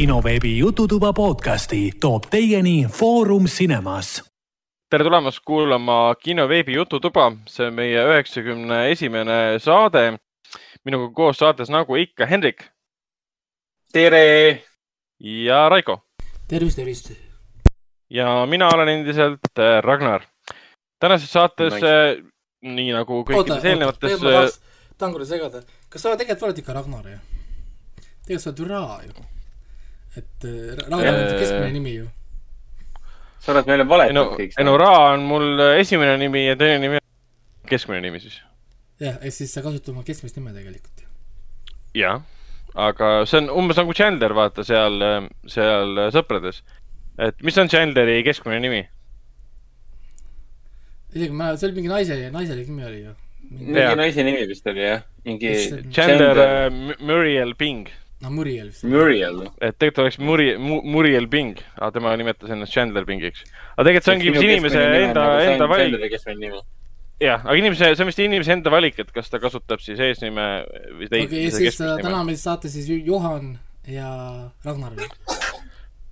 kinoveebi Jututuba podcasti toob teieni Foorum Cinemas. tere tulemast kuulama kinoveebi Jututuba, see on meie üheksakümne esimene saade. minuga koos saates nagu ikka Hendrik. tere! ja Raiko. tervist, tervist! ja mina olen endiselt äh, Ragnar. tänases saates nice., nii nagu kõikides eelnevates. Äh, tahan korra segada, kas sa tegelikult oled ikka Ragnar ju? tegelikult sa oled ju Ra ju. Et äh, Ragnar on keskmine nimi ju. sa oled meile valetanud no, kõik. ei no Ra on mul esimene nimi ja teine nimi on keskmine nimi siis. jah, ehk siis sa kasutad oma keskmist nime tegelikult. jah, aga see on umbes nagu Chandler, vaata seal, seal Sõprades. et mis on Chandleri keskmine nimi? isegi ma, see oli mingi naise, naiselik nimi oli ju. mingi naise nimi vist oli jah, mingi. Chandler uh, Muriel Bing no Muriel vist. Muriel. et tegelikult oleks Muri- mu,, Muriel Bing, aga tema nimetas ennast Chandler Bingiks. aga tegelikult see ongi vist inimese enda, enda valik. jah, aga inimese, see on vist inimese enda valik, et kas ta kasutab siis eesnime või teist. okei siis täna meil saates siis Juhan ja Ragnar.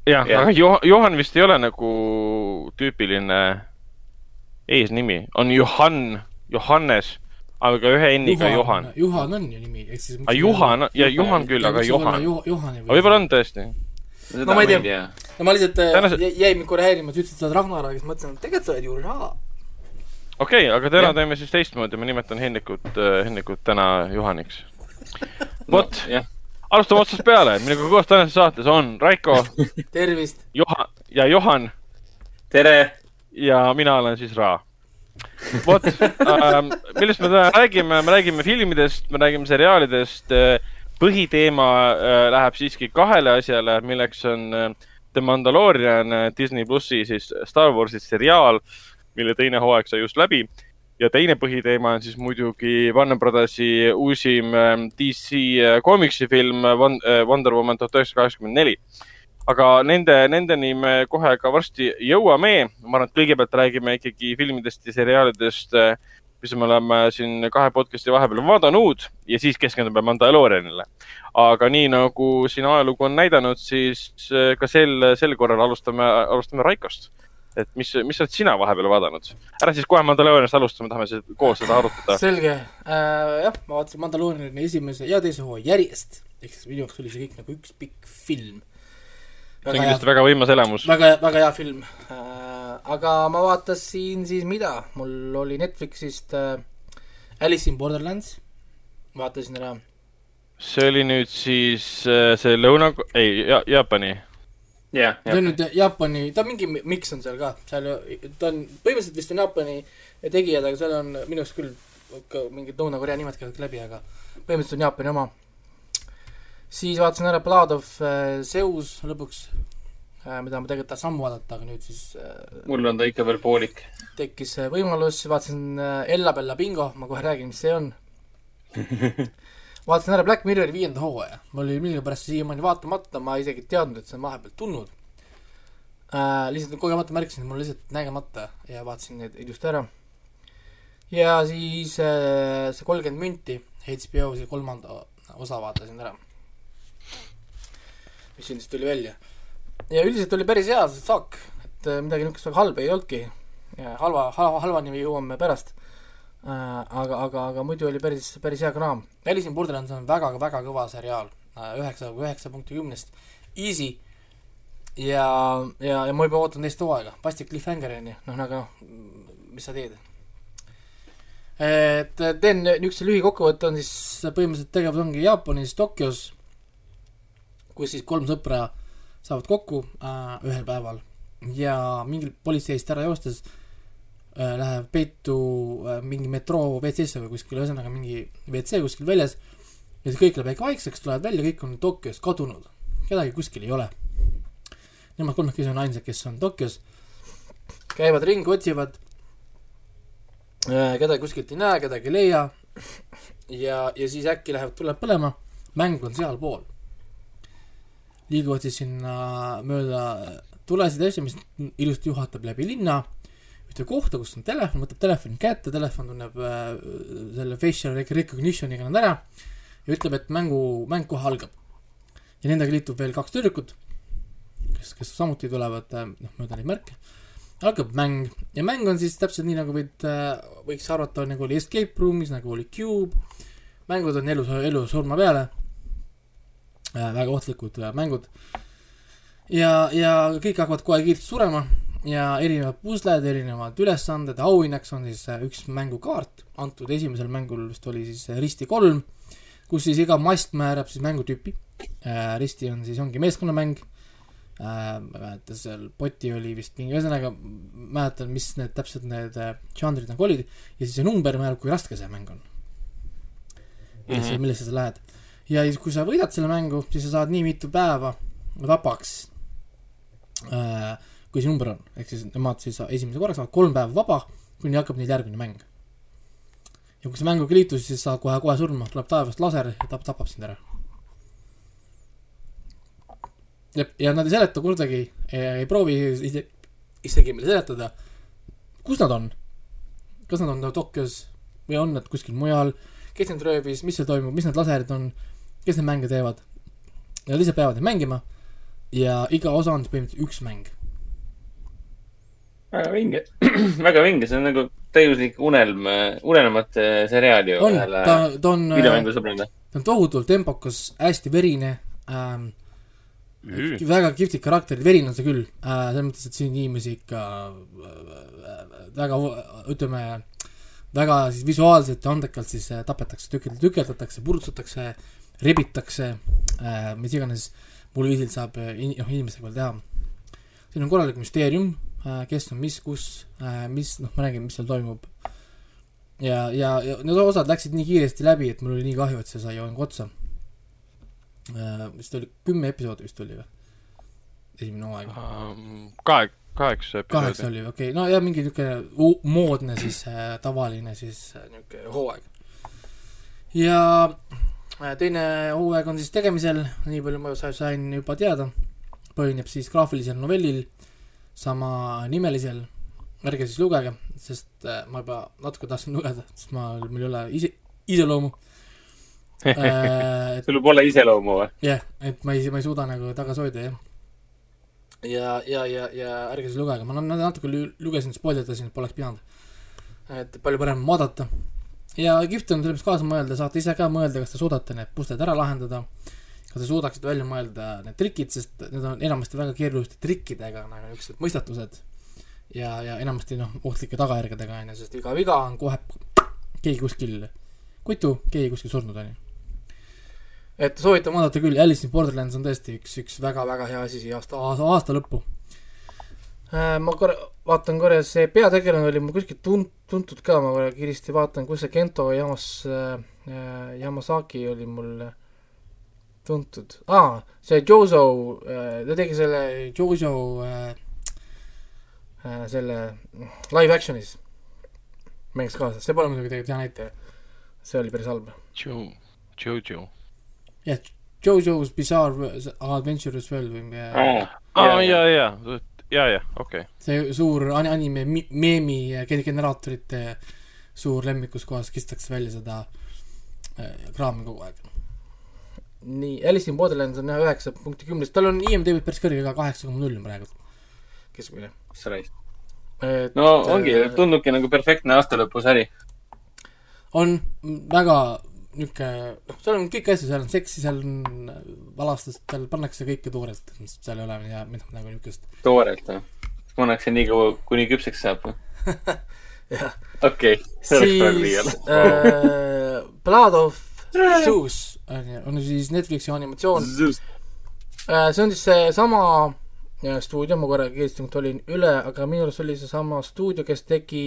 jah ja., aga Johan, Johan vist ei ole nagu tüüpiline eesnimi, on Johan, Johannes aga ühe N-iga Juhan. Juhan on ju nimi, ehk siis. Juhan, ja Juhan küll, aga Juhan. võib-olla on tõesti. no ma ei tea, no ma lihtsalt äh, Tänase... jäi mind korra häirima, sa ütlesid, et sa oled Ragnar, aga siis mõtlesin, et tegelikult sa oled ju Ra. okei okay,, aga täna teeme siis teistmoodi, ma nimetan Hennikut, äh, Hennikut täna Juhaniks. vot no,, alustame otsast peale, minuga koos tänases saates on Raiko tervist! Juhan ja Johan. tere! ja mina olen siis Ra vot ähm,, millest me täna räägime, me räägime filmidest, me räägime seriaalidest. Äh, põhiteema äh, läheb siiski kahele asjale, milleks on äh, The Mandalorian Disney plussi siis Star Warsi seriaal, mille teine hooaeg sai just läbi. ja teine põhiteema on siis muidugi Warner Brothersi uusim DC koomiksifilm Wonder Woman tuhat üheksasada kaheksakümmend neli aga nende, nendeni me kohe ka varsti jõuame. ma arvan, et kõigepealt räägime ikkagi filmidest ja seriaalidest, mis me oleme siin kahe podcast'i vahepeal vaadanud ja siis keskendume Mandalorianile. aga nii nagu siin ajalugu on näidanud, siis ka sel, sel korral alustame, alustame Raikost et mis, mis oled sina vahepeal vaadanud? ära siis kohe Mandalorianist alusta, me tahame seda, koos seda arutada. selge äh,, jah, ma vaatasin Mandaloriani esimese ja teise hooaja järjest, ehk siis minu jaoks oli see kõik nagu üks pikk film see on kindlasti väga võimas elamus. väga, väga hea film äh,. aga ma vaatasin siis mida, mul oli Netflixist äh, Alice in Borderlands, vaatasin ära. see oli nüüd siis äh, see lõuna, ei ja,, Jaapani yeah,. see on nüüd Jaapani, ta on mingi miks on seal ka, seal, ta on, põhimõtteliselt vist on Jaapani tegijad, aga seal on minu arust küll ka mingid Lõuna-Korea nimed käivad läbi, aga põhimõtteliselt on Jaapani oma siis vaatasin ära Blood of äh, Zeus lõpuks äh,, mida ma tegelikult tahtsin ammu vaadata, aga nüüd siis äh, mul on ta ikka veel poolik. tekkis võimalus, vaatasin Ella Bella Bingo, ma kohe räägin, mis see on vaatasin ära Black Mirrori viienda hooaja, mul oli millegipärast siiamaani vaatamata, ma isegi ei teadnud, et see on vahepeal tulnud äh,. lihtsalt kogemata märkasin, et mul lihtsalt nägemata ja vaatasin need ilusti ära. ja siis äh, see kolmkümmend münti, HBO see kolmanda osa vaatasin ära mis siin siis tuli välja. ja üldiselt oli päris hea see saak, et äh, midagi niisugust väga halba ei olnudki. halva, halva, halvani me jõuame pärast äh,. aga, aga, aga muidu oli päris, päris hea kraam. Alice in Borderlands on väga, väga kõva seriaal äh,. üheksa, üheksa punkti kümnest. Easy. ja, ja, ja ma juba ootan teist hooaega. vastik cliffhanger'ini, noh, aga noh, mis sa teed et teen niisuguse lühikokkuvõtte, on siis põhimõtteliselt tegevus ongi Jaapanis, Tokyos kus siis kolm sõpra saavad kokku äh, ühel päeval. Ja mingil politseist ära joostes äh, läheb peitu äh, mingi metroo WC-sse või kuskil, ühesõnaga mingi WC kuskil väljas. Ja siis kõik läheb väike vaikseks, tulevad välja, kõik on Tokyos kadunud, kedagi kuskil ei ole. Nemad kolmekesi on ainsad, kes on Tokyos, käivad ringi, otsivad äh,, kedagi kuskilt ei näe, kedagi ei leia. Ja, ja siis äkki läheb, tuleb põlema, mäng on sealpool liiguvad siis sinna mööda tulesid asju, mis ilusti juhatab läbi linna ühte kohta, kus on telefon, võtab telefoni kätte, telefon tunneb äh, selle facial recognition'iga nad ära ja ütleb, et mängu, mäng kohe algab. ja nendega liitub veel kaks tüdrukut, kes, kes samuti tulevad äh, noh, mööda neid märke. algab mäng ja mäng on siis täpselt nii, nagu võid, võiks arvata, nagu oli Escape Room'is, nagu oli Cube, mängud on elu, elu surma peale äh,, väga ohtlikud äh, mängud. ja, ja kõik hakkavad kohe kiiresti surema ja erinevad pusled, erinevad ülesanded, auhinnaks on siis äh, üks mängukaart, antud esimesel mängul vist oli siis äh, risti kolm, kus siis iga mast määrab siis mängutüüpi äh,. risti on siis, ongi meeskonnamäng äh,, ma ei mäleta, seal poti oli vist mingi, ühesõnaga mäletan, mis need täpselt need äh, žanrid nagu olid ja siis see number määrab, kui raske see mäng on. millesse -hmm. millesse sa lähed. Ja siis, kui sa võidad selle mängu, siis sa saad nii mitu päeva vabaks. Äh, kui see number on, ehk siis nemad siis esimese korra saavad kolm päeva vaba, kuni hakkab neil järgmine mäng. ja kui sa mänguga liitud, siis saad kohe-kohe surma, tuleb taevast laser ja tap-, tapab sind ära. Ja, nad ei seleta kordagi, ei proovi ise, isegi meile seletada, kus nad on. kas nad on Tokyos või on nad kuskil mujal, kes neid röövis, mis seal toimub, mis need laserid on, kes neid mänge teevad. Nad lihtsalt peavad neid mängima ja iga osa on põhimõtteliselt üks mäng. väga vinge väga vinge, see on nagu täiuslik unelm, unelmate seriaal ju. on, ta, ta on, videomängusõbrale. ta on tohutult tempokas, hästi verine ähm, Mm. väga kihvtid karakterid, verine on see küll äh,, selles mõttes, et siin inimesi ikka äh, väga, ütleme, väga siis visuaalselt ja andekalt siis äh, tapetakse, tükeld-, tükeldatakse, purutsutakse, rebitakse äh,, mis iganes muul viisil saab äh, in-, noh, inimestega veel teha. siin on korralik müsteerium äh,, kes on mis, kus äh,, mis, noh, ma räägin, mis seal toimub. ja, ja, ja need osad läksid nii kiiresti läbi, et mul oli nii kahju, et see sai joonega otsa Äh, vist oli kümme episoodi vist oli või? esimene hooaeg um,. Kahek-, kaheksa episoodi. kaheksa oli, okei okay., no ja mingi niisugune moodne siis äh,, tavaline siis äh, niisugune hooaeg. ja teine hooaeg on siis tegemisel, nii palju ma sain juba teada, põhineb siis graafilisel novellil, samanimelisel, ärge siis lugege, sest äh, ma juba natuke tahtsin lugeda, sest ma, mul ei ole ise, iseloomu äh, sul pole iseloomu või? jah yeah,, et ma ei, ma ei suuda nagu tagasi hoida, jah. ja, ja, ja, ja ärge siis lugege, ma natuke lugesin, spoilitasin, et poleks pidanud. et palju parem vaadata. Ja kihvt on sellest kaasa mõelda, saate ise ka mõelda, kas te suudate need pusled ära lahendada, kas te suudaksite välja mõelda need trikid, sest need on enamasti väga keeruliste trikkidega, nagu niisugused mõistatused. ja, ja enamasti noh, ohtlike tagajärgedega, on ju, sest iga viga on kohe keegi kuskil kutu, keegi kuskil surnud, on ju et soovitan vaadata küll, Alice in Borderlands on tõesti üks, üks väga-väga hea asi siia aasta, aasta lõppu äh,. Ma korra, vaatan korra, see peategelane oli mul kuskilt tun-, tuntud ka, ma korra kiiresti vaatan, kus see Gento Yamas äh,, Yamasaki oli mul tuntud. Ah,, see Jozo äh,, ta tegi selle Jojo äh, äh, selle live action'is. Mängis kaasa, see pole muidugi tegelikult hea näitaja. see oli päris halb. Joe, Jojo. Jah, Jojo's Bizarre Adventure as well või? Aa, aa, ja, ja, ja, ja, okei okay.. see suur anime meemi generaatorite suur lemmik, kus kohas kistakse välja seda äh, kraami kogu aeg. nii, Alice in Borderlands on jah üheksa punkti kümnest, tal on IMDB päris kõrge ka, kaheksa koma null praegu. keskmine. mis sa räägid? no ongi, äh, tundubki nagu perfektne aastalõpusari. on väga niisugune, noh, seal on kõiki asju, seal on seksi, seal on valastust, seal pannakse kõike toorelt, mis seal ei ole ja midagi nagu niisugust. toorelt või? pannakse nii kaua, kuni küpseks saab või? jah. okei, see oleks praegu liial äh, Blood of Zeus on ju, on siis Netflixi animatsioon. Äh, see on siis seesama äh, stuudio, ma korra kiiresti olin üle, aga minu arust oli seesama stuudio, kes tegi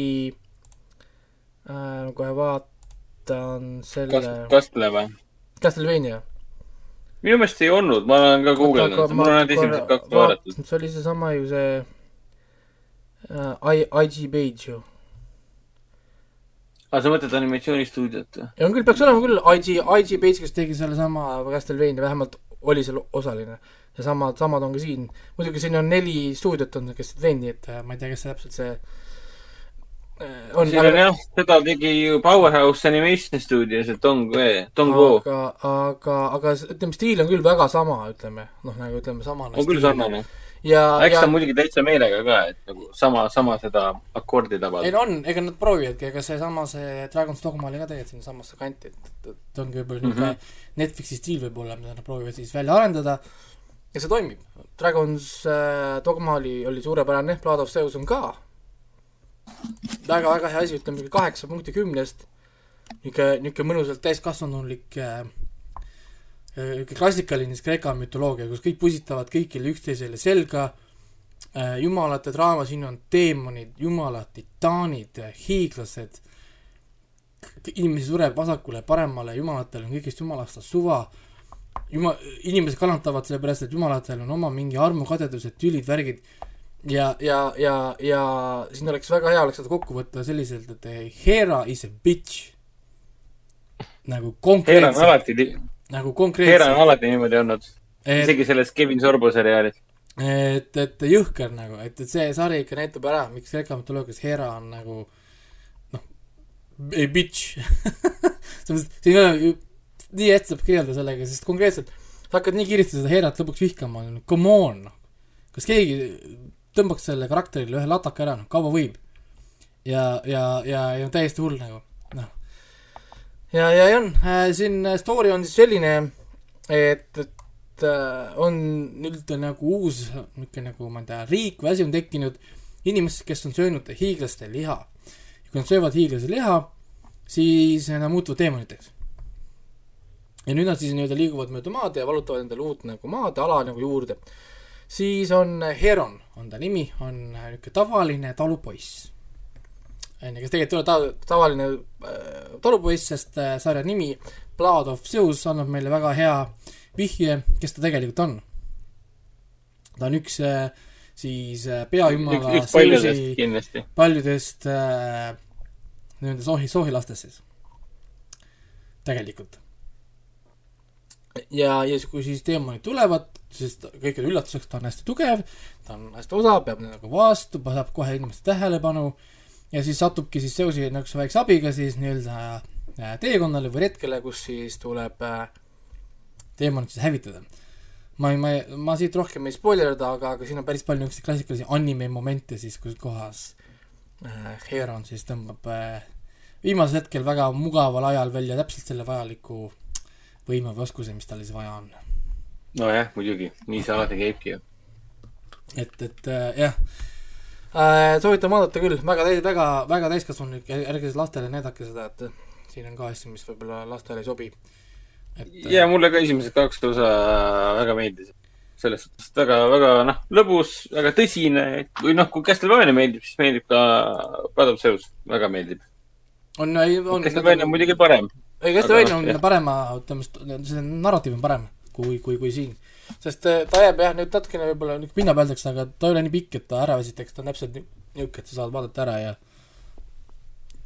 äh, kohe vaat-, vaatan selle Kas-, Kastle või? Castlevania. minu meelest ei olnud, ma olen ka guugeldanud, mul on ainult esimesed kaks vaadatud. see oli seesama ju see äh, I, IG Page ju. aa, sa mõtled animatsioonistuudiot või? ja on küll, peaks olema küll IG, IG Page, kes tegi sellesama Castlevania, vähemalt oli seal osaline. ja samad, samad on ka siin. muidugi siin on neli stuudiot on Castlevania, et äh, ma ei tea, kes see täpselt see on siin on jah, seda tegi ju Powerhouse Animation Studios ja Dong, Dong Wo. aga, aga, aga ütleme, stiil on küll väga sama, ütleme, noh, nagu ütleme, samane. on küll sarnane. ja, eks ja ta muidugi täitsa meelega ka, et nagu sama, sama seda akordi ei tabada. no on, ega nad proovivadki, ega seesama see Dragon's Dogma oli ka tegelikult sinnasamasse kanti, et, et, et ongi võib-olla niisugune mm -hmm. Netflixi stiil võib-olla, mida nad proovivad siis välja arendada ja see toimib. Dragon's äh, Dogma oli, oli suurepärane, Blood of Zeus on ka väga-väga hea asi, ütleme kaheksa punkti kümnest, niisugune, niisugune mõnusalt täiskasvanulik äh, niisugune klassikaline Kreeka mütoloogia, kus kõik pusitavad kõigile üksteisele selga. Äh,, jumalate draama, siin on teemonid, jumalad, titaanid, hiiglased, inimesi sureb vasakule, paremale, jumalatel on kõigest jumalast suva, juma-, inimesed kannatavad sellepärast, et jumalatel on oma mingi armukadedused, tülid, värgid ja, ja, ja, ja siin oleks väga hea oleks seda kokku võtta selliselt, et eh, Hera is a bitch. nagu Heera on konkreetselt, alati, nagu Heera on konkreetselt, alati niimoodi olnud. et, isegi selles Kevin Sorbo seriaalis. et, et jõhker nagu, et, et see sari ikka näitab ära, miks Kreeka mütoloogias Hera on nagu noh, ei bitch. selles mõttes, siin ei ole nii hästi saab kirjeldada sellega, sest konkreetselt sa hakkad nii kiiresti seda Herat lõpuks vihkama, come on, noh. kas keegi tõmbaks selle karakterile ühe lataka ära, noh, kaua võib? ja, ja, ja, ja täiesti hull nagu, noh. ja, ja, ja on äh,, siin äh, story on siis selline, et, et äh, on nüüd nagu uus niisugune nagu ma ei tea, riik või asi on tekkinud, inimesed, kes on söönud hiiglaste liha. kui nad söövad hiiglase liha, siis nad muutuvad teemoniteks. ja nüüd nad siis nii-öelda liiguvad mööda maad ja valutavad endale uut nagu maad, ala nagu juurde. siis on Heron, on ta nimi, on niisugune tavaline talupoiss. on ju, kes tegelikult ei ole ta-, tavaline äh, talupoiss, sest äh, sarja nimi Blood of Zeus annab meile väga hea vihje, kes ta tegelikult on. ta on üks äh, siis äh, üks, peajumala üks paljudest Zeusi kindlasti. paljudest äh, nii-öelda sohi, sohilastest siis. tegelikult. ja, ja kui siis teemonid tulevad, siis kõikide üllatuseks ta on hästi tugev, ta on hästi osav, peab nagu vastu, saab kohe inimeste tähelepanu ja siis satubki siis Zeusi niisuguse väikse abiga siis nii-öelda äh, teekonnale või retkele, kus siis tuleb äh, teemonid siis hävitada. ma ei, ma ei, ma siit rohkem ei spoilerda, aga, aga siin on päris palju niisuguseid klassikalisi anime momente siis, kus kohas äh, Heron siis tõmbab viimasel hetkel väga mugaval ajal välja täpselt selle vajaliku võime või oskuse, mis tal siis vaja on. nojah, muidugi, nii see alati käibki ju. et, et äh, jah äh,, soovitan vaadata küll, väga täis, väga, väga täiskasvanulik, ärge siis lastele näidake seda, et siin on ka asju, mis võib-olla lastele ei sobi. et äh, ja mulle ka esimesed kaks osa väga meeldisid. selles suhtes, väga, väga noh, lõbus, väga tõsine või noh, kui Castlevania meeldib, siis meeldib ka Blood of Zeus, väga meeldib. on, on Castlevania on muidugi parem. ei, Castlevania on jah. parema, ütleme, see narratiiv on parem kui, kui, kui siin. sest äh, ta jääb jah, nüüd natukene võib-olla niisugune pinnapealseks, aga ta ei ole nii pikk, et ta ära väsitaks, ta on täpselt ni- niisugune, et sa saad vaadata ära ja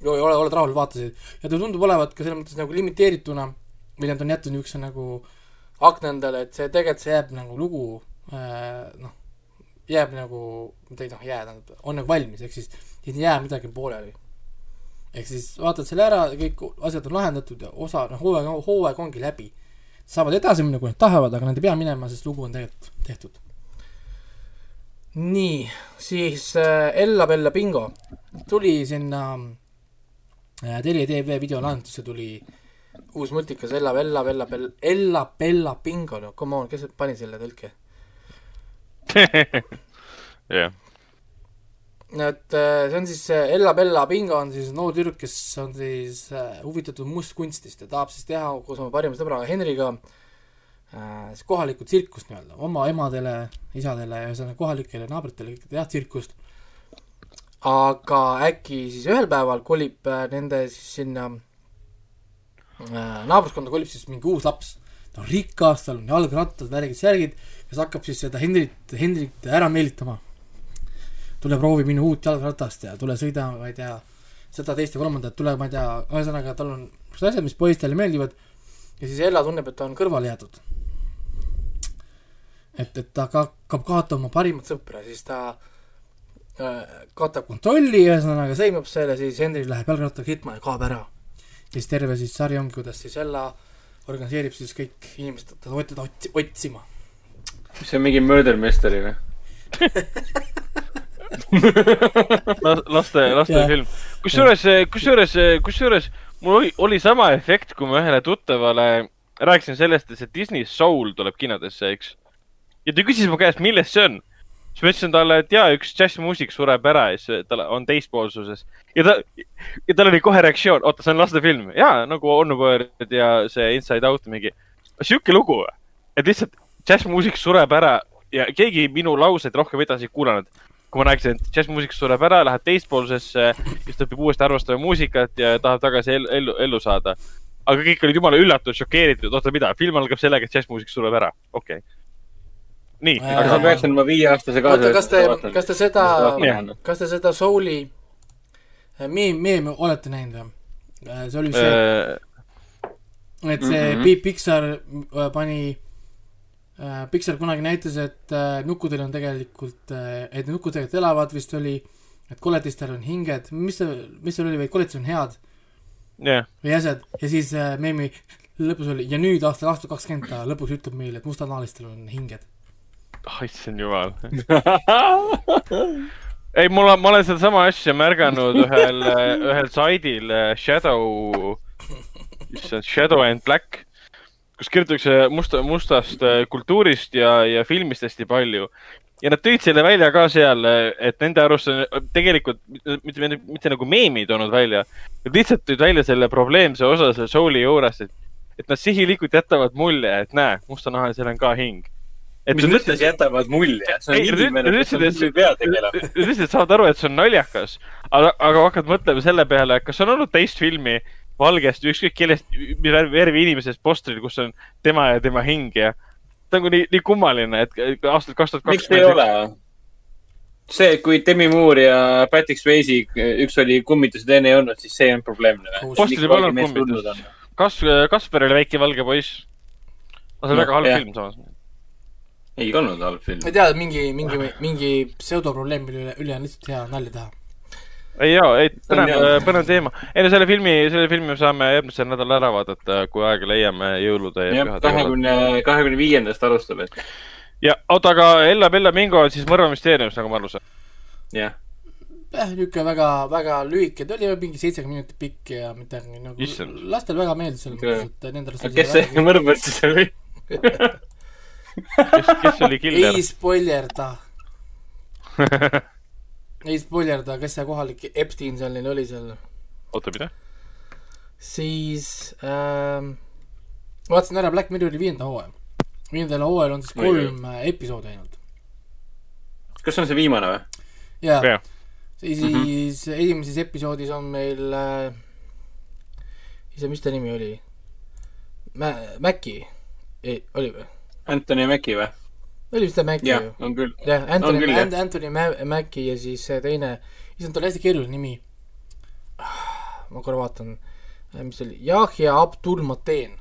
ja ole, oled rahul, vaatasid. ja ta tundub olevat ka selles mõttes nagu limiteerituna või nad on jätnud niisuguse nagu akna endale, et see tegelikult, see jääb nagu lugu äh, noh, jääb nagu, mitte ei noh, jää, tähendab, on nagu valmis, ehk siis ei jää midagi pooleli ehk siis vaatad selle ära, kõik asjad on lahendatud ja osa, noh, hooaeg, hooaeg ongi läbi. saavad edasi minna, kui nad tahavad, aga nad ei pea minema, sest lugu on tegelikult tehtud. nii, siis äh, Ella Bella Bingo tuli sinna äh, Telia tv videolahendusse tuli uus multikas Ella Bella Bella Bella Ella Bella Bingo, no come on, kes pani selle tõlke? jah, et äh, see on siis Ella Bella Bingo on siis noor tüdruk, kes on siis äh, huvitatud mustkunstist ja tahab siis teha koos oma parima sõbraga Henriga äh, siis kohalikku tsirkust nii-öelda, oma emadele, isadele, ühesõnaga kohalikele naabritele teha tsirkust. aga äkki siis ühel päeval kolib nende siis sinna naabruskonda kolib siis mingi uus laps. ta on rikas, tal on jalgrattad, värgid, särgid, kes hakkab siis seda Henrit, Henrit ära meelitama tule proovi minu uut jalgratast ja tule sõida, ma ei tea, seda, teist ja kolmandat, tule, ma ei tea, ühesõnaga tal on niisugused asjad, mis poistele meeldivad ja siis Ella tunneb, et ta on kõrvale jäetud. et, et ta ka hakkab kaotama parimat sõpra, siis ta kaotab kontrolli, ühesõnaga sõimab selle, siis Henry läheb jalgrattaga sõitma ja kaob ära. siis terve siis sari ongi, kuidas siis Ella organiseerib siis kõik inimesed teda otsi- otsima. mis see on mingi Murder Mystery või? laste, lastefilm. kusjuures, kusjuures, kusjuures mul oli, oli sama efekt, kui ma ühele tuttavale rääkisin sellest, et see Disney Soul tuleb kinodesse, eks. ja ta küsis mu käest, millest see on. siis ma ütlesin talle, et jaa, üks džässmuusik sureb ära ja siis tal on teispoolsuses. ja ta, ja tal oli kohe reaktsioon, oota, see on lastefilm. jaa, nagu Onward ja see Inside Out mingi. sihuke lugu, et lihtsalt džässmuusik sureb ära ja keegi minu lauseid rohkem edasi ei kuulanud kui ma rääkisin, et džässmuusik sureb ära, läheb teispoolsesse, siis ta õpib uuesti armastama muusikat ja tahab tagasi ellu, ellu, ellu saada. aga kõik olid jumala üllatunud, šokeeritud, oota, mida, film algab sellega, et džässmuusik sureb ära, okei okay.. nii, Äh, aga sa peaksid oma viieaastase kaasa oota, kas te, kas te seda kas te seda Souli meem, meemi olete näinud või? see oli see, Äh, et see Mhm. Pi- Pixar äh, pani, Pixar kunagi näitas, et äh, nukkudel on tegelikult, et nukud tegelikult elavad, vist oli, et koletistel on hinged, mis see, mis seal oli, vaid koletised on head. Jah, või jäsed ja siis äh, meemi lõpus oli ja nüüd aastal tuhat kakskümmend ta lõpuks ütleb meile, et mustanahalistel on hinged. issand jumal. ei, mul on, ma olen sedasama asja märganud ühel, ühel saidil äh, Shadow, issand, Shadow and Black, kus kirjutatakse musta, mustast äh, kultuurist ja, ja filmist hästi palju. ja nad tõid selle välja ka seal, et nende arust on tegelikult mitte, mitte, mitte nagu meemi toonud välja, nad lihtsalt tõid välja selle probleemse osa selle soul'i juures, et, et nad sihilikult jätavad mulje, et näe, mustanahalisel on ka hing. et mis mõttes jätavad mulje? see on inimene kes on ütlesid, et- filmi peategelane. Nad lihtsalt saavad aru, et see on naljakas, aga, aga hakkad mõtlema selle peale, kas on olnud teist filmi valgest ükskõik kellest, mis värvi, inimesest postril, kus on tema ja tema hing ja ta on nii, nii kummaline, et aastal kaks tuhat miks ei ole? see, kui Demi Moore ja Patrick Swayze, üks oli kummitus ja teine ei olnud, siis see on probleemne või? Postil ei olnud kummitust. kas, Kasper oli väike valge poiss. aga see on No, väga halb jah. film samas. ei olnud halb film ma ei. tea, mingi, mingi, mingi pseudoprobleem, mille üle, üle on lihtsalt hea nalja teha. Ei jaa, ei, põnev jah., põnev teema. ei no selle filmi, selle filmi me saame järgmisel nädalal ära vaadata, kui aega leiame jõulude ja jah, pühade kahekümne, kahekümne viiendast alustab, et ja oota, aga Ella Bella Mingo on siis Mõrva müsteeriumis, nagu ma aru saan. jah. jah, niisugune väga, väga lühike, ta oli mingi seitsekümmend minutit pikk ja midagi nagu Issand. lastel väga meeldis selles mõttes, et nendel aga kes see mõrvar siis oli? kes, kes oli killer ei? spoilerda, ei spoilerda, kes see kohalik Epstein seal neil oli seal, oota, mida? siis ähm, vaatasin ära Black Mirrori viienda hooaja. viiendal hooajal on siis kolm äh, episoodi ainult. kas see on see viimane või? ja jah, siis mm -hmm. esimeses episoodis on meil äh,, ise, mis ta nimi oli? Mä-, Maci, oli või? Anthony Mackie või? Oli vist ta Maci jah ju?, on küll. jah, On Anthony küll,, jah. Anthony Ma- Maci ja siis see teine, issand, tal oli hästi keeruline nimi. ma korra vaatan, mis see oli, Yahya Abdul Mateen.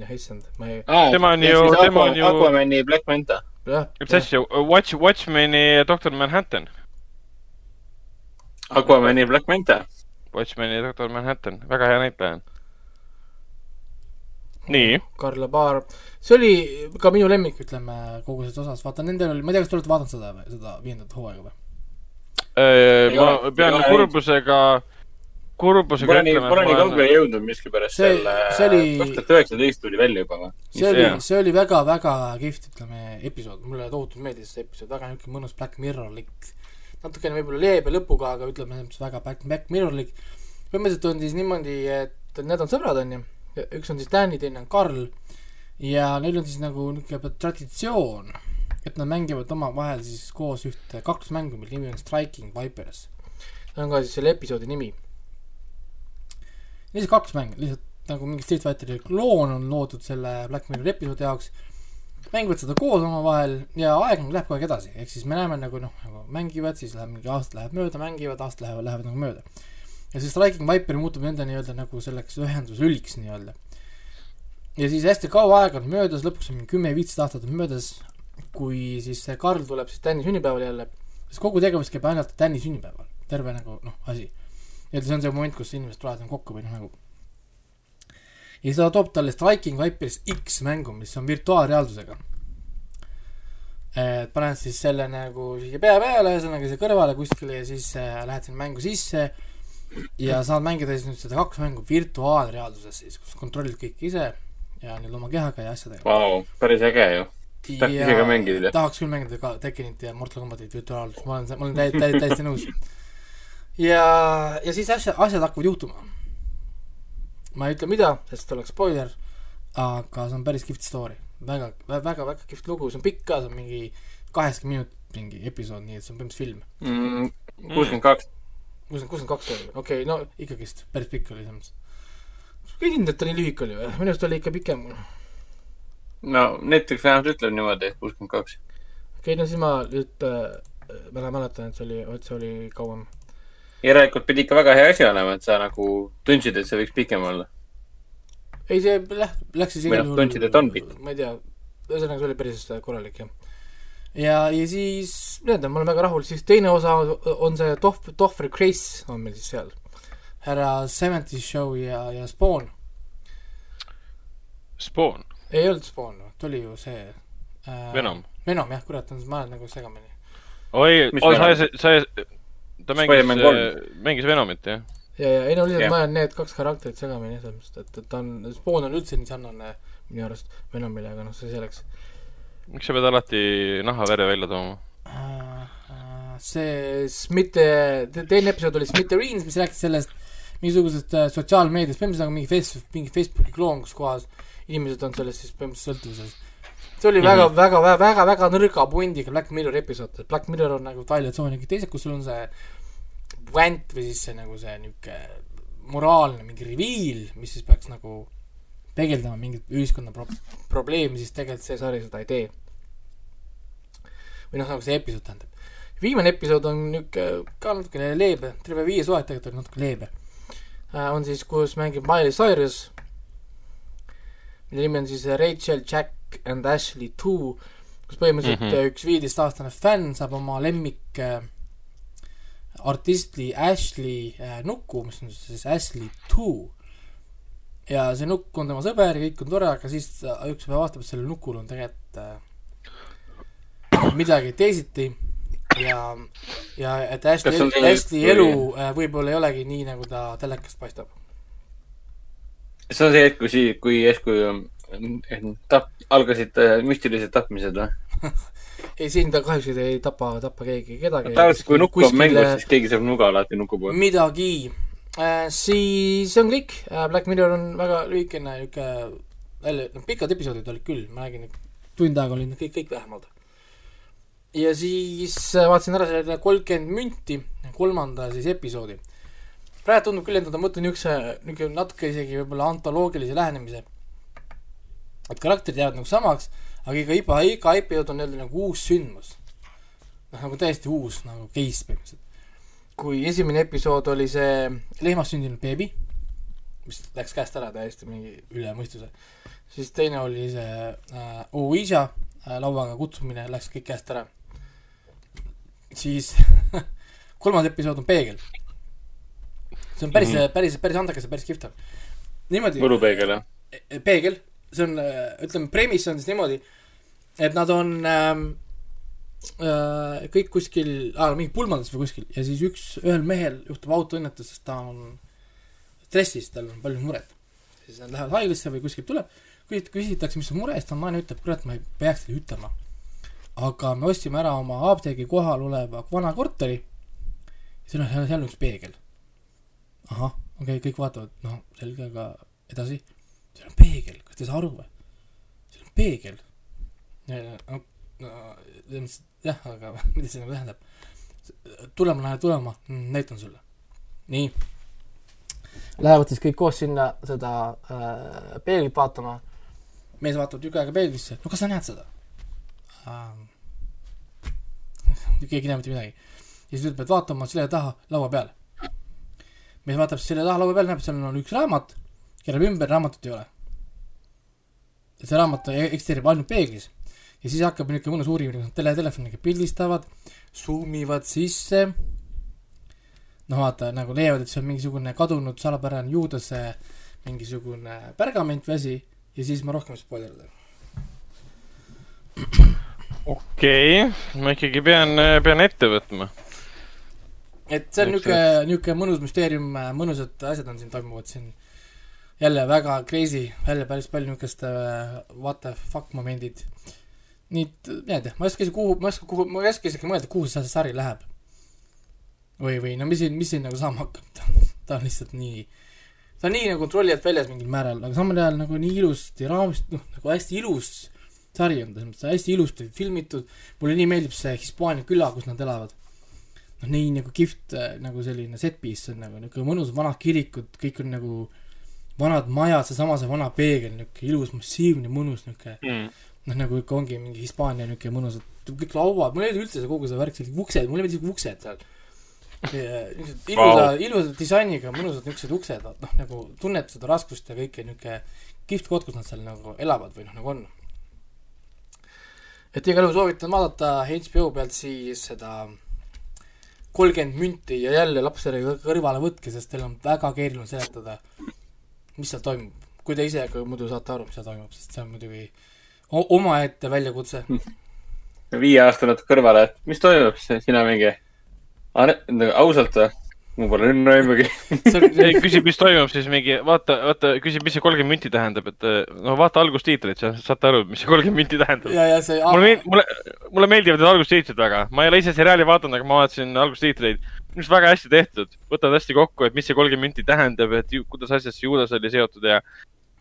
jah, issand, ma ei, Tema on ju- tema on ju- Aquamani Black Manta. mis asja, Watch, Watchmeni Doctor Manhattan. Aquamani Black Manta. Watchmeni Doctor Manhattan, väga hea näitleja on. nii, Karl Baar, see oli ka minu lemmik, ütleme, kogu selles osas, vaata nendel oli, ma ei tea, kas te olete vaadanud seda, seda viiendat hooaega või? Ei ma ole, pean kurbusega, kurbusega nii, ütlema, pole nii et ma kaugele olen, jõudnud miskipärast See- selle, see oli- kaks tuhat üheksateist tuli välja juba või? see oli see oli väga-väga kihvt, ütleme, episood, mulle tohutult meeldis see episood, väga niisugune mõnus Black Mirrorlik. natukene võib-olla leebe lõpuga, aga ütleme, väga Black, Black Mirrorlik. põhimõtteliselt on siis niimoodi, et need on sõbrad, on ju, üks on siis Danny, teine on Karl ja neil on siis nagu niisugune traditsioon, et nad mängivad omavahel siis koos ühte kaklusmängu, mille nimi on Striking Vipers. see on ka siis selle episoodi nimi. lihtsalt kaks mängu, lihtsalt nagu mingi Street Fighteri kloon on loodud selle Black Mirrori episoodi jaoks. mängivad seda koos omavahel ja aeg nagu läheb kogu aeg edasi, ehk siis me näeme nagu noh, nagu mängivad, siis läheb mingi aasta läheb mööda, mängivad, aastad lähevad, lähevad nagu mööda. Ja siis Striking Viper muutub nende nii-öelda nagu selleks ühenduslüliks nii-öelda. ja siis hästi kaua aega on möödas, lõpuks on kümme-viisteist aastat on möödas, kui siis see Karl tuleb siis Tänni sünnipäevale jälle sest kogu tegevus käib ainult Tänni sünnipäeval, terve nagu noh, asi. ja see on see moment, kus inimesed tulevad nagu kokku või noh, nagu ja siis ta toob talle Striking Vipers X mängu, mis on virtuaalreaalsusega. et paned siis selle nagu siia pea peale, ühesõnaga siia kõrvale kuskile ja siis äh, lähed sinna mängu sisse ja saad mängida siis nüüd seda kaks mängu virtuaalreaalsuses siis, kus kontrollid kõike ise ja nüüd oma kehaga ja asjadega. Vau, päris äge ju. tahaks ise ka mängida. tahaks küll mängida ka Tekkenit ja Mortal Combatit virtuaalselt, ma olen, ma olen täiesti, täiesti, täiesti nõus. ja, ja siis asja, asjad hakkavad juhtuma. ma ei ütle, mida, sest oleks spoiler, aga see on päris kihvt story. väga, väga, väga kihvt lugu, see on pikk ka, see on mingi kaheksakümmend minutit mingi episood, nii et see on põhimõtteliselt film. Mm, kuuskümmend kaks. kuuskümmend, kuuskümmend kaks oli, okei okay,, no ikkagist päris pikk oli selles mõttes. ei tundnud, et ta nii lühike oli või? minu arust oli ikka pikem. okei no Netflix vähemalt ütleb niimoodi, et kuuskümmend kaks. okay,, no siis ma nüüd äh, ma mäletan, et see oli, et see oli kauem järelikult pidi ikka väga hea asi olema, et sa nagu tundsid, et see võiks pikem olla. ei, see läht-, läks siis noh, tundsid, et on pikk. ma ei tea, ühesõnaga see oli päris korralik, jah. ja, ja siis, tea, ma olen väga rahul, siis teine osa on see Toh-, Tohvri Grace on meil siis seal. härra Seventies Show ja, ja Spawn. Spawn, ei olnud Spawn, ta oli ju see äh, Venom. Venom jah, kurat, ma olen nagu segamini. oi, oi, sa sa, ta mängis kolm. mängis Venomit, jah? ja, ja ei no lihtsalt Jah. ma olen need kaks karakterit segamini, selles mõttes, et, et ta on, Spawn on üldse nii sarnane minu arust Venomile, aga noh, see selleks miks sa pead alati nahavere välja tooma? See Smith, teine episood oli Smithereens, mis rääkis sellest mingisugusest äh, sotsiaalmeediast, põhimõtteliselt nagu mingi Facebook, mingi Facebooki kloon, kus kohas inimesed on sellest siis põhimõtteliselt sõltuvuses. see oli väga, väga, väga, väga, väga nõrga pundiga Black Mirror episood, Black Mirror on nagu variatsiooniga teised, kus sul on see vänt või siis see nagu see niisugune moraalne mingi reveal, mis siis peaks nagu peegeldama mingit ühiskonna pro-, probleemi, siis tegelikult see sari seda ei tee. või noh, nagu see episood tähendab. viimane episood on niisugune ka natukene leebe, terve viies hooaeg tegelikult oli natuke leebe äh,. on siis, kus mängib Miley Cyrus, mille nimi on siis Rachel, Jack and Ashley Two, kus põhimõtteliselt mm. -hmm. üks viieteistaastane fänn saab oma lemmik äh, artisti Ashley äh, nuku, mis on siis Ashley Two. Ja see nukk on tema sõber ja kõik on tore, aga siis ta üks päev avastab, et sellel nukul on tegelikult äh, midagi teisiti ja, ja et see- Ashley elu äh, võib-olla ei olegi nii, nagu ta telekast paistab. see on see hetk, kui sii-, kui järsku eh, tap-, algasid äh, müstilised tapmised või? ei, siin ta kahjuks ei tapa, tapa keegi kedagi. tavaliselt, kui nukk on mängus, siis keegi saab nuga alati nuku poole. midagi äh,. Siis see on kõik äh,, Black Mirror on väga lühikene niuke, jälle, noh, pikad episoodid olid küll, ma räägin, tund aega olid need kõik, kõik vähemalt. ja siis äh, vaatasin ära selle kolmkümmend münti, kolmanda siis episoodi. praegu tundub küll, et nad on võtnud niisuguse, niisugune natuke isegi võib-olla antoloogilise lähenemise. et karakterid jäävad nagu samaks, aga iga, iga, iga episood on jälle nagu uus sündmus. noh, nagu täiesti uus nagu case põhimõtteliselt kui esimene episood oli see lehmast sündinud beebi, mis läks käest ära täiesti mingi üle mõistuse, siis teine oli see äh, Ouija äh, lauaga kutsumine, läks kõik käest ära. siis kolmas episood on peegel. see on päris mm, -hmm. päris, päris andekas ja päris kihvt on. niimoodi, võlupeegel jah? peegel, see on, ütleme, premise on siis niimoodi, et nad on äh, kõik kuskil ah,, mingi pulmades või kuskil ja siis üks, ühel mehel juhtub autoõnnetus, sest ta on stressis, tal on palju muret. siis nad lähevad haiglasse või kuskilt tuleb, küsit-, küsitakse, mis on mure, siis ta naine ütleb, kurat, ma ei peaks teile ütlema. aga me ostsime ära oma apteegi kohal oleva vana korteri. seal on, seal on üks peegel. ahah, okei okay,, kõik vaatavad, noh, selge, aga edasi seal on peegel, kas te ei saa aru või? seal on peegel. no, mõttes, jah, aga mida see nagu tähendab? tulema, lähe tulema, näitan sulle. nii. Lähevad siis kõik koos sinna seda äh, peeglit vaatama. mees vaatab tükk aega peeglisse, no kas sa näed seda ähm? keegi ei näe mitte midagi. ja siis ütleb, et vaata oma selja taha laua peale. mees vaatab selja taha laua peale, näeb, seal on üks raamat, keerab ümber, raamatut ei ole. see raamat eksisteerib ainult peeglis. Ja siis hakkab niisugune mõnus uurimine, tele, telefoniga pildistavad, zoom ivad sisse, noh vaata, nagu leiavad, et see on mingisugune kadunud salapärane juudase mingisugune pergament või asi ja siis ma rohkem ei spoilerda. okei okay., ma ikkagi pean, pean ette võtma. et see on niisugune, niisugune mõnus müsteerium, mõnusad asjad on siin toimuvad siin. jälle väga crazy, jälle päris palju niisugust äh, what the fuck momendid. Nii et ma ei tea, ma ei oska isegi kuhu, ma ei oska kuhu, ma ei oska isegi mõelda, kuhu see sari läheb. või, või no mis siin, mis siin nagu saama hakkab, ta on lihtsalt nii, ta on nii nagu kontrolli alt väljas mingil määral, aga samal ajal nagu nii ilusti raamist, noh nagu hästi ilus sari on ta, selles mõttes hästi ilusti filmitud, mulle nii meeldib see Hispaania küla, kus nad elavad noh, nii nagu kihvt äh, nagu selline set piece on nagu niisugune mõnus vanad kirikud, kõik on nagu vanad majad, seesama see vana peegel, niisugune ilus massiivne mõnus niisugune Mm. noh, nagu ikka ongi mingi Hispaania niisugune mõnusad, kõik lauad, mulle ei meeldi üldse see kogu see värk, sellised uksed, mulle meeldisid uksed seal. niisugused ilusa Vau., ilusa disainiga mõnusad niisugused uksed, noh nagu tunned seda raskust ja kõike niisugune kihvt koht, kus nad seal nagu elavad või noh, nagu on. et igal juhul soovitan vaadata HBO pealt siis seda kolmkümmend münti ja jälle lapsele kõrvale võtke, sest teil on väga keeruline seletada, mis seal toimub. kui te ise ka muidu saate aru, mis seal toimub, sest see on muidugi omaette väljakutse. viieaastane kõrvale, et mis toimub, sina mingi. ausalt või? mul pole õnne aimugi. ei, küsib, mis toimub, siis mingi vaata, vaata, küsib, mis see kolmkümmend minti tähendab, et no vaata algustiitrit, sa saate aru, mis see kolmkümmend minti tähendab. ja, ja see mulle mulle, mulle meeldivad need algustiitrid väga, ma ei ole ise seriaali vaadanud, aga ma vaatasin algustiitreid. minu arust väga hästi tehtud, võtavad hästi kokku, et mis see kolmkümmend minti tähendab, et ju, kuidas asjasse Juudas oli seotud ja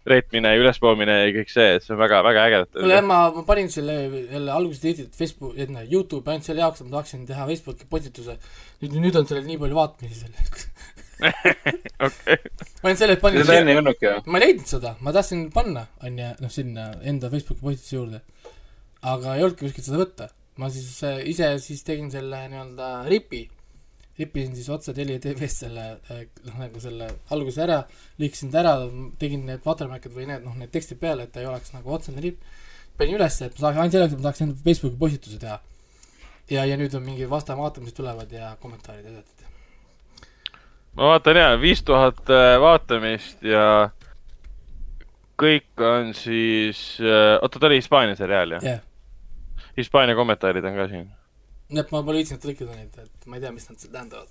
reetmine ja ülespoomine ja kõik see, et see on väga, väga äge. kuule, jah, ma, ma panin selle jälle alguses tiitrit Facebook, et noh, Youtube'i ainult selle jaoks, et ma tahaksin teha Facebooki postituse. nüüd, nüüd on sellel nii palju vaatamisi selleks. okei, ma ainult selle panin seda enne ei olnudki ju. ma ei leidnud seda, ma tahtsin panna, onju, noh, sinna enda Facebooki postituse juurde. aga ei olnudki kuskilt seda võtta. ma siis äh, ise siis tegin selle nii-öelda ripi. Ripisin siis otse Telia TV-st selle, noh, nagu selle alguse ära, lõikasin ta ära, tegin need watermark'id või need, noh, need tekstid peale, et ta ei oleks nagu otsene ripp. panin ülesse, et ma saaks, ainult selleks, et ma tahaks enda Facebooki postituse teha. ja, ja nüüd on mingi vastaja vaatamised tulevad ja kommentaarid ja asjad. ma vaatan ja viis tuhat äh, vaatamist ja kõik on siis, oota, ta oli Hispaania seriaal jah? jah, Hispaania kommentaarid on ka siin. Nii et ma pole viitsinud tõlkida neid, et ma ei tea, mis nad tähendavad.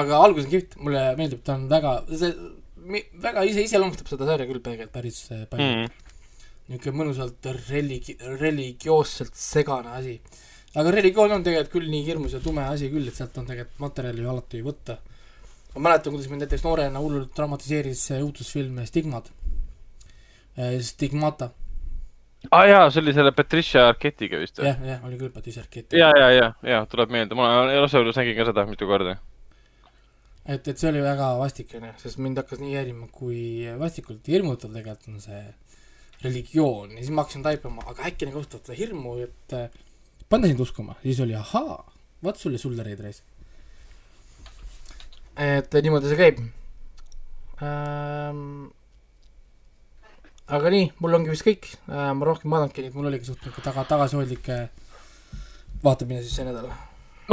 aga algus on kihvt, mulle meeldib, ta on väga, see mi- väga ise iseloomustab seda sarja küll tegelikult päris äh, palju mm.. Mm. niisugune mõnusalt religi-, religioosselt segane asi. aga religioon on tegelikult küll nii hirmus ja tume asi küll, et sealt on tegelikult materjali ju alati võtta. ma mäletan, kuidas mind näiteks noorena hullult traumatiseeris see õudusfilm Stigmad. Stigmata, aa ah, jaa, see oli selle Patricia Arquettiga vist või? jah, jah, oli küll Patricia Arquette. ja, ja, ja, ja tuleb meelde, ma Rosevõlus nägin ka seda mitu korda. et, et see oli väga vastik, onju, sest mind hakkas nii häirima, kui vastikult hirmutav tegelikult on see religioon ja siis ma hakkasin taipama, aga äkki nad kasutavad seda hirmu, et äh, panna sind uskuma, siis oli ahaa, vot sulle sullereid reis. et niimoodi see käib ähm,. Aga nii, mul ongi vist kõik äh,, ma rohkem vaadanudki neid, mul oligi suht niisugune taga, tagasihoidlik äh, vaatamine siis see nädal.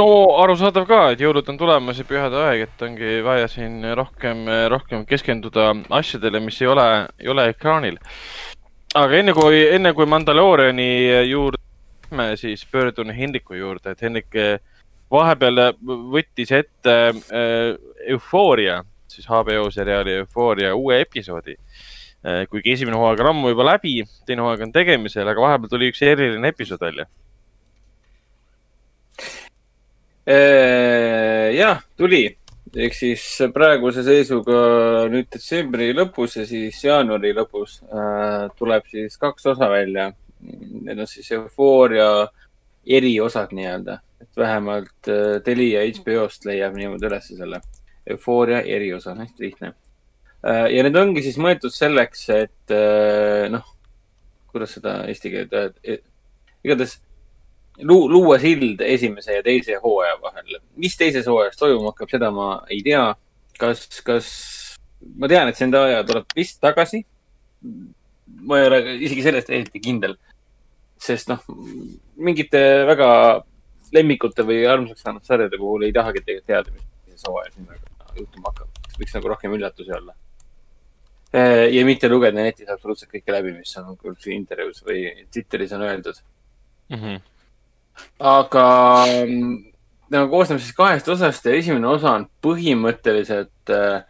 no arusaadav ka, et jõulud on tulemas ja pühade aeg, et ongi vaja siin rohkem, rohkem keskenduda asjadele, mis ei ole, ei ole ekraanil. aga enne kui, enne kui Mandalooriani juurde lähme, siis pöördun Hendriku juurde, et Hendrik eh, vahepeal võttis ette äh, Eufooria, siis HBO seriaali Eufooria uue episoodi. Kuigi esimene hooaeg on ammu juba läbi, teine hooaeg on tegemisel, aga vahepeal tuli üks eriline episood välja. Äh, jah, tuli. ehk siis praeguse seisuga nüüd detsembri lõpus ja siis jaanuari lõpus äh, tuleb siis kaks osa välja. Need on siis Eufooria eriosad nii-öelda, et vähemalt äh, Telia HBO-st leiab niimoodi ülesse selle Eufooria eriosa, hästi lihtne äh,. Ja need ongi siis mõeldud selleks, et äh, noh, kuidas seda eesti keelt öelda, igatahes lu-, luua sild esimese ja teise hooaja vahel. mis teises hooajas toimuma hakkab, seda ma ei tea. kas, kas, ma tean, et Zendaya tuleb vist tagasi. ma ei ole isegi sellest eriti kindel. sest noh, mingite väga lemmikute või armsaks saanud sarjade puhul ei tahagi tegelikult teada, mis hooajas nendega juhtuma hakkab. võiks nagu rohkem üllatusi olla. Ja mitte lugeda netis absoluutselt kõike läbi, mis on intervjuus või Twitteris on öeldud mm. -hmm. aga nagu koosneb siis kahest osast ja esimene osa on põhimõtteliselt äh,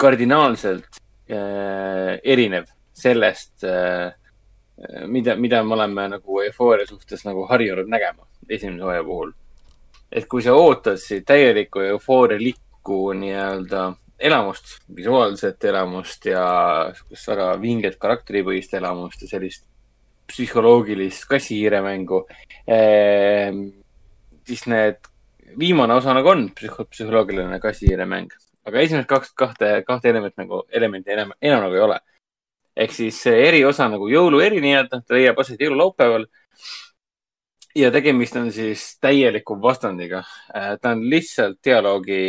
kardinaalselt äh, erinev sellest äh,, mida, mida me oleme nagu eufooria suhtes nagu harjunud nägema esimese hooaja puhul. et kui sa ootasid täielikku eufoorialikku nii-öelda elamust, visuaalset elamust ja sihukest väga vinget karakteripõhist elamust ja sellist psühholoogilist kassihiiremängu eh, siis need, viimane osa nagu on psühho, psühholoogiline kassihiiremäng, aga esimesed kaks, kahte, kahte elementi nagu, elementi enam, enam nagu ei ole. ehk siis eriosa nagu jõulueri nii-öelda, ta leiab aset jõululaupäeval. Ja tegemist on siis täieliku vastandiga. Äh, ta on lihtsalt dialoogi,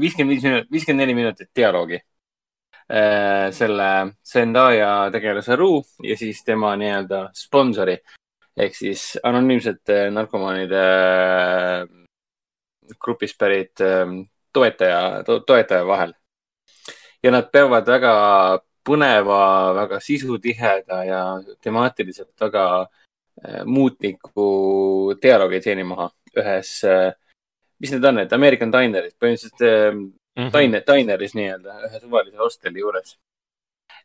viiskümmend viis minutit, viiskümmend neli minutit dialoogi äh, selle Zendaya tegelase Ru ja siis tema nii-öelda sponsori ehk siis anonüümsete narkomaanide äh, grupist pärit äh, toetaja to,, toetaja vahel. ja nad peavad väga põneva, väga sisutiheda ja temaatiliselt väga äh, muutliku dialoogi teeni maha ühes, mis need on, need American Dinerid, põhimõtteliselt mm -hmm. Diner, Dineris nii-öelda, ühe suvalise hosteli juures.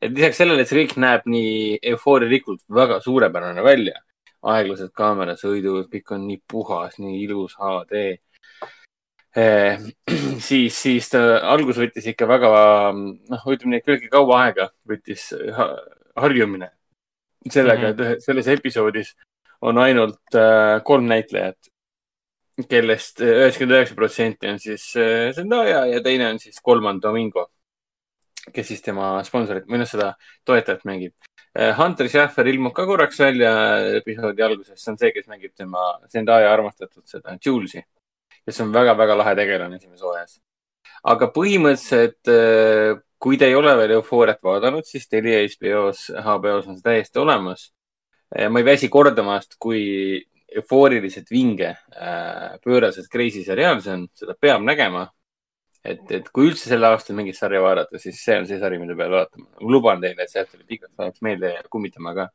et lisaks sellele, et see kõik näeb nii eufoorialikult väga suurepärane välja aeglased kaamerasõidud, kõik on nii puhas, nii ilus HD eh,. siis, siis ta algus võttis ikka väga, noh, ütleme nii, küllaltki kaua aega võttis harjumine sellega mm, -hmm. et selles episoodis on ainult äh, kolm näitlejat, kellest üheksakümmend üheksa protsenti on siis äh, Zendaya ja teine on siis kolmand Domingo, kes siis tema sponsorit või noh, seda toetajat mängib. Eh, Hunter Schaffer ilmub ka korraks välja episoodi alguses, see on see, kes mängib tema Zendaya armastatud seda Jules'i, kes on väga-väga lahe tegelane esimeses hooajas. aga põhimõtteliselt, eh, kui te ei ole veel eufooriat vaadanud, siis Telia HBO-s, HBO-s on see täiesti olemas. Eh, ma ei väsi kordamast, kui eufooriliselt vinge, pööraselt crazy seriaal see on, seda peab nägema et, et kui üldse sel aastal mingit sarja vaadata, siis see on see sari, mida peab vaatama. ma luban teile, et sealt tuleb igaks ajaks meelde kummitama ka.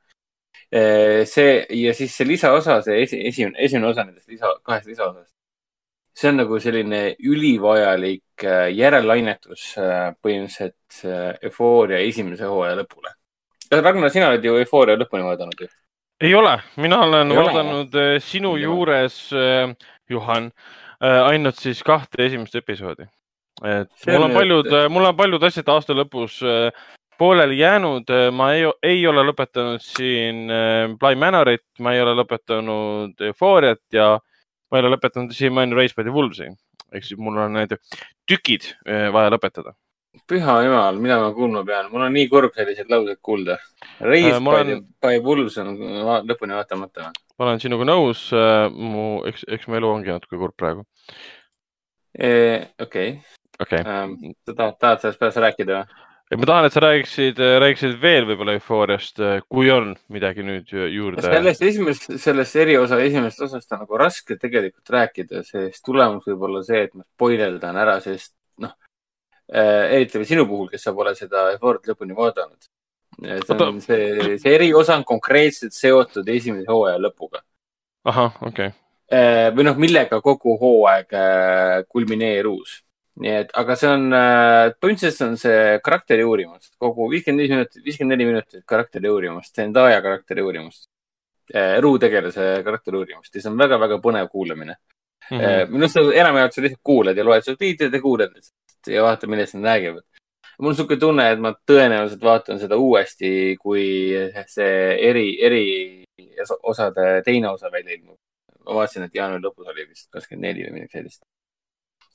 see ja siis see lisaosa, see esi, esimene, esimene osa nendest lisa, kahest lisaosast. See on nagu selline ülivajalik äh, järellainetus äh, põhimõtteliselt äh, eufooria esimese hooaja lõpule. Ragnar, sina oled ju eufooria lõpuni vaadanud ju? ei ole, mina olen ei vaadanud ole. sinu juures, Juhan, ainult siis kahte esimest episoodi et see mul on paljud, mul on paljud asjad aasta lõpus äh, pooleli jäänud, ma ei, ei ole lõpetanud siin äh, Bly Manorit, ma ei ole lõpetanud Euphoriat ja ma ei ole lõpetanud siin Mine Race by the Wolves'i. ehk siis mul on need tükid äh, vaja lõpetada. püha jumal, mida ma kuulma pean, mul on nii kurb selliseid lauseid kuulda. Race by, olen... by Wolves on lõpuni vaatamata. ma olen sinuga nõus, mu, eks, eks mu elu ongi natuke kurb praegu. okei okei ähm,. sa tahad, tahad sellest pärast rääkida või? Ma tahan, et sa räägiksid, räägiksid veel võib-olla eufooriast, kui on midagi nüüd juurde. sellest esimesest, sellest eriosa esimesest osast on nagu raske tegelikult rääkida, sest tulemus võib olla see, et ma spoilerdan ära, sest noh äh,, eriti veel sinu puhul, kes sa pole seda eufooriat lõpuni vaadanud. see on see, see eriosa on konkreetselt seotud esimese hooaja lõpuga. ahah, okei okay. äh,. või noh, millega kogu hooaeg äh, kulmineerus nii et, aga see on äh,, põhimõtteliselt on see karakteri uurimus, kogu viiskümmend viis minutit, viiskümmend neli minutit karakteri uurimust, Zendaya karakteri uurimust äh,, ruutegelase karakteri uurimust ja see on väga-väga põnev kuulamine mm. -hmm. minu arust enamjaolt sa lihtsalt kuulad ja loed subtiitreid ja kuulad lihtsalt ja vaatad, millest nad räägivad. mul on niisugune tunne, et ma tõenäoliselt vaatan seda uuesti, kui see eri, eri osade teine osa välja ilmub. ma vaatasin, et jaanuari lõpus oli vist kakskümmend neli või midagi sellist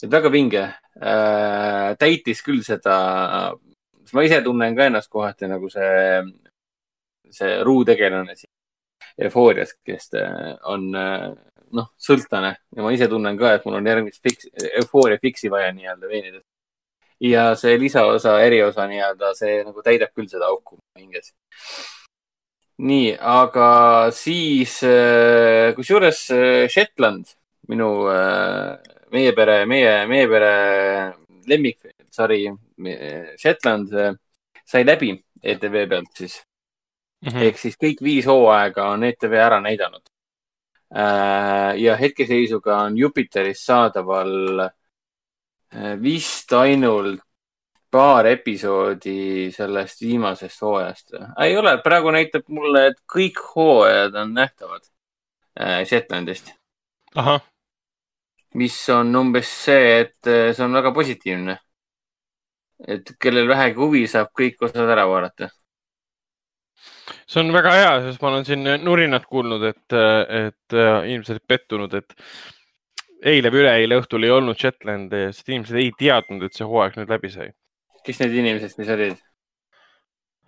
et väga vinge äh,. täitis küll seda, ma ise tunnen ka ennast kohati nagu see, see ruutegelane siin eufoorias, kes äh, on äh, noh, sõltlane ja ma ise tunnen ka, et mul on järgmist fix, eufooria fix'i vaja nii-öelda veenides. ja see lisaosa, eriosa nii-öelda, see nagu täidab küll seda auku hinges. nii, aga siis äh, kusjuures äh, Shetland, minu, meie pere, meie, meie pere lemmiksari äh, Shetland äh, sai läbi ETV pealt siis Mhm. ehk siis kõik viis hooaega on ETV ära näidanud. ja hetkeseisuga on Jupiteris saadaval äh, vist ainult paar episoodi sellest viimasest hooajast. ei ole, praegu näitab mulle, et kõik hooajad on nähtavad äh, Shetlandist, ahah, mis on umbes see, et äh, see on väga positiivne. et kellel vähegi huvi, saab kõik osad ära vaadata. see on väga hea, sest ma olen siin nurinat kuulnud, et, et äh, inimesed pettunud, et eile või üleeile õhtul ei olnud Shetlandi, sest inimesed ei teadnud, et see hooaeg nüüd läbi sai. kes need inimesed siis olid?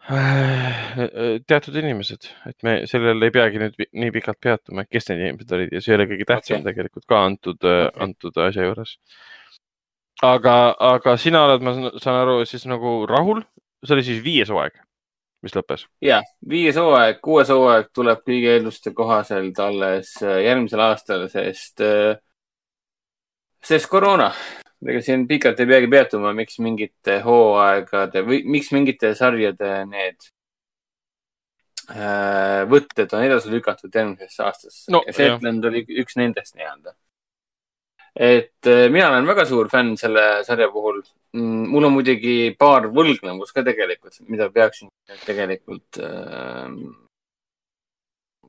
Teatud inimesed, et me sellel ei peagi nüüd nii pikalt peatuma, kes need inimesed olid ja see ei ole kõige tähtsam okay. tegelikult ka antud okay. Okei., antud asja juures. aga, aga sina oled, ma saan- aru, siis nagu rahul, see oli siis viies hooaeg, mis lõppes. ja viies hooaeg, kuues hooaeg tuleb kõigi eelduste kohaselt alles äh, järgmisel aastal, sest, sest koroona. Ega siin pikalt ei peagi peatuma, miks mingite hooaegade või miks mingite sarjade need äh, võtted on edasi lükatud järgmisesse aastasse No, Shetland oli üks nendest nii-öelda. et äh, mina olen väga suur fänn selle sarja puhul. mul on muidugi paar võlgnevust ka tegelikult, mida peaksin tegelikult äh,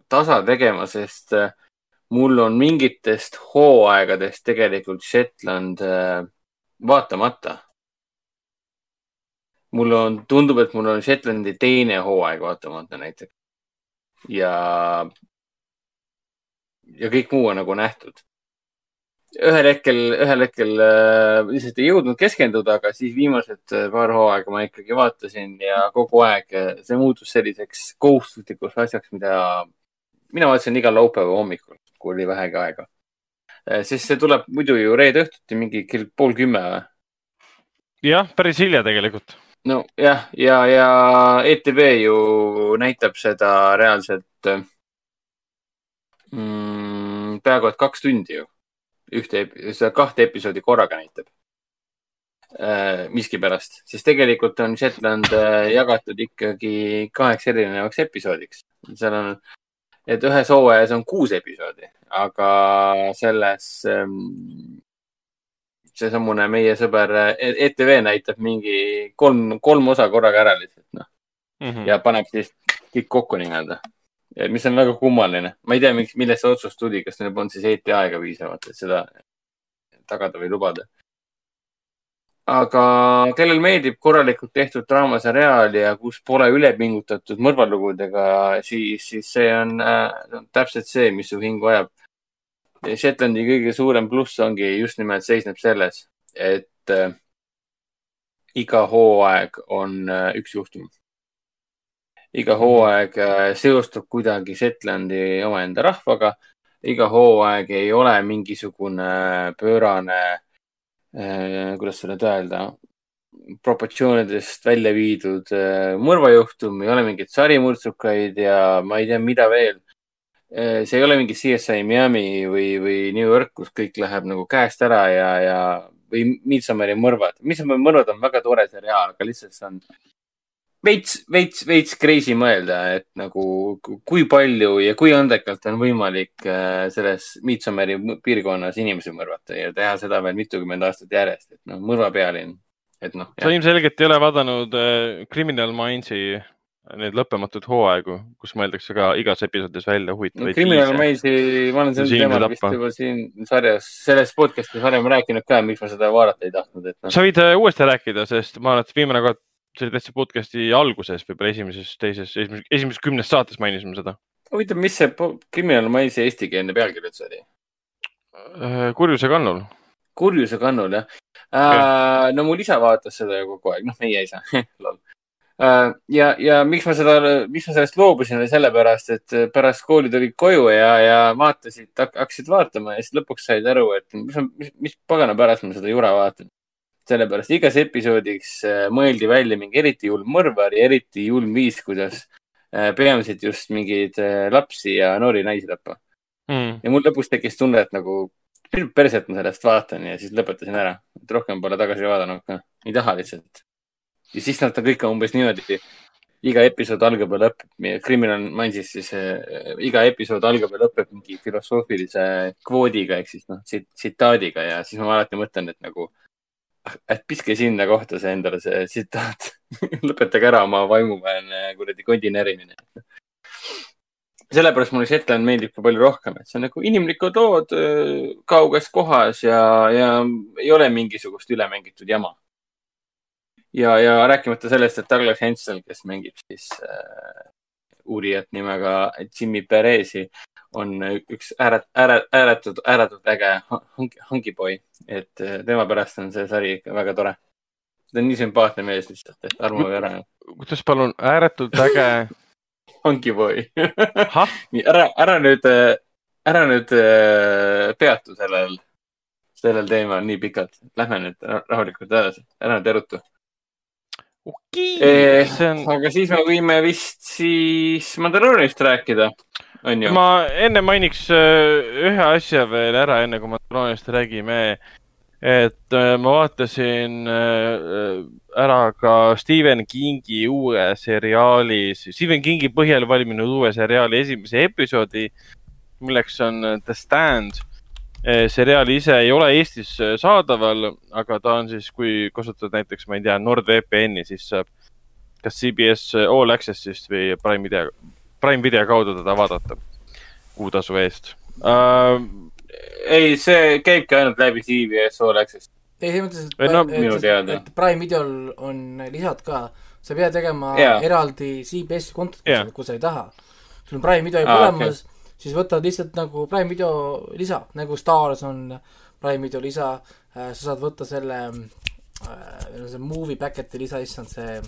tasa tegema, sest äh, mul on mingitest hooaegadest tegelikult Shetland äh, vaatamata. mul on, tundub, et mul on Shetlandi teine hooaeg vaatamata näiteks. ja, ja kõik muu on nagu nähtud. ühel hetkel, ühel hetkel äh, lihtsalt ei jõudnud keskenduda, aga siis viimased äh, paar hooaega ma ikkagi vaatasin ja kogu aeg see muutus selliseks kohustuslikuks asjaks, mida mina vaatasin igal laupäeva hommikul, kui oli vähegi aega. sest see tuleb muidu ju reede õhtuti mingi kell pool kümme või? jah, päris hilja tegelikult. nojah, ja, ja ETV ju näitab seda reaalselt mm, peaaegu et kaks tundi ju. ühte, seda kahte episoodi korraga näitab äh,. miskipärast, siis tegelikult on Shetland äh, jagatud ikkagi kaheks erinevaks episoodiks. seal on, et ühes hooajas on kuus episoodi, aga selles ähm, seesamune meie sõber ETV näitab mingi kolm, kolm osa korraga ära lihtsalt, noh. Mhm. ja paneb siis kõik kokku nii-öelda. mis on väga kummaline. ma ei tea, miks, millest see otsus tuli, kas neil polnud siis eetriaega piisavalt, et seda tagada või lubada. Aga kellel meeldib korralikult tehtud draamaseriaal ja kus pole üle pingutatud mõrvalugudega, siis, siis see on äh, täpselt see, mis su hingu ajab. Shetlandi kõige suurem pluss ongi just nimelt seisneb selles, et äh, iga hooaeg on äh, üks juhtum iga hooaeg äh, seostub kuidagi Shetlandi omaenda rahvaga. iga hooaeg ei ole mingisugune pöörane, kuidas seda nüüd öelda, proportsioonidest välja viidud äh, mõrvajuhtum, ei ole mingeid sarimõrtsukaid ja ma ei tea, mida veel. see ei ole mingi CSI Miami või, või New York, kus kõik läheb nagu käest ära ja, ja või Midsomeri mõrvad. Midsomeri mõrvad on väga tore seriaal, aga lihtsalt see on veits, veits, veits crazy mõelda, et nagu ku- kui palju ja kui andekalt on võimalik äh, selles Midsomeri piirkonnas inimesi mõrvata ja teha seda veel mitukümmend aastat järjest, et noh, mõrvapealinn, et noh. sa ilmselgelt ei ole vaadanud äh, Criminal Minds'i neid lõppematuid hooaegu, kus mõeldakse ka igas episoodis välja huvitavaid Criminal viise. Mindsi, ma olen Kuidas sel inimene teemal vist juba siin sarjas, selles podcast'is varem rääkinud ka, miks ma seda vaadata ei tahtnud, et noh. sa võid äh, uuesti rääkida, sest ma arvan, et viimane kord, see oli täitsa podcast'i alguses, võib-olla esimeses, teises, esimeses, esimeses kümnes saates mainisime seda. huvitav, mis see Criminal Mindsi eestikeelne pealkiri üldse oli? kurjuse kannul. kurjuse kannul jah äh,. no mul isa vaatas seda ju kogu aeg, noh, meie isa. Äh, ja, ja miks ma seda, miks ma sellest loobusin, oli sellepärast, et pärast kooli tulid koju ja, ja vaatasid, hakkasid vaatama ja siis lõpuks said aru, et mis, mis, mis pagana pärast ma seda jura vaatan. Sellepärast igas episoodiks äh, mõeldi välja mingi eriti julm mõrvar ja eriti julm viis, kuidas peamiselt just mingeid äh, lapsi ja noori naisi tappa. mm.. ja mul lõpus tekkis tunne, et nagu perset ma sellest vaatan ja siis lõpetasin ära. et rohkem pole tagasi vaadanud ka, ei taha lihtsalt. ja siis nad on kõik umbes niimoodi, iga episood algab ja lõpeb, Criminal Minds'is siis äh, iga episood algab ja lõpeb mingi filosoofilise kvoodiga ehk siis noh, tsitaadiga ja siis ma alati mõtlen, et nagu, et piske sinna kohta see endale see tsitaat. lõpetage ära oma vaimuväelne kuradi kondi närimine sellepärast mulle Shetland meeldib ka palju rohkem, et see on nagu inimlikud lood kauges kohas ja, ja ei ole mingisugust ülemängitud jama. ja, ja rääkimata sellest, et Douglas Hensel, kes mängib siis äh, uurijat nimega Jimmy Perezi, on üks ääret-, ääret-, ääretult, ääretult äge hangi, hangipoi, et äh, tema pärast on see sari ikka väga tore. ta on nii sümpaatne mees lihtsalt, et armuge ära. kuidas palun, ääretult äge. hangipoi nii ära, ära nüüd, ära nüüd äh, peatu sellel, sellel teemal nii pikalt. Lähme nüüd ra- rahulikult edasi, ära nüüd erutu. okei, Eh, see on, aga siis me võime vist siis Mandaloonist rääkida? Ma enne mainiks äh, ühe asja veel ära, enne kui Mandaloonist räägime. et äh, ma vaatasin äh, ära ka Stephen Kingi uue seriaali, Stephen Kingi põhjal valminud uue seriaali esimese episoodi, milleks on The Stand. seriaal ise ei ole Eestis saadaval, aga ta on siis, kui kasutad näiteks, ma ei tea, NordVPN-i, siis saab kas CBS All Access'ist või Prime video, Prime video kaudu teda vaadata kuutasu eest uh,. ei, see käibki ainult läbi CBS All Access. ei, selles mõttes, Ei, no et, et, et Prime videol on lisad ka, sa ei pea tegema Jaa. eraldi CBS-i kontot Jaa., kui sa ei taha. sul on Prime video juba Aa, olemas, siis võtad lihtsalt nagu Prime video lisa, nagu Stars on Prime video lisa, sa saad võtta selle äh,, see movie packet'i lisa, issand see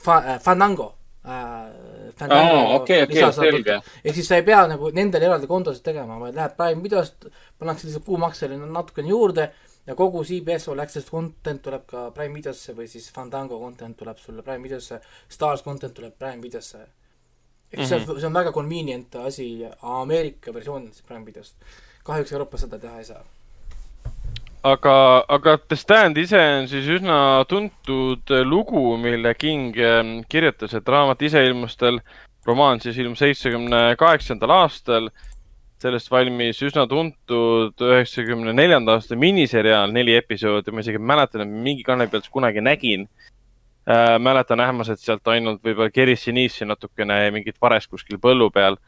fa, äh, Fandango äh,. aa, okei, okei, selge. ehk siis sa ei pea nagu nendel eraldi kontosid tegema, vaid lähed Prime videost, pannakse lihtsalt kuumaksele natukene juurde ja kogu CBS All Access content tuleb ka Prime videosse või siis Fandango content tuleb sulle Prime videosse, Stars content tuleb Prime videosse. ehk siis mm -hmm. see on, see on väga convenient asi Ameerika versioonides Prime videost. kahjuks Euroopas seda teha ei saa. aga, aga The Stand ise on siis üsna tuntud lugu, mille King ähm, kirjutas, et raamat ise ilmus tal, romaan siis ilmus seitsmekümne kaheksandal aastal. sellest valmis üsna tuntud üheksakümne neljanda aasta miniseriaal, neli episoodi, ma isegi mäletan, et mingi kanali pealt kunagi nägin äh,. mäletan ähmaselt sealt ainult võib-olla Kerry Sinise natukene ja mingit vares kuskil põllu peal.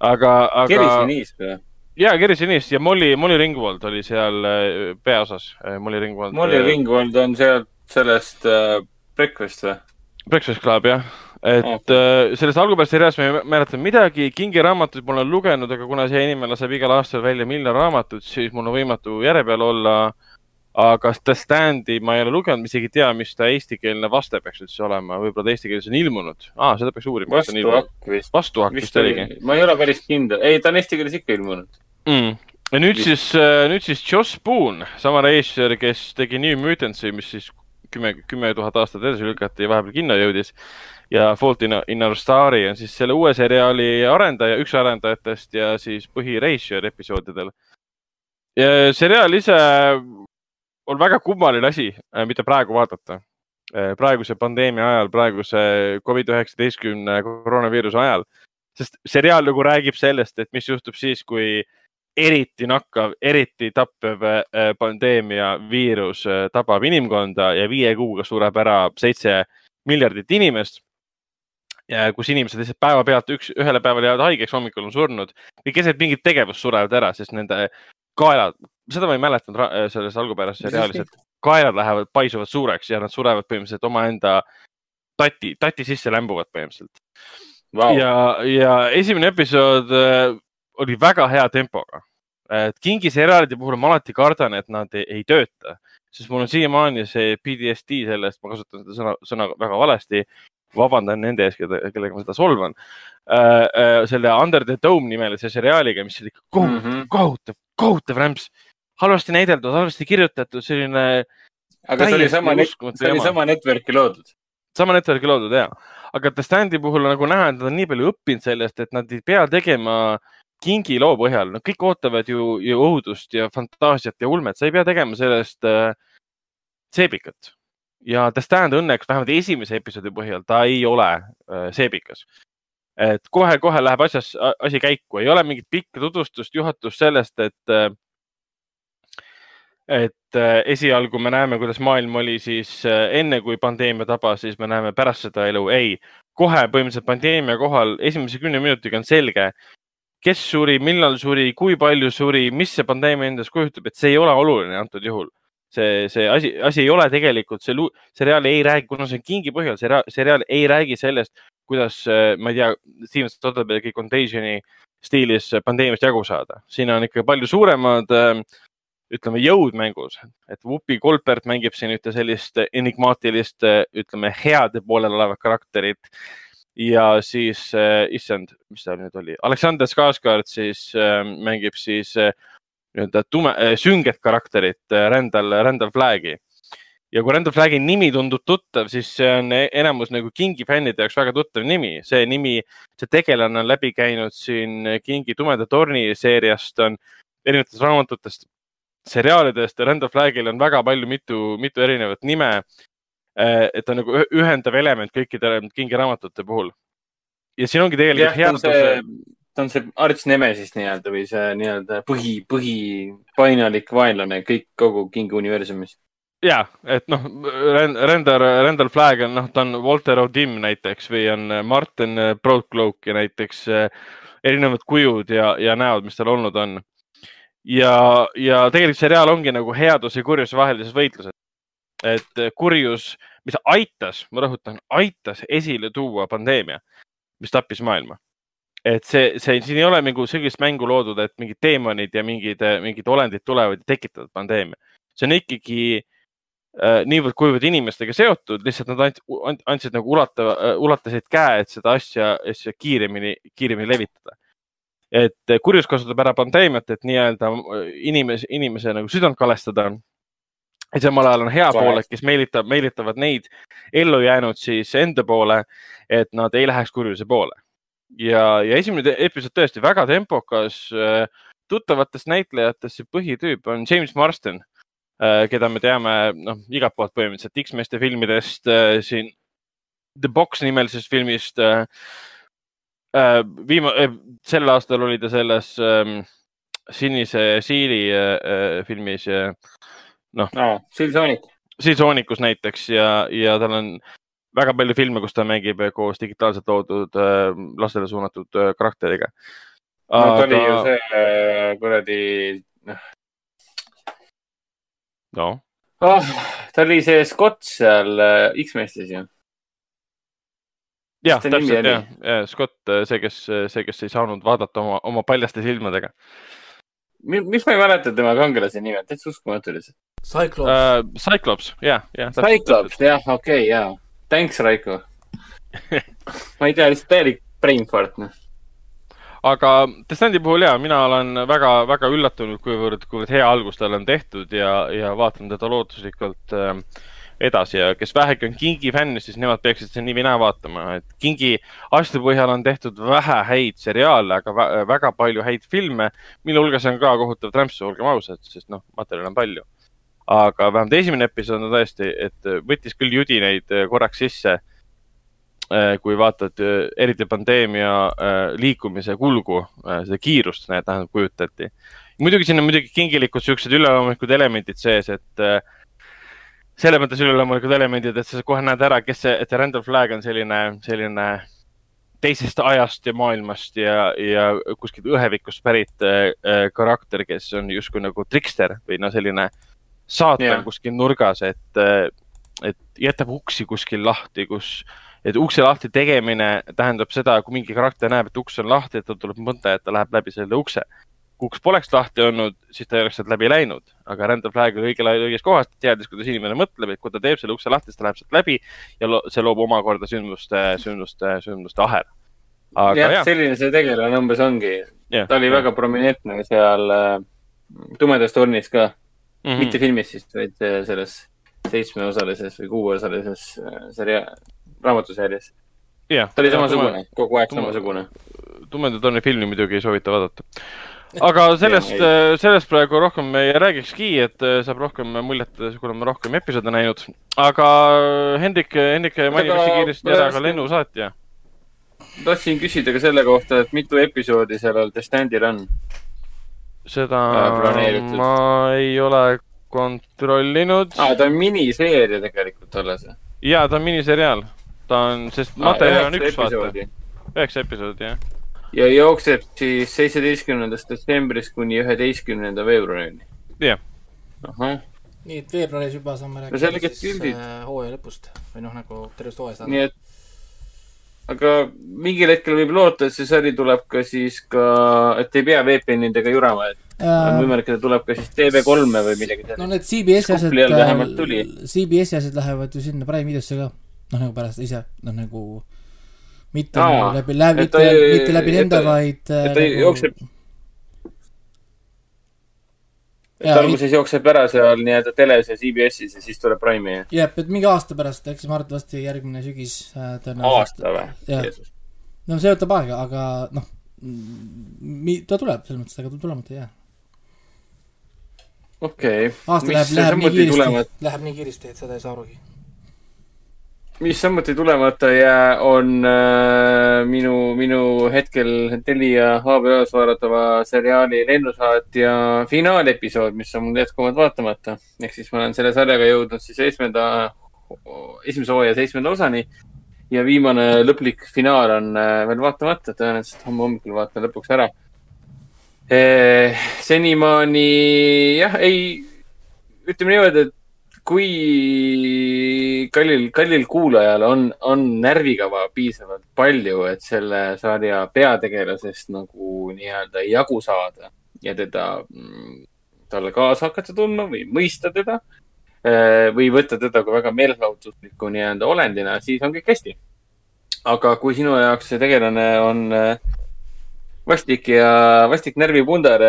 aga, aga. Kerisi Niis või? Ja Kerry Sinise ja Molly, Molly Ringwald oli seal äh, peaosas. Molly Ringwald. Molly Ringwald on sealt sellest äh, Breakfast või? Breakfast Club jah, et okay. sellest algupärasest seriaalist ma ei mäleta midagi, Kingi raamatuid ma olen lugenud, aga kuna see inimene laseb igal aastal välja miljon raamatut, siis mul on võimatu järje peal olla. aga The Standi ma ei ole lugenud, ma isegi ei tea, mis ta eestikeelne vaste peaks üldse olema, võib-olla ta eesti keeles on ilmunud ah,, seda peaks uurima. vastuhakk vist. vastuhakk vist oligi oli, ma ei ole päris kindel, ei, ta on eesti keeles ikka ilmunud. mm.. ja nüüd siis, nüüd siis Joss Boone, sama režissöör, kes tegi New Mutantsi, mis siis kümme, kümme tuhat aastat edasi lükati ja vahepeal kinno jõudis. ja Fault in, in Our Star'i on siis selle uue seriaali arendaja, üks arendajatest ja siis põhirežissöör episoodidel. ja seriaal ise on väga kummaline asi, mida praegu vaadata. praeguse pandeemia ajal, praeguse Covid üheksateistkümne koroonaviiruse ajal, sest seriaal nagu räägib sellest, et mis juhtub siis, kui eriti nakkav, eriti tappev äh, pandeemia viirus äh, tabab inimkonda ja viie kuuga sureb ära seitse miljardit inimest. kus inimesed lihtsalt päevapealt üks, ühele päevale jäävad haigeks, hommikul on surnud või keset mingit tegevust surevad ära, sest nende kaelad, seda ma ei mäletanud äh, selles algupärases seriaalis, et kaelad lähevad, paisuvad suureks ja nad surevad põhimõtteliselt omaenda tati, tati sisse lämbuvad põhimõtteliselt Vau. ja, ja esimene episood oli väga hea tempoga. et Kingi seriaalide puhul ma alati kardan, et nad ei, ei tööta, sest mul on siiamaani see PTSD sellest, ma kasutan seda sõna, sõna väga valesti. vabandan nende ees, keda, kellega ma seda solvan äh,. selle Under the Dome nimelise seriaaliga, mis oli kohutav mm. -hmm. kohutav, kohutav rämps. halvasti näideldud, halvasti kirjutatud, selline aga see oli sama, see oli sama network'i loodud. sama network'i loodud ja, aga The Standi puhul on nagu näha, et nad on nii palju õppinud sellest, et nad ei pea tegema kingi loo põhjal, no kõik ootavad ju, ju õudust ja fantaasiat ja ulmet, sa ei pea tegema sellest äh, seebikat. ja The Stand õnneks vähemalt esimese episoodi põhjal, ta ei ole äh, seebikas. et kohe-kohe läheb asjas, asi käiku, ei ole mingit pikka tutvustust, juhatust sellest, et äh, et äh, esialgu me näeme, kuidas maailm oli siis äh, enne, kui pandeemia tabas, siis me näeme pärast seda elu. ei, kohe põhimõtteliselt pandeemia kohal esimese kümne minutiga on selge, kes suri, millal suri, kui palju suri, mis see pandeemia endast kujutab, et see ei ole oluline antud juhul. see, see asi, asi ei ole tegelikult, see seriaal ei räägi, kuna see on kingi põhjal, seriaal ei räägi sellest, kuidas, äh, ma ei tea, Steven Soderberghi Contagion'i stiilis pandeemiast jagu saada. siin on ikka palju suuremad äh, ütleme, jõud mängus, et Whoopi Goldberg mängib siin ühte sellist enigmaatilist, ütleme, heade poolel olevat karakterit. Ja siis äh,, issand, mis ta nüüd oli, Aleksander Skarsgård siis äh, mängib siis äh, nii-öelda tume äh,, sünget karakterit äh,, Randall, Randall Flaggi. ja kui Randall Flaggi nimi tundub tuttav, siis see on enamus nagu Kingi fännide jaoks väga tuttav nimi. see nimi, see tegelane on läbi käinud siin Kingi Tumeda torni seeriast, on erinevatest raamatutest seriaalidest Randall Flaggil on väga palju, mitu, mitu erinevat nime. Eh, et ta on nagu ühendav element kõikide Kingi raamatute puhul. ja siin ongi tegelikult hea. ta on see Arts Nemesis nii-öelda või see nii-öelda põhi, põhipainalik vaenlane kõik kogu Kingi universumis ja, et noh, Randall, Randall Flagg on, noh, ta on Walter O'Dim näiteks või on Martin Broadcloak ja näiteks erinevad kujud ja, ja näod, mis tal olnud on ja, ja tegelikult seriaal ongi nagu headuse ja kurjuse vahelises võitluses. Et kurjus, mis aitas, ma rõhutan, aitas esile tuua pandeemia, mis tappis maailma. et see, see, siin ei ole nagu sellist mängu loodud, et mingid teemonid ja mingid, mingid olendid tulevad ja tekitavad pandeemia. see on ikkagi äh, niivõrd-kuivõrd inimestega seotud, lihtsalt nad andsid, andsid nagu ulata, ulatasid käe, et seda asja, asja kiiremini, kiiremini levitada et kurjus kasutab ära pandeemiat, et nii-öelda inimese, inimese nagu südant kalestada. Ja samal ajal on hea pool, et kes meelitab, meelitavad neid ellujäänud siis enda poole, et nad ei läheks kurjuse poole. ja, ja esimene episood tõesti väga tempokas. Äh, tuttavatest näitlejatest see põhitüüp on James Marston, äh, keda me teame noh, igalt poolt põhimõtteliselt X-meeste filmidest siin The Box nimelisest filmist äh, äh, viima- äh,, sel aastal oli ta selles äh, Sinise siili äh, äh, filmis äh,. Noh no,. Silsoonik. Silsoonikus näiteks ja, ja tal on väga palju filme, kus ta mängib koos digitaalselt loodud äh, lastele suunatud äh, karakteriga. Aga... no ta oli ju see äh, kuradi, noh. no oh,. ta oli see Scott seal äh, X-meestes ju jah, täpselt jah, ja Scott, äh, see, kes, see, kes ei saanud vaadata oma, oma paljaste silmadega. miks ma ei mäleta tema kangelase nime, täitsa uskumatu lihtsalt. Cyclops uh,. Cyclops, jah, jah. Cyclops, jah, okei okay,, jaa. Thanks, Raiko ma ei tea, lihtsalt täielik brain fart, noh aga Destandi puhul ja mina olen väga-väga üllatunud, kuivõrd, kuivõrd hea algus tal on tehtud ja, ja vaatan teda lootuslikult äh, edasi ja kes vähegi on Kingi fänn, siis nemad peaksid seda nii või naa vaatama, et Kingi asjade põhjal on tehtud vähe häid seriaale, aga väga palju häid filme, mille hulgas on ka kohutav trämpsu, olgem ausad, sest noh, materjali on palju. Aga vähemalt esimene episood on tõesti, et võttis küll judinaid äh, korraks sisse. Äh, kui vaatad äh, eriti pandeemia liikumise kulgu, seda kiirust, tähendab, kujutati. muidugi siin on muidugi kingilikud siuksed üleloomulikud elemendid sees, et selles mõttes üleloomulikud elemendid, et sa kohe näed ära, kes see, et Randall Flagg on selline, selline teisest ajast ja maailmast ja, ja kuskilt õhevikust pärit äh, karakter, kes on justkui nagu trikster või no selline saatan yeah. kuskil nurgas, et, et jätab uksi kuskil lahti, kus, et ukse lahti tegemine tähendab seda, kui mingi karakter näeb, et uks on lahti, et tal tuleb mõte, et ta läheb läbi selle ukse kui uks poleks lahti olnud, siis ta ei oleks sealt läbi läinud, aga Randall Flagg oli õigel ajal õiges kohas, teadis, kuidas inimene mõtleb, et kui ta teeb selle ukse lahti, siis ta läheb sealt läbi ja lo see loob omakorda sündmuste, sündmuste, sündmuste ahela. jah ja., selline see tegelane umbes ongi. ta oli ja. väga prominentne seal äh, Tumedas tornis ka mm, -hmm. mitte filmis siis, vaid äh, selles seitsmeosalises või kuueosalises äh, seria-, raamatusarjas jah. ta oli samasugune, kogu aeg tume- samasugune. tumeda tooni filmi muidugi ei soovita vaadata. aga sellest sellest praegu rohkem ei räägikski, et äh, saab rohkem muljet, kui oleme rohkem episoode näinud. aga Hendrik, Hendrik mainib hästi kiiresti ära ka lennusaatja. tahtsin küsida ka selle kohta, et mitu episoodi sellel The Standil on. Seda Äh, ma ei ole kontrollinud aa, ta on miniseeria tegelikult alles. ja ta on miniseriaal. ta on, sest materjal on üks, vaata. üheksa episoodi, jah. ja jookseb siis seitseteistkümnendast detsembrist kuni üheteistkümnenda veebruarini. jah, ahah, nii et veebruaris juba saame No rääkida selged siis äh, hooaja lõpust või noh, nagu tervest hooajast. nii et aga mingil hetkel võib loota, et see sari tuleb ka siis ka, et ei pea VPN-idega jurama, et on võimalik, et ta tuleb ka siis TV3-e või midagi no sellist. need CBS-i asjad CBS-i asjad lähevad ju sinna Prime videosse ka. noh, nagu pärast ise, noh nagu mitte Aa, nagu läbi, läbi, mitte mitte läbi nende, vaid. äh, et ta jookseb, et alguses jookseb ära seal nii-öelda teles ja CBS-is ja siis tuleb Prime'i. jah, et mingi aasta pärast, eks arvatavasti järgmine sügis äh, tõenäoliselt. aasta või no see võtab aega, aga noh, ta tuleb selles mõttes, ega ta tulemata ei jää. okei. aasta läheb, läheb nii kiiresti, läheb nii kiiresti, et seda ei saa arugi. Mis samuti tulemata ei jää, on äh, minu, minu hetkel Telia HBO-s vaadatava seriaali Lennusaatja finaalepisood, mis on mul jätkuvalt vaatamata. ehk siis ma olen selle sarjaga jõudnud siis seitsmenda, esimese hooaja seitsmenda osani ja viimane lõplik finaal on äh, veel vaatamata, tõenäoliselt homme hommikul vaatan lõpuks ära. senimaani jah, ei, ütleme niimoodi, et kui kallil, kallil kuulajal on, on närvikava piisavalt palju, et selle sarja peategelasest nagu nii-öelda jagu saada ja teda, talle kaasa hakata tundma või mõista teda eh, või võtta teda kui väga meelelahutuslikku nii-öelda olendina, siis on kõik hästi. aga kui sinu jaoks see tegelane on eh, vastik ja vastik närvipundar,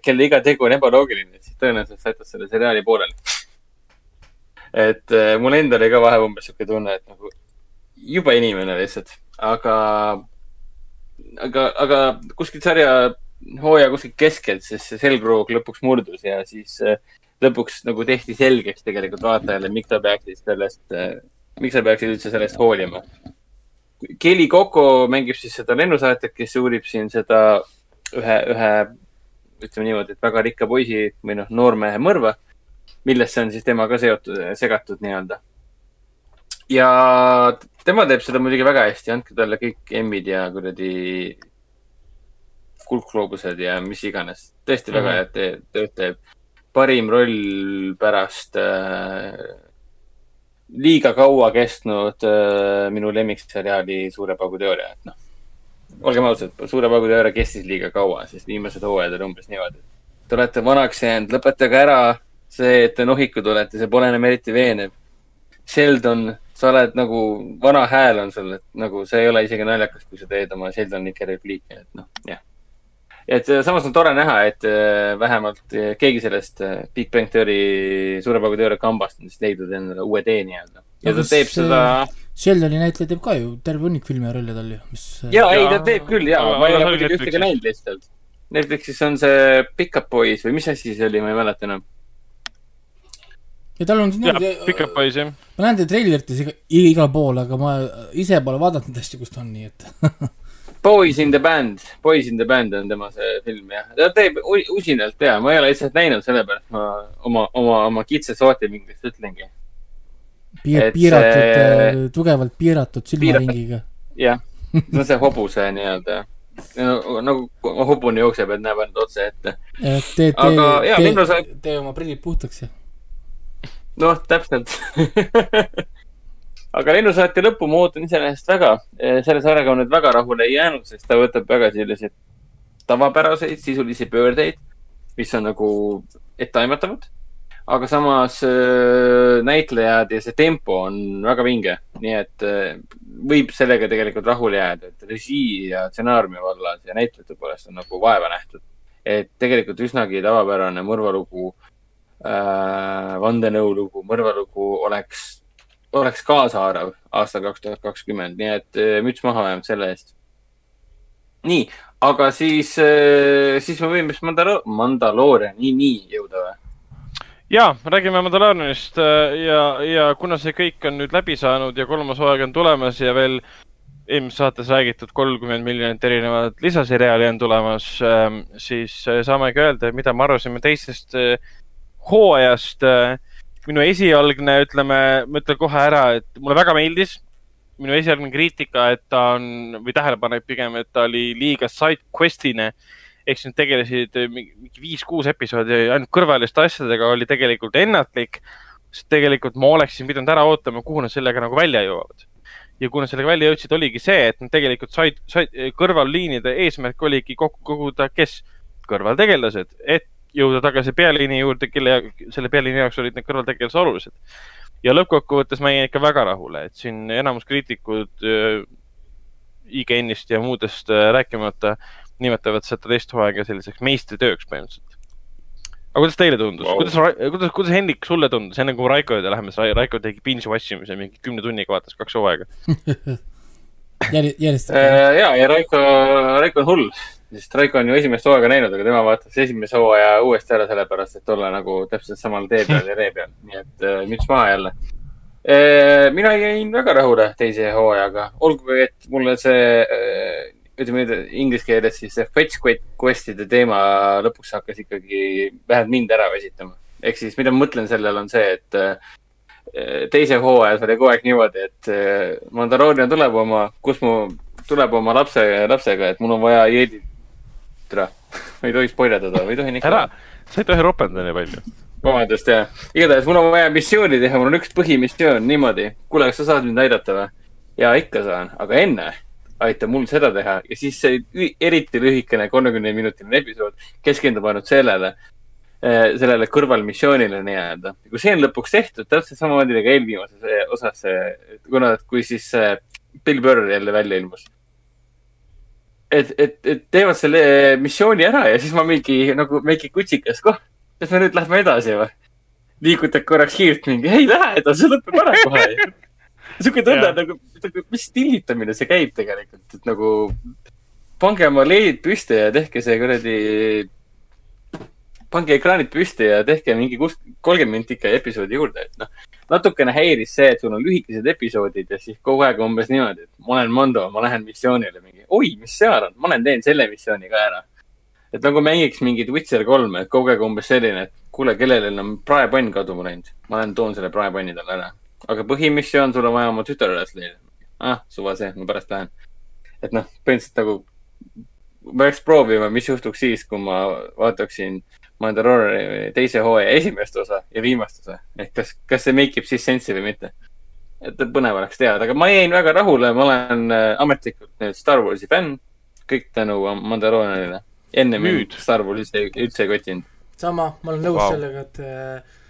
kelle iga tegu on ebaloogiline, siis tõenäoliselt sa jätad selle seriaali pooleli et äh, mul endal oli ka vahe umbes sihuke tunne, et nagu jube inimene lihtsalt, aga, aga, aga kuskilt sarja hooaja kuskilt keskelt, siis see selgroog lõpuks murdus ja siis äh, lõpuks nagu tehti selgeks tegelikult vaatajale, miks ta peaks siis sellest äh,, miks sa peaksid üldse sellest hoolima. Kelly Coco mängib siis seda lennusaatjat, kes uurib siin seda ühe, ühe, ütleme niimoodi, et väga rikka poisi või noh, noormehe mõrva millesse on siis tema ka seotud, segatud nii-öelda. ja tema teeb seda muidugi väga hästi, andke talle kõik Emmid ja kuradi kuldgloobused ja mis iganes. tõesti väga Mhm. head te- tööd teeb. parim roll pärast äh, liiga kaua kestnud äh, minu lemmikseriaali Suure paugu teooria, et noh. olgem ausad, Suure paugu teooria kestis liiga kaua, sest viimased hooajad olid umbes niimoodi. Te olete vanaks jäänud, lõpetage ära see, et te nohikud olete, see pole enam eriti veenev. Sheldon, sa oled nagu, vana hääl on sul, et nagu see ei ole isegi naljakas, kui sa teed oma Sheldonike repliike, et noh, jah. et samas on tore näha, et äh, vähemalt äh, keegi sellest äh, Big Bang Theory suure paugu teooria kambast on siis leidnud endale uue tee nii-öelda. ja No ta teeb seda, Sheldoni näitleja teeb ka ju terve hunnik filme ja rolle tal ju, mis. ja ei, ta teeb küll ja ma ei ole muidugi ühtegi näinud lihtsalt. Netflixis on see Pickup Boys või mis asi see oli, ma ei mäleta enam. Ja tal on niimoodi, Pickup Boys jah. ma näen teda treilerites iga, igal pool, aga ma ise pole vaadanud neid asju, kus ta on, nii et Boys in the band, Boys in the band on tema see film jah. ta teeb usinalt ja ma ei ole lihtsalt näinud, sellepärast ma oma, oma, oma kitsas vaatevinklist ütlengi. piir, piiratud see-, tugevalt piiratud silmaringiga. jah, see on see hobuse nii-öelda. nagu hobune jookseb, et näeb ainult otse ette. tee, Aga tee tee, tee oma prillid puhtaks ja. noh, täpselt. aga lennusaate lõppu ma ootan iseenesest väga. selle sarjaga on nüüd väga rahule ei jäänud, sest ta võtab väga selliseid tavapäraseid sisulisi pöördeid, mis on nagu etteaimatavad. aga samas äh, näitlejad ja see tempo on väga vinge, nii et äh, võib sellega tegelikult rahule jääda, et režii ja stsenaariumi vallas ja näitlejate poolest on nagu vaeva nähtud. et tegelikult üsnagi tavapärane mõrvalugu äh, vandenõulugu, mõrvalugu oleks oleks kaasaarv aastal kaks tuhat kakskümmend, nii et äh, müts maha vähemalt selle eest. nii, aga siis, siis me võime siis Mandalo-, Mandalooriani nii jõuda või? ja räägime Mandalorianist äh, ja, ja kuna see kõik on nüüd läbi saanud ja kolmas hooaeg on tulemas ja veel eelmises saates räägitud kolmkümmend miljonit erinevat lisaseriaali on tulemas, siis äh, saamegi öelda, mida me arvasime teisest äh, hooajast. minu esialgne, ütleme, ma ütlen kohe ära, et mulle väga meeldis. minu esialgne kriitika, et ta on või tähelepanek pigem, et ta oli liiga side quest'ine ehk siis nad tegelesid mingi mingi viis-kuus episoodi ainult kõrvaliste asjadega, oli tegelikult ennatlik. sest tegelikult ma oleksin pidanud ära ootama, kuhu nad sellega nagu välja jõuavad. ja kui nad sellega välja jõudsid, oligi see, et nad tegelikult said, said kõrvalliinide eesmärk oligi kokku koguda, kes kõrvaltegelased, et jõuda tagasi pealiini juurde, kelle, selle pealiini jaoks olid need kõrvaltegelased olulised. ja lõppkokkuvõttes ma jäin ikka väga rahule, et siin enamus kriitikud äh, IGN-ist ja muudest äh, rääkimata nimetavad seda teist hooaega selliseks meistritööks põhimõtteliselt. aga kuidas teile tundus wow., kuidas, kuidas, kuidas Hendrik sulle tundus, enne kui Raiko juurde läheme, sest Raiko tegi binge watch imise mingi kümne tunniga vaatas kaks hooaega. järjest, järjest. Äh, ja, ja Raiko, Raiko on hull, sest Raiko on ju esimest hooaega näinud, aga tema vaatas esimese hooaja uuesti ära sellepärast, et olla nagu täpselt samal tee peal ja ree peal, nii et äh, müts maha jälle. mina jäin väga rahule teise hooajaga, olgugi et mulle see, ütleme nüüd inglise keeles siis see fetch quest'ide teema lõpuks hakkas ikkagi vähemalt mind ära väsitama. ehk siis, mida ma mõtlen sellele, on see, et äh, teise hooajas oli kogu aeg niimoodi, et äh, Mandaloorian tuleb oma, kus mu, tuleb oma lapse, lapsega, et mul on vaja jeedi. Tere, ma ei tohi spoilerdada või tohin ikka? ära, sa ei tohi ropendada nii palju. vabandust, jah. igatahes mul on vaja missiooni teha, mul on üks põhimissioon niimoodi. kuule, kas sa saad mind aidata või? ja ikka saan, aga enne aita mul seda teha ja siis see eriti lühikene kolmekümne minutiline episood keskendub ainult sellele, sellele kõrvalmissioonile nii-öelda. kui see on lõpuks tehtud, täpselt samamoodi nagu eelviimases eh, osas, kuna, kui siis Bill Burr jälle välja ilmus. et, et, et teevad selle missiooni ära ja siis ma mingi nagu mingi kutsikas, koh, kas me nüüd lähme edasi või? liigutad korraks hiirt mingi, ei lähe edasi, lõpeb ära kohe. sihuke tunne nagu, nagu, mis tillitamine see käib tegelikult, et nagu pange oma leedid püsti ja tehke see kuradi, pange ekraanid püsti ja tehke mingi kus-, kolmkümmend minutit ikka episoodi juurde, et noh. Natukene häiris see, et sul on lühikesed episoodid ja siis kogu aeg umbes niimoodi, et ma olen Mondo, ma lähen missioonile mingi, oi, mis seal on, ma lähen teen selle missiooni ka ära et nagu mängiks mingit Witcher kolme, et kogu aeg umbes selline, et kuule, kellelel on praepann kaduma läinud. ma lähen toon selle praepanni talle ära. aga põhimissioon, sul on vaja oma tütar üles leida. ah, suva see, ma pärast lähen. et noh, põhimõtteliselt nagu, ma peaks proovima, mis juhtuks siis, kui ma vaataksin Mandaloriani teise hooaja esimest osa ja viimast osa. ehk kas, kas see make ib siis sensi või mitte. et põnev oleks teada, aga ma jäin väga rahule, ma olen äh, ametlikult nüüd Star Warsi fänn. kõik tänu Mandalorianile. enne Nüüd. mind Star Wars üldse, üldse ei kotinud. sama, ma olen nõus wow. sellega, et äh,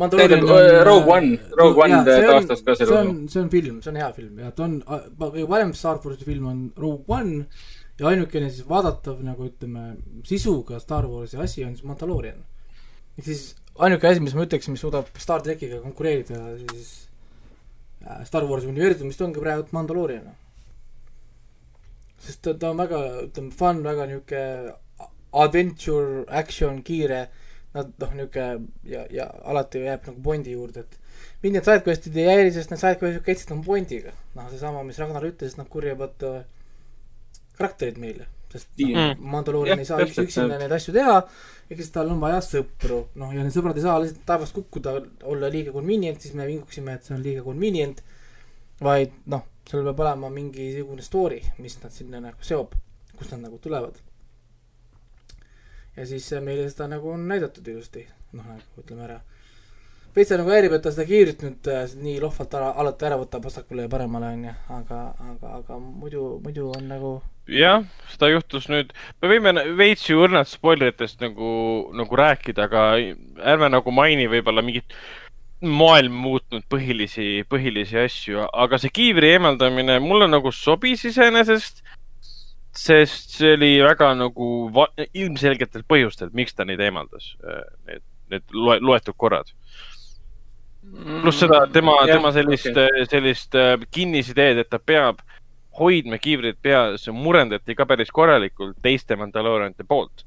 Tähendab, äh, Rogue One- Rogue One taastas ka selle see on see on film, see on hea film ja ta on, kõige parem Star Warsi film on Rogue One ja ainukene siis vaadatav nagu ütleme, sisuga Star Warsi asi on siis Mandalorian. ehk siis ainuke asi, mis ma ütleks, mis suudab Star trackiga konkureerida siis äh, Star Warsi universumist ongi praegu Mandalorian. sest ta, ta on väga, ütleme, fun, väga niuke adventure, action, kiire nad noh, niisugune ja, ja alati jääb nagu Bondi juurde, et mind need sidequest'id ei häiri, sest need sidequest'id käisid nagu Bondiga. noh, seesama, mis Ragnar ütles, nad kurjavad äh, karakterid meile, sest Mm. Mandaloorian ei saa üks üksinda neid asju teha, ehk siis tal on vaja sõpru, noh ja need sõbrad ei saa lihtsalt taevast kukkuda, olla liiga convenient, siis me vinguksime, et see on liiga convenient, vaid noh, seal peab olema mingisugune story, mis nad sinna nagu seob, kust nad nagu tulevad. ja siis meile seda nagu on näidatud ilusti, noh nagu ütleme ära. Veits nagu häirib, et ta seda kiirt nüüd äh, nii lohvalt ära, alati ära võtab vasakule ja paremale onju, aga, aga, aga muidu, muidu on nagu jah, seda juhtus nüüd, me võime veits ju õrnalt spoileritest nagu, nagu rääkida, aga ärme nagu maini võib-olla mingit maailm muutnud põhilisi, põhilisi asju, aga see kiivri eemaldamine mulle nagu sobis iseenesest. sest see oli väga nagu ilmselgetel põhjustel, miks ta neid eemaldas, need, need loe-, loetud korrad. Pluss seda tema, tema sellist okei., sellist äh, kinnisideed, et ta peab hoidma kiivrit peas, murendati ka päris korralikult teiste Mandaloorianite poolt,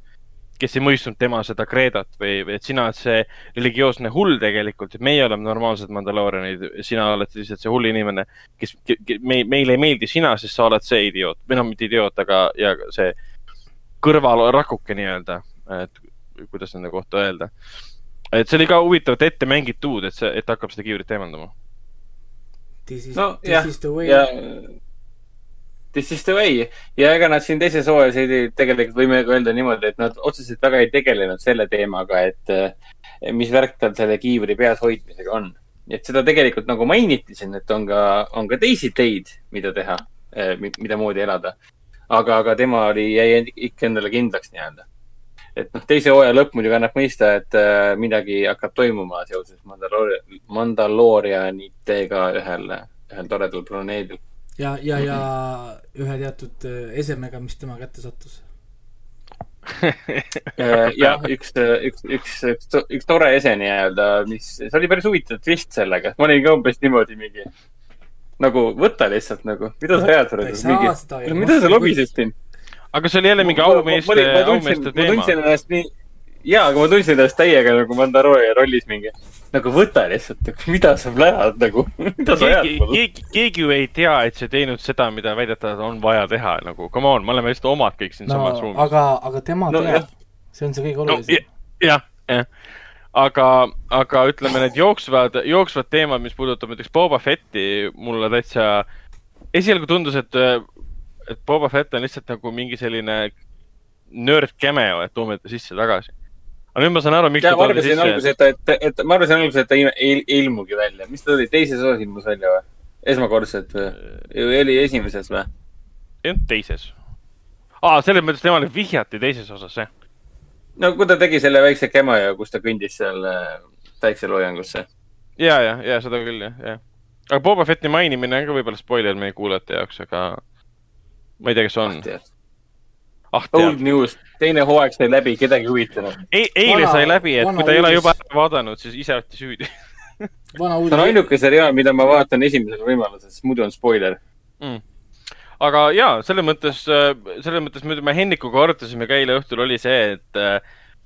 kes ei mõistnud tema seda kreedat või, või et sina oled see religioosne hull tegelikult, et meie oleme normaalsed Mandaloorianid, sina oled lihtsalt see hull inimene, kes, me, meile ei meeldi sina, sest sa oled see idioot või noh, mitte idioot, aga ja see kõrvalrakuke nii-öelda, et kuidas nende kohta öelda et see oli ka huvitavalt ette mängitud, et see, et hakkab seda kiivrit eemaldama. This is no this jah is the, way ja this is the way ja ega nad siin teises hooajas ei, tegelikult võime ka öelda niimoodi, et nad otseselt väga ei tegelenud selle teemaga, et eh, mis värk tal selle kiivri peas hoidmisega on. et seda tegelikult nagu mainiti siin, et on ka, on ka teisi teid, mida teha, mida moodi elada. aga, aga tema oli, jäi ikka endale kindlaks nii-öelda. Et noh, teise hooaja lõpp muidugi annab mõista, et äh, midagi hakkab toimuma seoses Mandaloori-, Mandaloorianitega ühel, ühel toredal planeedil. ja, ja, ja ühe teatud äh, esemega, mis tema kätte sattus. Äh, jah, üks, üks, üks, üks, üks tore ese nii-öelda, mis, see oli päris huvitav twist sellega, ma olin ka umbes niimoodi mingi nagu võta lihtsalt nagu, mida sa ajad mida sa lobisesid siin? Aga see oli jälle mingi aumeeste, aumeeste ma teema tundsin. ennast nii, jaa, aga ma tundsin ennast täiega nagu Mandalori rollis mingi, nagu võta lihtsalt, mida sa plärad nagu, mida sa ajad keegi, keegi, keegi ju ei tea, et see ei teinud seda, mida väidetavalt on vaja teha, nagu come on, me oleme lihtsalt omad kõik siin no samas ruumis. aga, aga tema No teab, see on see kõige olulisem no,. jah, jah. aga, aga ütleme, need jooksvad, jooksvad teemad, mis puudutab näiteks Boba Fetti, mulle täitsa, esialgu tundus, et, et Boba Fett on lihtsalt nagu mingi selline nörd cameo, et toome ta sisse tagasi. aga nüüd ma saan aru, miks ja ta toodi arvasin alguses, sisse. et ta, et, et ma arvasin alguses, et ta ei, ei, ei ilmugi välja. mis ta oli, teises osas ilmus välja või? esmakordselt või? oli esimeses või? ei olnud teises. aa, selles mõttes temale vihjati teises osas, jah. no kui ta tegi selle väikse cameo, kus ta kõndis seal äh, päikseloojangusse. ja, ja, ja seda küll, jah, jah. aga Boba Fetti mainimine on ka võib-olla spoiler meie kuulajate jaoks, aga ma ei tea, kes on. ah, Old tead. news, teine hooaeg sai läbi, kedagi ei huvitanud. ei, eile Vana- sai läbi, et kui ta ei ole juba vaadanud, siis ise olete süüdi vana see on ainuke seriaal, mida ma vaatan esimesel võimalusel, sest muidu on spoiler. mm.. aga ja selles mõttes, selles mõttes me, me Hennikuga arutasime ka eile õhtul oli see, et äh,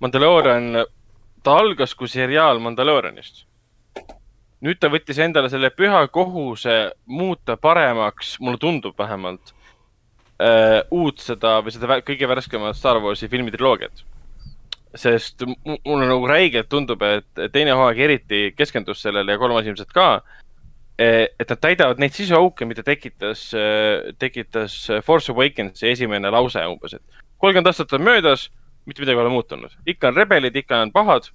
Mandalorian, ta algas kui seriaal Mandalorianist. nüüd ta võttis endale selle püha kohuse muuta paremaks, mulle tundub vähemalt äh,, uut seda või seda kõige värskemat Star Warsi filmitriloogiat. sest mu- mulle nagu räigelt tundub, et teine hooaeg eriti keskendus sellele ja kolmas ilmselt ka. et nad täidavad neid sisuauke, mida tekitas, tekitas Force Awakensi esimene lause umbes, et kolmkümmend aastat on möödas, mitte midagi ei ole muutunud. ikka on rebelid, ikka on pahad,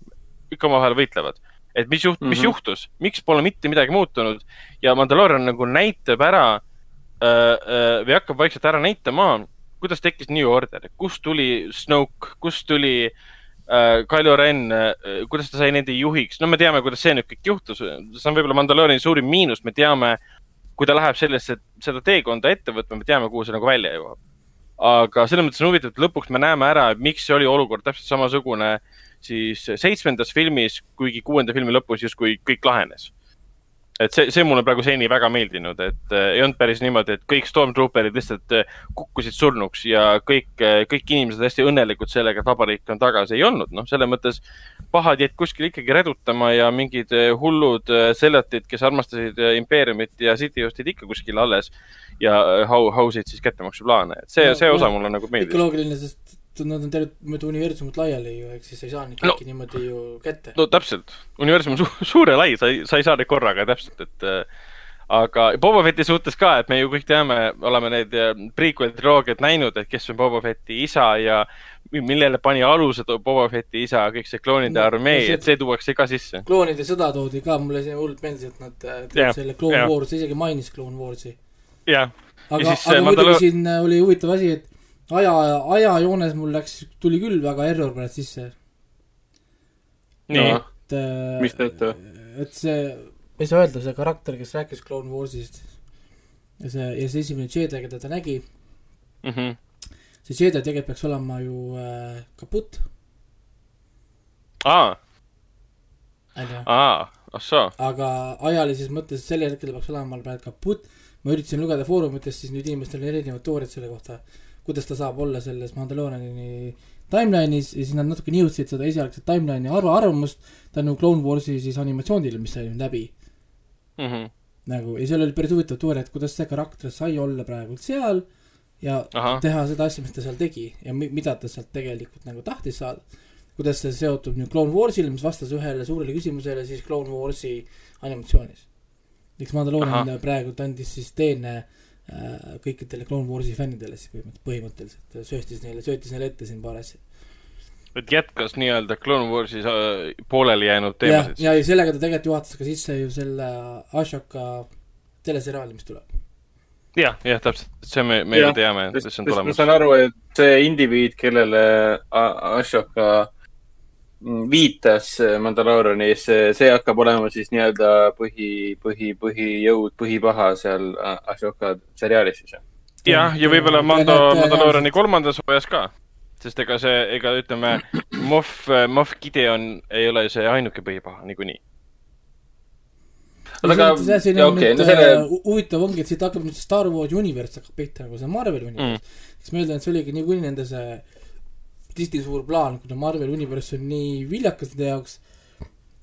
ikka omavahel võitlevad. et mis juht-, mis Mhm. juhtus, miks pole mitte midagi muutunud ja Mandalorian nagu näitab ära või hakkab vaikselt ära näitama, kuidas tekkis New Order, kust tuli Snoke, kust tuli äh, Kylo Ren? Äh,, kuidas ta sai nende juhiks, no me teame, kuidas see nüüd kõik juhtus, see on võib-olla Mandaloriani suurim miinus, me teame, kui ta läheb sellesse, seda teekonda ette võtma, me teame, kuhu see nagu välja jõuab. aga selles mõttes on huvitav, et lõpuks me näeme ära, miks see oli olukord täpselt samasugune siis seitsmendas filmis, kuigi kuuenda filmi lõpus justkui kõik lahenes et see, see mulle praegu seni väga meeldinud, et äh, ei olnud päris niimoodi, et kõik Stormtrooperid lihtsalt äh, kukkusid surnuks ja kõik äh,, kõik inimesed hästi õnnelikud sellega, et vabariik on tagasi, ei olnud, noh, selles mõttes pahad jäid kuskil ikkagi redutama ja mingid äh, hullud äh, seljatid, kes armastasid äh, impeeriumit ja Cityhost jäid ikka kuskil alles ja äh, hau-, hausid siis kättemaksuplaane, et see No,, see osa mulle nagu meeldis. loogiline, sest nad on terve mööda universumit laiali ju, ehk siis ei saa neid No. kõiki niimoodi ju kätte. no täpselt, universum on su suur ja lai, sa ei, sa ei saa neid korraga täpselt, et äh, aga Boba Fetti suhtes ka, et me ju kõik teame, oleme neid äh, prequel triloogiat näinud, et kes on Boba Fetti isa ja mi- millele pani aluse Boba Fetti isa, kõik see kloonide No, armee no et see tuuakse ka sisse. kloonide sõda toodi ka, mulle see hullult meeldis, et nad äh, yeah, selle Clone yeah. Warsi, isegi mainis Clone Warsi. jah, aga Ja, siis, aga äh, muidugi Mandalo- siin äh, oli huvitav asi, et aja, ajajoones mul läks, tuli küll väga error pärast sisse, nii no., et äh, mis et see, ei saa öelda, see karakter, kes rääkis Clone Warsist ja see, ja see esimene Jedi, keda ta nägi, mm. -hmm. see Jedi tegelikult peaks olema ju äh, kaputt, aa, onju. aa, ah soo, aga ajalises mõttes sel hetkel peaks olema praegu kaputt. ma üritasin lugeda foorumitest, siis nüüd inimestel on erinevad teooriad selle kohta, kuidas ta saab olla selles Mandaloriani timeline'is ja siis nad natuke nihutasid seda esialgset timeline'i arv-, arvamust tänu Clone Warsi siis animatsioonile, mis sai nüüd läbi Mhm. nagu ja seal oli päris huvitav teooria, et kuidas see karakter sai olla praegu seal ja ahah, teha seda asja, mis ta seal tegi ja mi- mida ta sealt tegelikult nagu tahtis saada. kuidas see seotub nüüd Clone Warsile, mis vastas ühele suurele küsimusele siis Clone Warsi animatsioonis. miks Mandalorian Ahah. praegu andis siis teene äh, kõikidele Clone Warsi fännidele siis põhimõtteliselt, sööstis neile, söötis neile ette siin paar asja. et jätkas nii-öelda Clone Warsis äh, pooleli jäänud ja, teemasid ja, ja sellega ta tegelikult juhatas ka sisse ju selle Ashoka teleseriaali, mis tuleb. jah, jah, täpselt, see me, me ju teame, et see on sest ma tulemas. saan aru, et see indiviid, kellele Ashoka mm, viitas Mandalorianis, see hakkab olema siis nii-öelda põhi, põhi, põhijõud, põhipaha seal A- Ashoka seriaalis siis. jah, ja võib-olla Mando, Mandaloriani kolmandas hooajas ka. sest ega see, ega ütleme, Moff, Moff Gideon ei ole see ainuke põhipaha niikuinii. aga see asi on okay, okei, nüüd no selle... selle, huvitav ongi, et siit hakkab nüüd see Star Wars universe hakkab pihta nagu see Marveli universe mm.. siis ma eeldan, et see oligi niikuinii nende see Disney suur plaan, kuna Marveli universe on nii viljakas nende jaoks,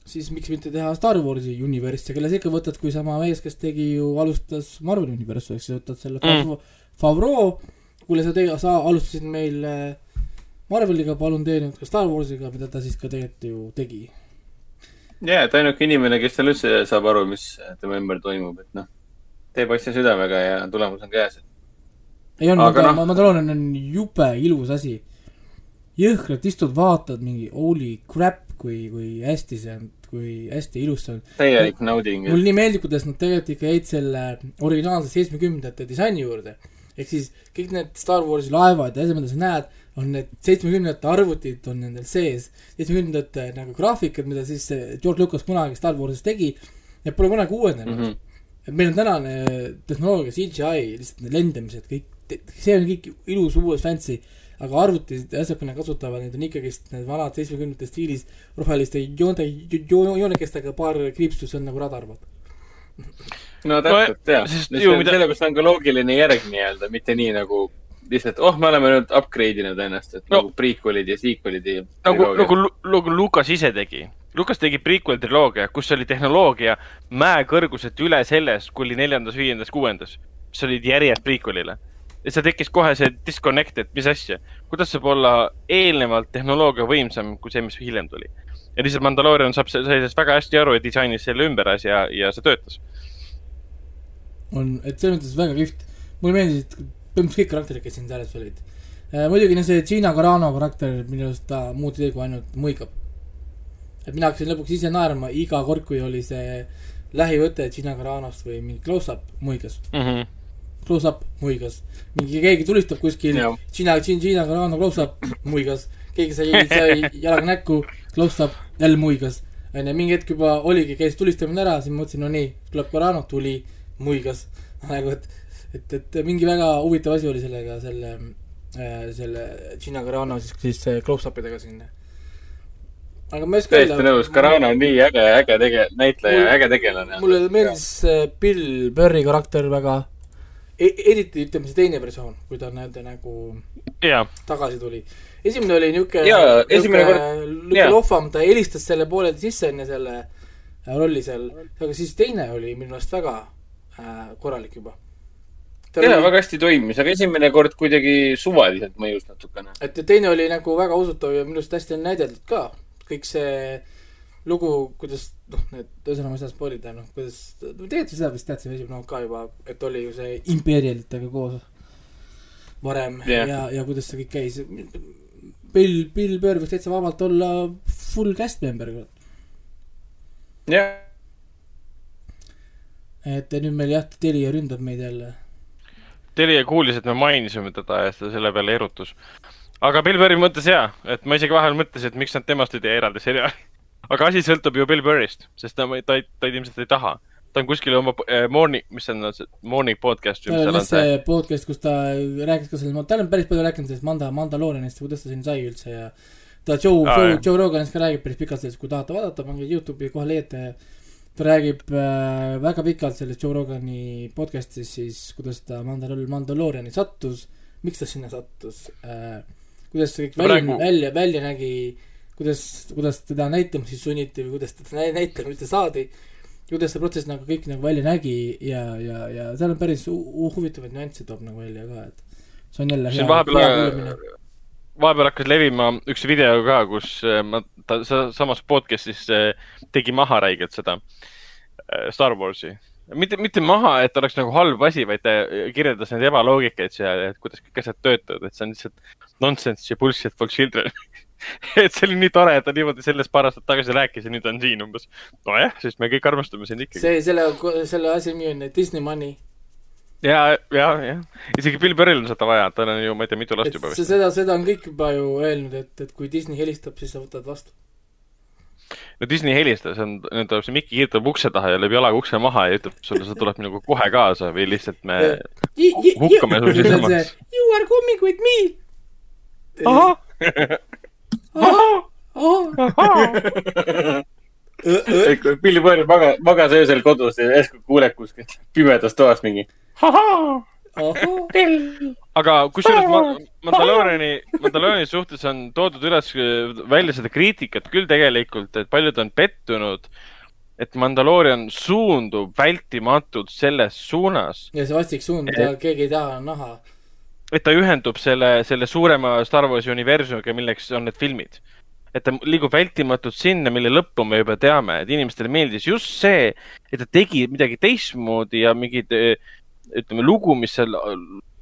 siis miks mitte teha Star Warsi universe'i, kelle sa ikka võtad, kui sama mees, kes tegi ju, alustas Marveli universe'i, ehk siis võtad selle Mm. Favreau, kuule sa tegi, sa alustasid meil äh, Marveliga, palun tee nüüd ka Star Warsiga, mida ta siis ka tegelikult ju tegi jaa, et ainuke inimene, kes seal üldse saab aru, mis tema ümber toimub, et noh, teeb asja südamega ja tulemus on käes. ei on, Aga noh- ma, ma tahan, on jube ilus asi. Jõhkralt istud, vaatad mingi holy crap, kui, kui hästi see on, kui hästi ilus see on. täielik nauding. mulle nii meeldib, kuidas nad tegelikult ikka jäid selle originaalse seitsmekümnendate disaini juurde. ehk siis kõik need Star Warsi laevad ja asjad, mida sa näed, on need seitsmekümnendate arvutid on nendel sees. seitsmekümnendate nagu graafikad, mida siis George Lucas kunagi Star Warsis tegi, need pole kunagi uuenenud mm. -hmm. et meil on tänane tehnoloogia, CGI, lihtsalt need lendamised, kõik, see on kõik ilus, uus, fancy, aga arvutid ja asjad, kui nad kasutavad neid, on ikkagist need vanad seitsmekümnendate stiilis roheliste joonte, joonekestega paar kriipsu, see on nagu radar, vaata. no täpselt No, mida- sellepärast on ka loogiline järg nii-öelda, mitte nii nagu lihtsalt, oh, me oleme nüüd upgrade inud ennast, et No. nagu prequel'id ja sequel'id ja. nagu, nagu, nagu Lukas ise tegi. Lukas tegi prequel triloogia, kus oli tehnoloogia mäekõrguselt üle sellest, kui oli neljandas, viiendas, kuuendas, mis olid järjest prequel'ile. Ja seal tekkis kohe see disconnect, et mis asja, kuidas saab olla eelnevalt tehnoloogia võimsam kui see, mis hiljem tuli. ja lihtsalt Mandalorian saab, sai sellest väga hästi aru ja disainis selle ümber asja ja see töötas. on, et selles mõttes väga kihvt. mulle meeldisid põhimõtteliselt kõik karakterid, kes siin selles olid. muidugi no see Gina Carano karakter, minu arust ta muud ei tee, kui ainult muigab. et mina hakkasin lõpuks ise naerma iga kord, kui oli see lähivõte Gina Caranost või mingi close-up muigas. Close-up muigas. mingi keegi tulistab kuskil Gina, Gina Carano close-up muigas. keegi sai, sai jalaga näkku, close-up jälle muigas. onju, mingi hetk juba oligi, käis tulistamine ära, siis mõtlesin, no nii, tuleb Carano, tuli, muigas. nagu, et, et, et mingi väga huvitav asi oli sellega, selle, selle Gina Carano siis, siis äh, close-up idega siin. aga ma ei oska täiesti nõus, Carano on nii äge, äge tege-, näitleja äge tegelane. mulle meeldis äh, Bill Burri karakter väga eriti ütleme see teine versioon, kui ta nii-öelda nagu ja, tagasi tuli. esimene oli esimene kord- niuke jaa. lohvam, ta helistas selle pooleldi sisse enne selle äh, rolli seal, aga siis teine oli minu meelest väga äh, korralik juba. jaa, väga hästi toimis, aga esimene kord kuidagi suvaliselt mõjus natukene. et teine oli nagu väga usutav ja minu arust hästi on näidatud ka. kõik see lugu, kuidas, noh, need, ühesõnaga ma ei saa spoil ida, noh, kuidas, tegelikult seda vist teadsime esimene ka juba, et oli ju see impeerialitega koos varem yeah. ja, ja kuidas see kõik käis. Bill, Bill Burr võiks täitsa vabalt olla full cast member, jah, et nüüd meil jah, Telia ründab meid jälle. Telia kuulis, et me mainisime teda ja ta selle peale erutus. aga Bill Burri mõttes jaa, et ma isegi vahel mõtlesin, et miks nad temast ei tee eraldi seriaali. Aga asi sõltub ju Bill Burrist, sest ta, ta, ta ilmselt ei taha. ta on kuskil oma äh, morning, mis see on, morning podcast tal seal on see. see podcast, kus ta rääkis ka selle, ta on päris palju rääkinud sellest Manda, Mandaloorianist ja kuidas ta siin sai üldse ja ta Joe ah,, Joe Joe Roganist ka räägib päris pikalt sellest, kui tahate vaadata, pange Youtube'i kohe leiate ta räägib äh, väga pikalt selles Joe Rogani podcast'is siis, kuidas ta Mandal-, Mandalooriani sattus, miks ta sinna sattus äh,, kuidas see kõik välja välja, välja nägi, kuidas, kuidas teda näitama siis sunniti või kuidas teda nä- näitlema üldse saadi, kuidas see protsess nagu kõik nagu välja nägi ja, ja, ja seal on päris hu- hu- huvitavaid nüansse toob nagu välja ka, et see on jälle siin vahepeal vahepeal hakkas levima üks video ka, kus äh, ma, ta sa- samas podcast'is äh, tegi maha räigelt seda äh, Star Warsi. mitte, mitte maha, et oleks nagu halb asi, vaid ta kirjeldas neid ebaloogikaid seal, et kuidas kõik asjad töötavad, et see on lihtsalt nonsense ja bullshit for children. et see oli nii tore, et ta niimoodi sellest paar aastat tagasi rääkis ja nüüd on siin umbes. nojah, sest me kõik armastame sind ikkagi. see, selle, selle asja nimi on Disney Money. ja, ja, jah, isegi Bill Burril on seda vaja, tal on ju, ma ei tea, mitu last et juba seda, seda on kõik juba ju öelnud, et, et kui Disney helistab, siis sa võtad vastu. no Disney helistas, on, nüüd tuleb see Mikki kirjutab ukse taha ja lööb jalaga ukse maha ja ütleb sulle, sa tuled minuga kohe kaasa või lihtsalt me. hukkame su sisse. You are coming with me. ahah, Billy Burr maga-, magas öösel kodus ja järsku kuuleb kuskilt pimedas toas mingi. aga kusjuures ma- Mandalooriani, Mandalooriani suhtes on toodud üles äh, välja seda kriitikat küll tegelikult, et paljud on pettunud, et Mandaloorian suundub vältimatult selles suunas, ja see vastik suund, mida keegi ei taha näha. Et ta ühendub selle, selle suurema Star Warsi universumiga, milleks on need filmid. et ta liigub vältimatult sinna, mille lõppu me juba teame, et inimestele meeldis just see, et ta tegi midagi teistmoodi ja mingid, ütleme, lugu, mis seal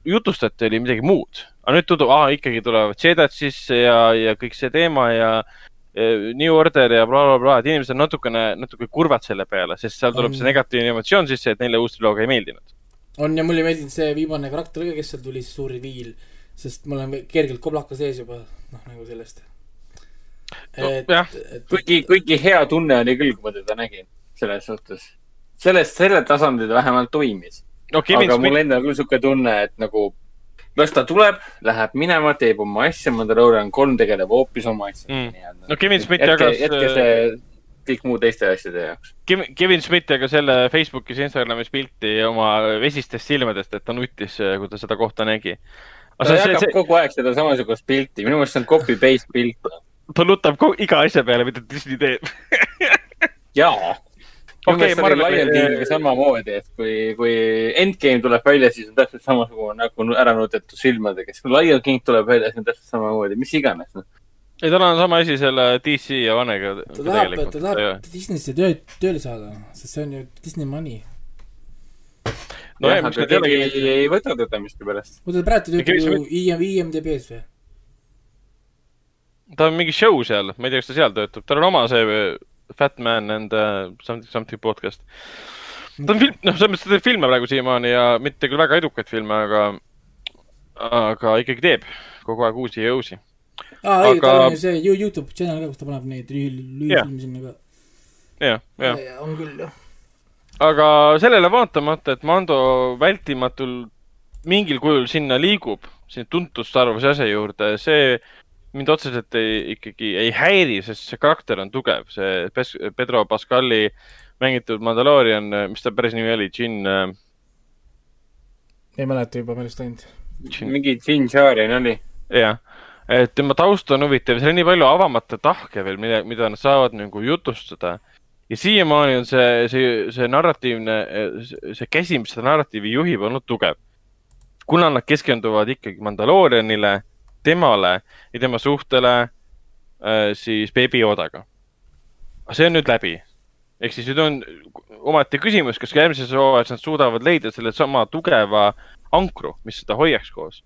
jutustati, oli midagi muud. aga nüüd tundub, aa, ikkagi tulevad Jedid sisse ja, ja kõik see teema ja eh, New Order ja blablabla bla,, et inimesed on natukene, natuke kurvad selle peale, sest seal tuleb On. see negatiivne emotsioon sisse, et neile uus triloogia ei meeldinud. On ja mulle ei meeldinud see viimane karakter ka, kes seal tuli, see suur reveal, sest mul on kergelt koblaka sees juba, noh nagu sellest. No, et jah., et kuigi, kuigi hea tunne oli küll, kui ma teda nägin, selles suhtes. sellest, sellel tasandil ta vähemalt toimis. no aga mul Smith, endal küll sihuke tunne, et nagu las ta tuleb, läheb minema, teeb oma asja, Mandalorian kolm tegeleb hoopis oma asjaga Mm. no Kevin Smith jagas, jätke see kõik muu teiste asjade jaoks. Kevin Kevin Smith jagas jälle Facebookis ja Instagramis pilti oma vesistest silmadest, et ta nuttis, kui ta seda kohta nägi. ta jagab see... kogu aeg seda samasugust pilti, minu meelest see on copy-paste pilt. ta nutab iga asja peale, mida Disney teeb. jaa. Okei, meelest ma arvan, Lion et- Kingiga samamoodi, et kui, kui Endgame tuleb välja, siis on täpselt samasugune nagu ära nutetud silmadega, siis kui Lion King tuleb välja, siis on täpselt samamoodi, mis iganes no.. ei, tal on sama asi selle DC ja Vanega. ta tahab, ta tahab Disneysse tööd, tööle saada, sest see on ju Disney money. no jah, jah, mis aga need ei ei, ei võta teda miskipärast. oota, praegu Ja töötab ju IM, IMDB-s või? ta on mingi show seal, ma ei tea, kas ta seal töötab, tal on oma see äh, Fat Man and uh, something, something podcast. ta on film, noh, selles mõttes ta teeb filme praegu siiamaani ja mitte küll väga edukaid filme, aga, aga ikkagi teeb kogu aeg uusi ja uusi. aa, õige, Aga- tal on see You- Youtube channel ka, kus ta paneb neid lühifilme sinna ka. jah, jah. on küll, jah. aga sellele vaatamata, et Mando vältimatult mingil kujul sinna liigub, sinna tuntud Star Warsi asja juurde, see mind otseselt ei, ikkagi ei häiri, sest see karakter on tugev, see Pes- Pedro Pascali mängitud Mandalorian, mis ta päris nimi oli, Jin, ei mäleta juba, millest ainult. mingi Jin Sharian oli. jah, et tema taust on huvitav, seal on nii palju avamata tahke veel, mida, mida nad saavad nagu jutustada. ja siiamaani on see, see, see narratiivne, see käsi, mis seda narratiivi juhib, olnud tugev. kuna nad keskenduvad ikkagi Mandaloorianile, temale ja tema suhtele, siis Baby Yodaga. see on nüüd läbi. ehk siis nüüd on omaette küsimus, kas ka järgmises hooajas nad suudavad leida selle sama tugeva ankru, mis seda hoiaks koos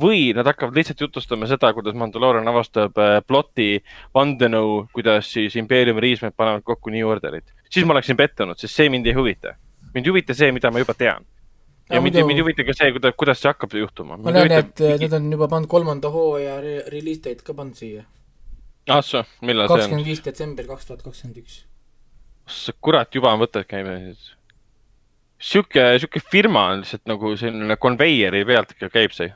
või nad hakkavad lihtsalt jutustama seda, kuidas Mandalorian avastab äh, ploti vandenõu, kuidas siis impeeriumi riismed panevad kokku New Orderit. siis ma oleksin pettunud, sest see mind ei huvita. mind ei huvita see, mida ma juba tean. ja Ja mind, muidu- mind ei huvita ka see, kuidas, kuidas see hakkab juhtuma. ma näen, et äh, nüüd on juba pannud kolmanda hooaja re- release date ka pannud siia. ah soo, millal see on kakskümmend? viis detsember kaks tuhat kakskümmend üks. kurat, juba on võtted käima. sihuke, sihuke firma on lihtsalt nagu selline konveieri pealt ikka käib see.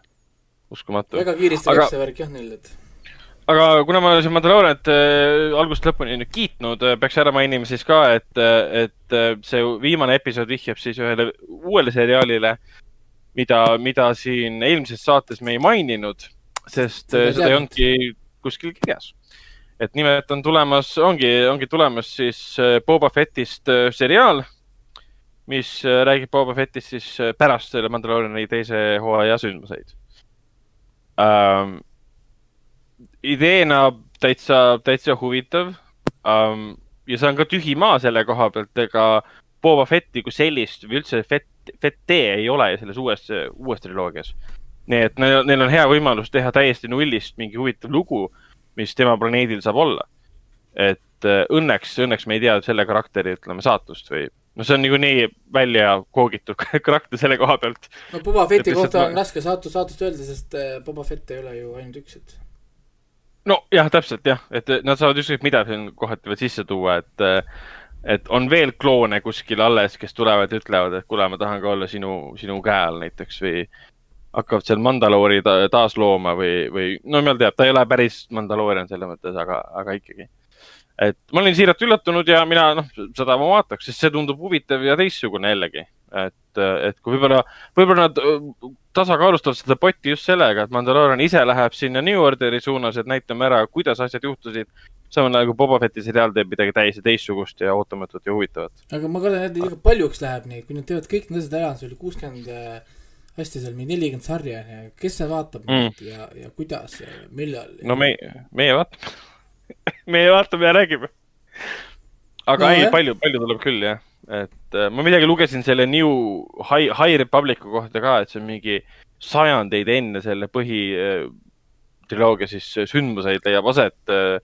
uskumatu. väga kiiresti Aga- läks see värk jah neil, et aga kuna ma olen siin Mandalooriat äh, algusest lõpuni nüüd kiitnud äh,, peaks ära mainima siis ka, et, et äh, see viimane episood vihjab siis ühele uuele seriaalile, mida, mida siin eelmises saates me ei maininud, sest Seda äh, seda ei olnudki kuskil kirjas. et nimelt on tulemas, ongi, ongi tulemas siis äh, Boba Fettist äh, seriaal, mis äh, räägib Boba Fettist siis äh, pärast selle Mandalooriani teise hooaja sündmuseid ähm, ideena täitsa, täitsa huvitav um,. ja see on ka tühi maa selle koha pealt, ega Boba Fetti kui sellist või üldse Fett, Fette ei ole selles uues, uues triloogias. nii et neil, neil on hea võimalus teha täiesti nullist mingi huvitav lugu, mis tema planeedil saab olla. et õnneks, õnneks me ei tea selle karakteri, ütleme, saatust või no see on niikuinii välja koogitud karakter selle koha pealt. no Boba Fetti Et kohta ma- on raske saatu, saatust öelda, sest äh, Boba Fett ei ole ju ainult üks, et nojah, täpselt jah, et nad saavad ükskõik mida siin kohati veel sisse tuua, et, et on veel kloone kuskil alles, kes tulevad ja ütlevad, et kuule, ma tahan ka olla sinu, sinu käe all näiteks või hakkavad seal Mandaloori ta, taaslooma või, või no jumal teab, ta ei ole päris Mandaloorian selles mõttes, aga, aga ikkagi. Et ma olin siiralt üllatunud ja mina noh, seda ma vaataks, sest see tundub huvitav ja teistsugune jällegi. et, et kui võib-olla, võib-olla nad öö, tasakaalustavad seda potti just sellega, et Mandalorian ise läheb sinna New Orderi suunas, et näitame ära, kuidas asjad juhtusid. samal ajal kui Boba Fetti seriaal teeb midagi täiesti teistsugust ja ootamatut ja huvitavat. aga ma kardan, et liiga paljuks läheb neid, kui nad teevad kõik need asjad ära, see oli kuuskümmend hästi seal mingi nelikümmend sarja on ju, kes see vaatab Mm. ja, ja kuidas ja millal. no me, meie vaatame meie vaatame ja räägime. aga No ei palju, palju tuleb küll jah, et äh, ma midagi lugesin selle New High, High Republicu kohta ka, et see on mingi sajandeid enne selle põhi äh, siis sündmuseid leiab aset äh,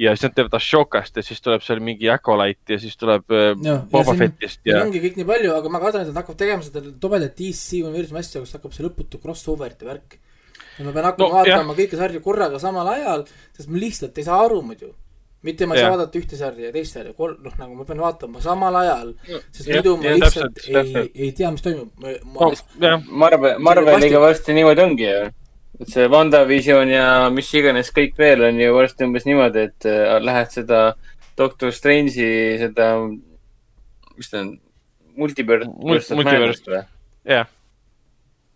ja siis nad teevad Ashokast ja siis tuleb seal mingi Acolyte ja siis tuleb ja Boba Fettist ja ja ongi kõik nii palju, aga ma kardan, et nad hakkavad tegema seda tobedat DC universumi asja, kus hakkab see lõputu crossover'ite värk. Ja ma pean hakkama No, vaatama kõiki sarju korraga samal ajal, sest ma lihtsalt ei saa aru muidu. mitte ma ei saa vaadata ühte sarja ja teist sarja, kolm, noh nagu ma pean vaatama samal ajal, sest Jah, muidu ma jah, lihtsalt täpselt, ei täpselt., ei tea, mis toimub. ma, no, jah, Marvel, Marveliga varsti niimoodi ongi ju. et see WandaVision ja mis iganes kõik veel on ju varsti umbes niimoodi, et äh, lähed seda Doctor Strange'i seda, mis ta on, multiverse Mult-, multiverse. või? jah,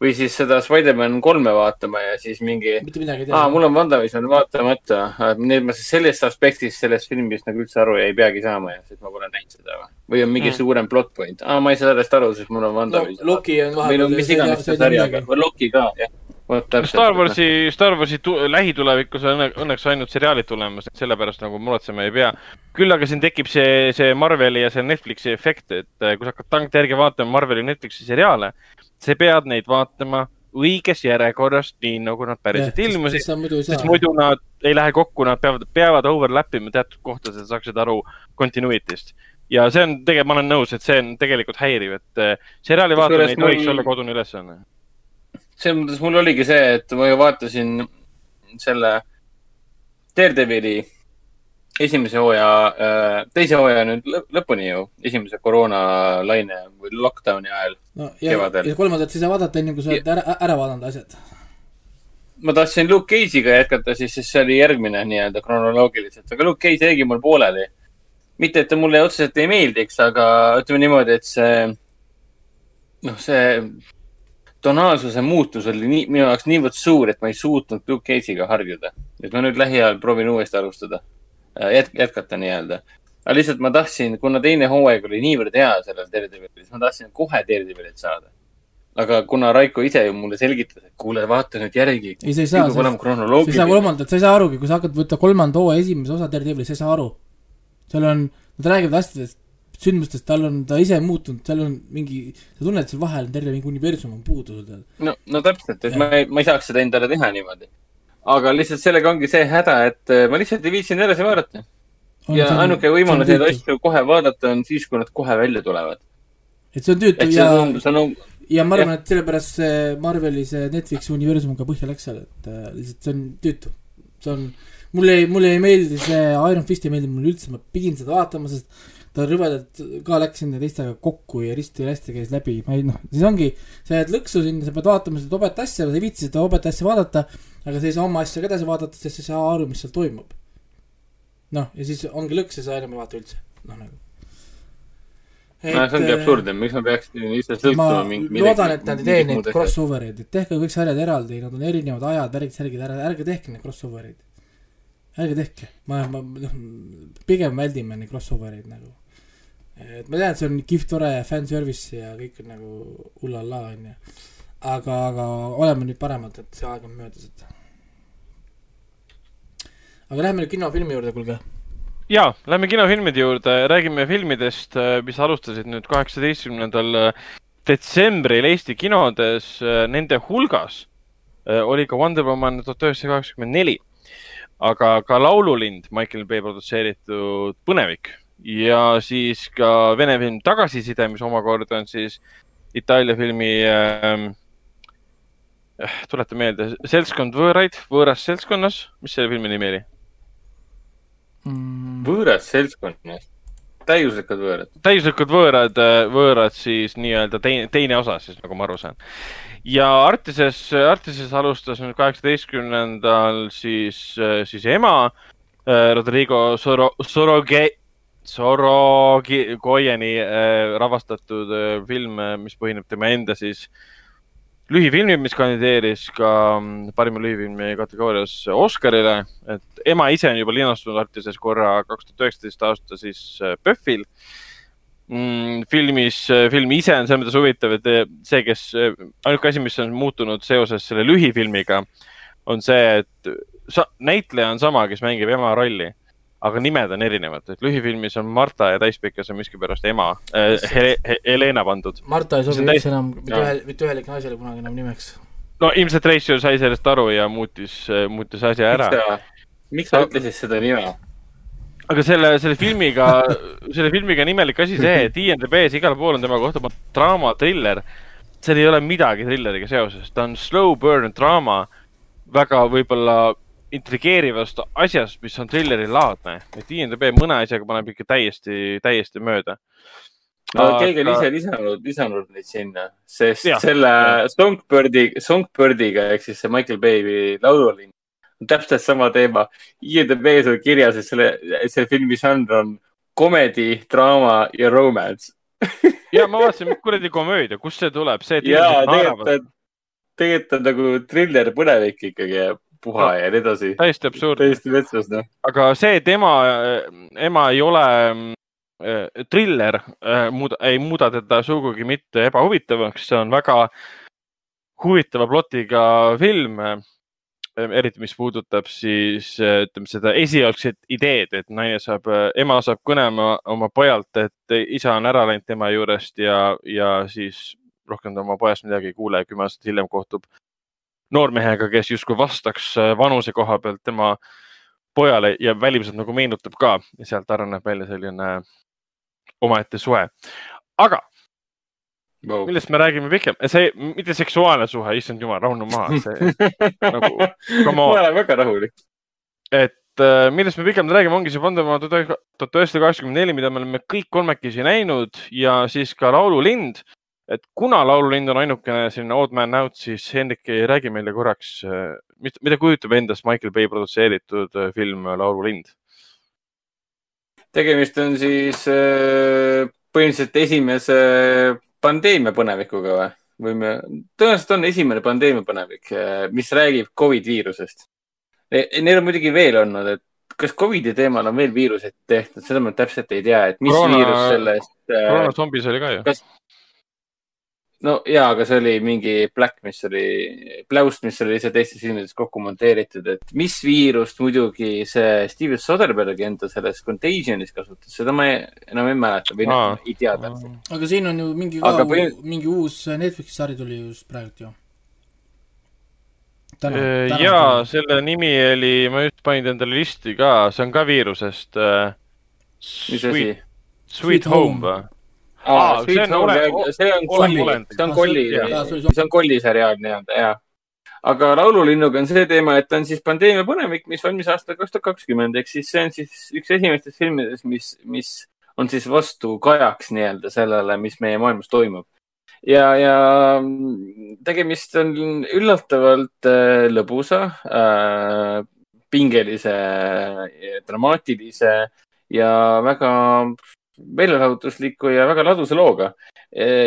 või siis seda Spider-man kolme vaatama ja siis mingi, mitte midagi ei aa, tea. mul on WandaVision vaatamata. nüüd ma sellest aspektist sellest filmist nagu üldse aru ei peagi saama ja siis ma pole näinud seda või? või on mingi Mm. suurem plot point? aa, ma ei saa sellest aru, sest mul on no WandaVision. Loki on või no vahepeal mis iganes see sarjaga, või Loki ka, jah. Star Warsi, Star Warsi tu- lähitulevikus on õnne- õnneks ainult seriaalid tulemas, et sellepärast nagu muretsema ei pea. küll aga siin tekib see, see Marveli ja see Netflixi efekt, et eh, kui sa hakkad tagantjärgi vaatama Marveli ja Netflixi seriaale, sa pead neid vaatama õiges järjekorras, nii nagu nad päriselt ilmusid, sest. muidu nad ei lähe kokku, nad peavad, peavad overlap ima teatud kohtades, et saaksid aru continuity'st. ja see on tegelikult, ma olen nõus, et see on tegelikult häiriv, et eh, seriaali vaatamine ei tohiks mul- olla kodune ülesanne. selles mõttes mul oligi see, et ma ju vaatasin selle Daredevili esimese hooaja, teise hooaja nüüd lõ- lõpuni ju, esimese koroonalaine või lockdown'i ajal. no ja, ja kolmandat sa ei vaadata enne, kui sa oled ära, ära vaadanud asjad. ma tahtsin Luke Cage'iga jätkata siis, sest see oli järgmine nii-öelda kronoloogiliselt, aga Luke Cage jäigi mul pooleli. mitte, et ta mulle otseselt ei meeldiks, aga ütleme niimoodi, et see, noh, see tonaalsuse muutus oli nii, minu jaoks niivõrd suur, et ma ei suutnud Luke Cage'iga harjuda. et ma nüüd lähiajal proovin uuesti alustada, jät-, jätkata nii-öelda. aga lihtsalt ma tahtsin, kuna teine hooaeg oli niivõrd hea sellel Daredevilil, siis ma tahtsin kohe Daredevilit saada. aga kuna Raiko ise ju mulle selgitas, et kuule, vaata nüüd järgi. ei, sa ei saa, sa ei saa kolmandat, sa ei saa arugi, kui sa hakkad võtta kolmanda hooaja esimese osa Daredevilist, sa ei saa aru. seal on, nad räägivad asjadest, sündmustest, tal on, ta ise muutunud, seal on mingi, sa tunned, seal vahel on terve mingi universum on puudu seal. no, no täpselt, et ma ei, ma ei saaks seda endale teha niimoodi. Aga lihtsalt sellega ongi see häda, et äh, ma lihtsalt ei viitsinud edasi vaadata. ja ainuke võimalus neid. asju kohe vaadata on siis, kui nad kohe välja tulevad. et see on tüütu ja, on, ja ma arvan, et sellepärast see Marveli see Netflixi universum ka põhja läks seal, et äh, lihtsalt see on tüütu. see on, mulle ei, mulle ei meeldi see Iron Fist ei meeldi mulle üldse, ma pidin seda vaatama, sest ta rõvedalt ka läks nende teistega kokku ja risti ja rästi käis läbi, ma ei noh, siis ongi, sa jääd lõksu sinna, sa pead vaatama seda hobet asja, sa ei viitsi seda hobet asja vaadata, aga sa ei saa oma asja ka edasi vaadata, sest sa ei saa aru, mis seal toimub. noh, ja siis ongi lõks ja sa enam ei vaata üldse, noh nagu. no see ongi absurdne, miks ma peaksin ise ma sõltuma mingi. loodan, et nad ei tee neid. crossover eid, et tehke kõik sarjad eraldi, nad on erinevad ajad, värgid, särgid, ära, ärge tehke neid crossover eid. ärge tehke, ma, ma, noh, pigem väldime neid crossover eid nagu. Et ma tean, et see on kihvt, tore fanservice ja kõik on nagu ullalla, onju. aga, aga oleme nüüd paremad, et see aeg on möödas, et. aga lähme nüüd kinofilmi juurde, kuulge. ja, lähme kinofilmide juurde, räägime filmidest, mis alustasid nüüd kaheksateistkümnendal detsembril Eesti kinodes. Nende hulgas äh, oli ka Wonder Woman tuhat üheksasada kaheksakümmend neli, aga ka Laululind, Michael Bay produtseeritud Põnevik ja siis ka vene film Tagasiside, mis omakorda on siis Itaalia filmi äh,, tuleta meelde, Seltskond võõraid, võõras seltskonnas, mis selle filmi nimi oli? Mm, võõras seltskonnas, täiuslikud võõrad. täiuslikud võõrad, võõrad siis nii-öelda teine, teine osa siis, nagu ma aru saan. ja Artises, Artises alustas nüüd kaheksateistkümnendal siis, siis ema äh, Rodrigo Soro-, Soroge-, Sorogoyeni äh, ravastatud äh, film, mis põhineb tema enda siis lühifilmil, mis kandideeris ka mm, parima lühifilmi kategoorias Oscarile, et ema ise on juba linastunud Artises korra kaks tuhat üheksateist aasta siis äh, PÖFFil mm,. filmis, film ise on selles mõttes huvitav, et see, kes, ainuke asi, mis on muutunud seoses selle lühifilmiga, on see, et näitleja on sama, kes mängib ema rolli, aga nimed on erinevad, et lühifilmis on Marta ja täispikas on miskipärast ema äh,, Hele, He, Helena pandud. Marta ei sobi täis- üldse enam mitte ühel, mitte ühelegi naisele kunagi enam nimeks. no ilmselt Ratio sai sellest aru ja muutis, muutis asja ära. miks sa ütlesid seda nime? aga selle, selle filmiga, selle filmiga on imelik asi see, et IMDB-s igal pool on tema kohta pandud draama, triller. seal ei ole midagi trilleriga seoses, ta on slow burn draama väga võib-olla intrigeerivast asjast, mis on trilleri laadne. et IMDB mõne asjaga paneb ikka täiesti, täiesti mööda. no keegi on ise lisanud, lisanud neid sinna, sest ja, selle Songbirdi, Songbirdiga ehk siis see Michael Bay'i laululind on täpselt sama teema. IMDB-s on kirjas, et selle, see filmi žanr on komedi, draama ja romance. ja ma vaatasin, kuradi komöödia, kust see tuleb, see, et ja inimesed naeravad, tegelikult on nagu triller, põnevik ikkagi ja puha No. ja nii edasi. täiesti absurdne. täiesti metsas, noh. aga see, et ema, ema ei ole äh, triller äh,, muuda, ei muuda teda sugugi mitte ebahuvitavaks, see on väga huvitava plotiga film eriti, mis puudutab siis ütleme seda esialgset ideed, et naine saab, ema saab kõne oma, oma pojalt, et isa on ära läinud tema juurest ja, ja siis rohkem ta oma pojast midagi ei kuule ja kümme aastat hiljem kohtub noormehega, kes justkui vastaks äh, vanuse koha pealt tema pojale ja välimuselt nagu meenutab ka ja sealt areneb välja selline omaette suhe. aga Wow. millest me räägime pikem, see mitte seksuaalne suhe, issand jumal, rahune maha, see nagu, ma olen väga rahulik. et äh, millest me pikemalt räägime, ongi see Woman tuhat üheksasada kaheksakümmend neli, mida me oleme kõik kolmekesi näinud ja siis ka Laululind. Et kuna Laululind on ainukene selline odd man out, siis Hendrik, räägi meile korraks, mida kujutab endast Michael Bay produtseeritud äh, film Laululind? tegemist on siis äh, põhimõtteliselt esimese pandeemia põnevikuga või? võime, tõenäoliselt on esimene pandeemia põnevik, mis räägib Covid viirusest. Neil on muidugi veel olnud, et kas Covidi teemal on veel viiruseid tehtud, seda ma täpselt ei tea, et mis Koroona... viirus sellest äh, koroona zombis oli ka ju. No ja, aga see oli mingi Black, mis oli, Pläust, mis oli lihtsalt Eesti silmides kokku monteeritud, et mis viirust muidugi see Steven Soderberghi enda selles Contagionis kasutas, seda ma ei, enam ei mäleta või noh, ei tea täpselt. aga siin on ju mingi Aga ka, põhim- mingi uus Netflixi sari tuli just praegu ju. ja selle nimi oli, ma just panin endale listi ka, see on ka viirusest. mis asi? Sweet Sweet Home Home. või? Aa, see on ole- see on kolli olend., see on kolli see- on kolli seriaal nii-öelda ja. aga Laululinnuga on see teema, et ta on siis pandeemia põnevik, mis valmis aastal kaks tuhat kakskümmend, ehk siis see on siis üks esimestest filmidest, mis, mis on siis vastukajaks nii-öelda sellele, mis meie maailmas toimub. ja, ja tegemist on üllatavalt äh, lõbusa äh,, pingelise, dramaatilise ja väga meelelahutusliku ja väga ladusa looga.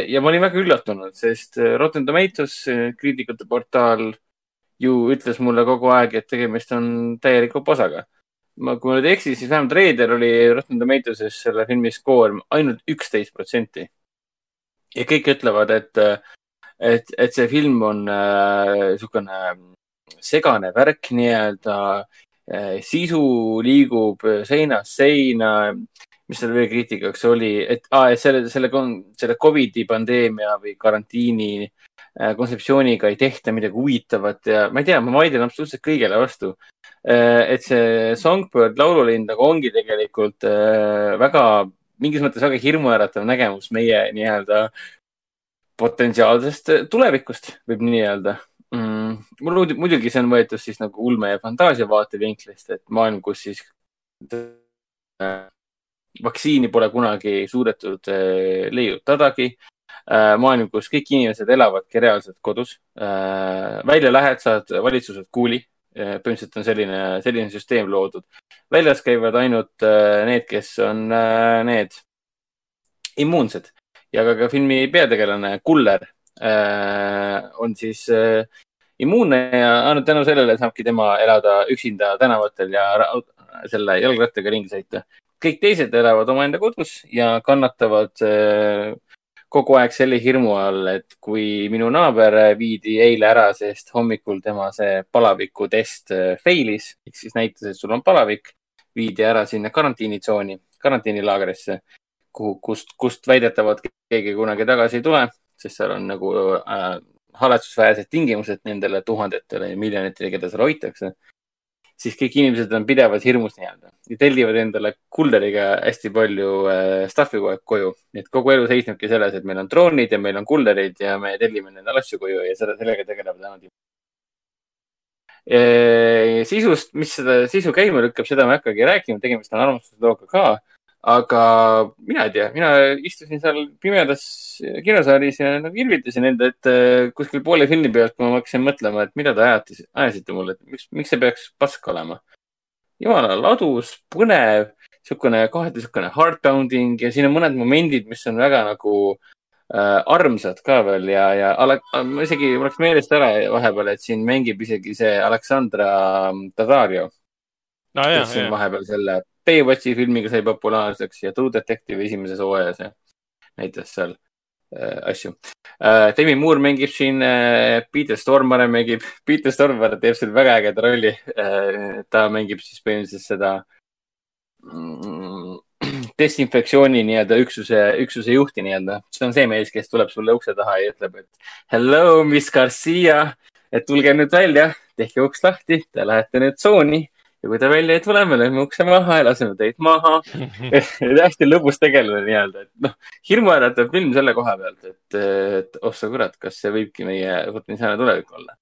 ja ma olin väga üllatunud, sest Rotten Tomatoes kriitikute portaal ju ütles mulle kogu aeg, et tegemist on täieliku posaga. ma, kui ma nüüd ei eksi, siis vähemalt reedel oli Rotten Tomatoeses selle filmi skoor ainult üksteist protsenti. ja kõik ütlevad, et, et, et see film on niisugune äh, segane värk nii-öelda äh,. sisu liigub seinast seina mis seal veel kriitikaks oli, et, et selle, selle, selle Covidi pandeemia või karantiini äh, kontseptsiooniga ei tehta midagi huvitavat ja ma ei tea, ma vaidlen absoluutselt kõigele vastu. Äh, et see Songbird laululind nagu ongi tegelikult äh, väga, mingis mõttes väga hirmuäratav nägemus meie nii-öelda potentsiaalsest tulevikust, võib nii öelda mm,. mul muidugi see on võetud siis nagu ulme ja fantaasia vaatevinklist, et maailm, kus siis vaktsiini pole kunagi suudetud eh, leiutadagi. Eh, maailm, kus kõik inimesed elavadki reaalselt kodus. Eh, välja lähed, saad valitsuselt kuuli. põhimõtteliselt on selline, selline süsteem loodud. väljas käivad ainult need, kes on need immuunsed ja ka, ka filmi peategelane Kuller on siis immuunne ja ainult tänu sellele saabki tema elada üksinda tänavatel ja selle jalgrattaga ringi sõita kõik teised elavad omaenda kodus ja kannatavad äh, kogu aeg selle hirmu all, et kui minu naaber viidi eile ära, sest hommikul tema see palavikutest äh, fail'is ehk siis näitas, et sul on palavik, viidi ära sinna karantiinitsooni, karantiinilaagrisse, kuhu, kust, kust väidetavalt keegi kunagi tagasi ei tule, sest seal on nagu äh, haletsusväärsed tingimused nendele tuhandetele ja miljonitele, keda seal hoitakse siis kõik inimesed on pidevalt hirmus nii-öelda ja tellivad endale kulleriga hästi palju äh, stuff'i kogu aeg koju. nii et kogu elu seisnebki selles, et meil on droonid ja meil on kullerid ja me tellime nendele asju koju ja selle, sellega tegelevad ainult inimesed. sisust, mis seda sisu käima lükkab, seda ma ei hakkagi rääkima, tegemist on armastuslooga ka aga mina ei tea, mina istusin seal pimedas kinosaalis ja nagu irvitasin enda ette kuskil poole filmi pealt, kui ma hakkasin mõtlema, et mida te ajate, ajasite mulle, et miks, miks see peaks pask olema. jumala ladus, põnev, niisugune kohati niisugune heart pounding ja siin on mõned momendid, mis on väga nagu äh, armsad ka veel ja, ja Ale, ma isegi läks meelest ära vahepeal, et siin mängib isegi see Aleksandra Daddario no,. kes siin vahepeal selle Baywatchi filmiga sai populaarseks ja True Detective esimeses hooajas ja näitas seal äh, asju äh,. Demi Moore mängib siin äh,, Peter Stormare mängib, Peter Stormare teeb seal väga ägeda rolli äh,. ta mängib siis põhimõtteliselt seda mm, desinfektsiooni nii-öelda üksuse, üksuse juhti nii-öelda. see on see mees, kes tuleb sulle ukse taha ja ütleb, et hello, Miss Garcia, et tulge nüüd välja, tehke uks lahti, te lähete nüüd tsooni ja kui ta välja ei tule, me lööme ukse maha ja laseme teid maha hästi lõbus tegelane nii-öelda, et noh, hirmuäratav film selle koha pealt, et, et oh sa kurat, kas see võibki meie potentsiaalne tulevik olla.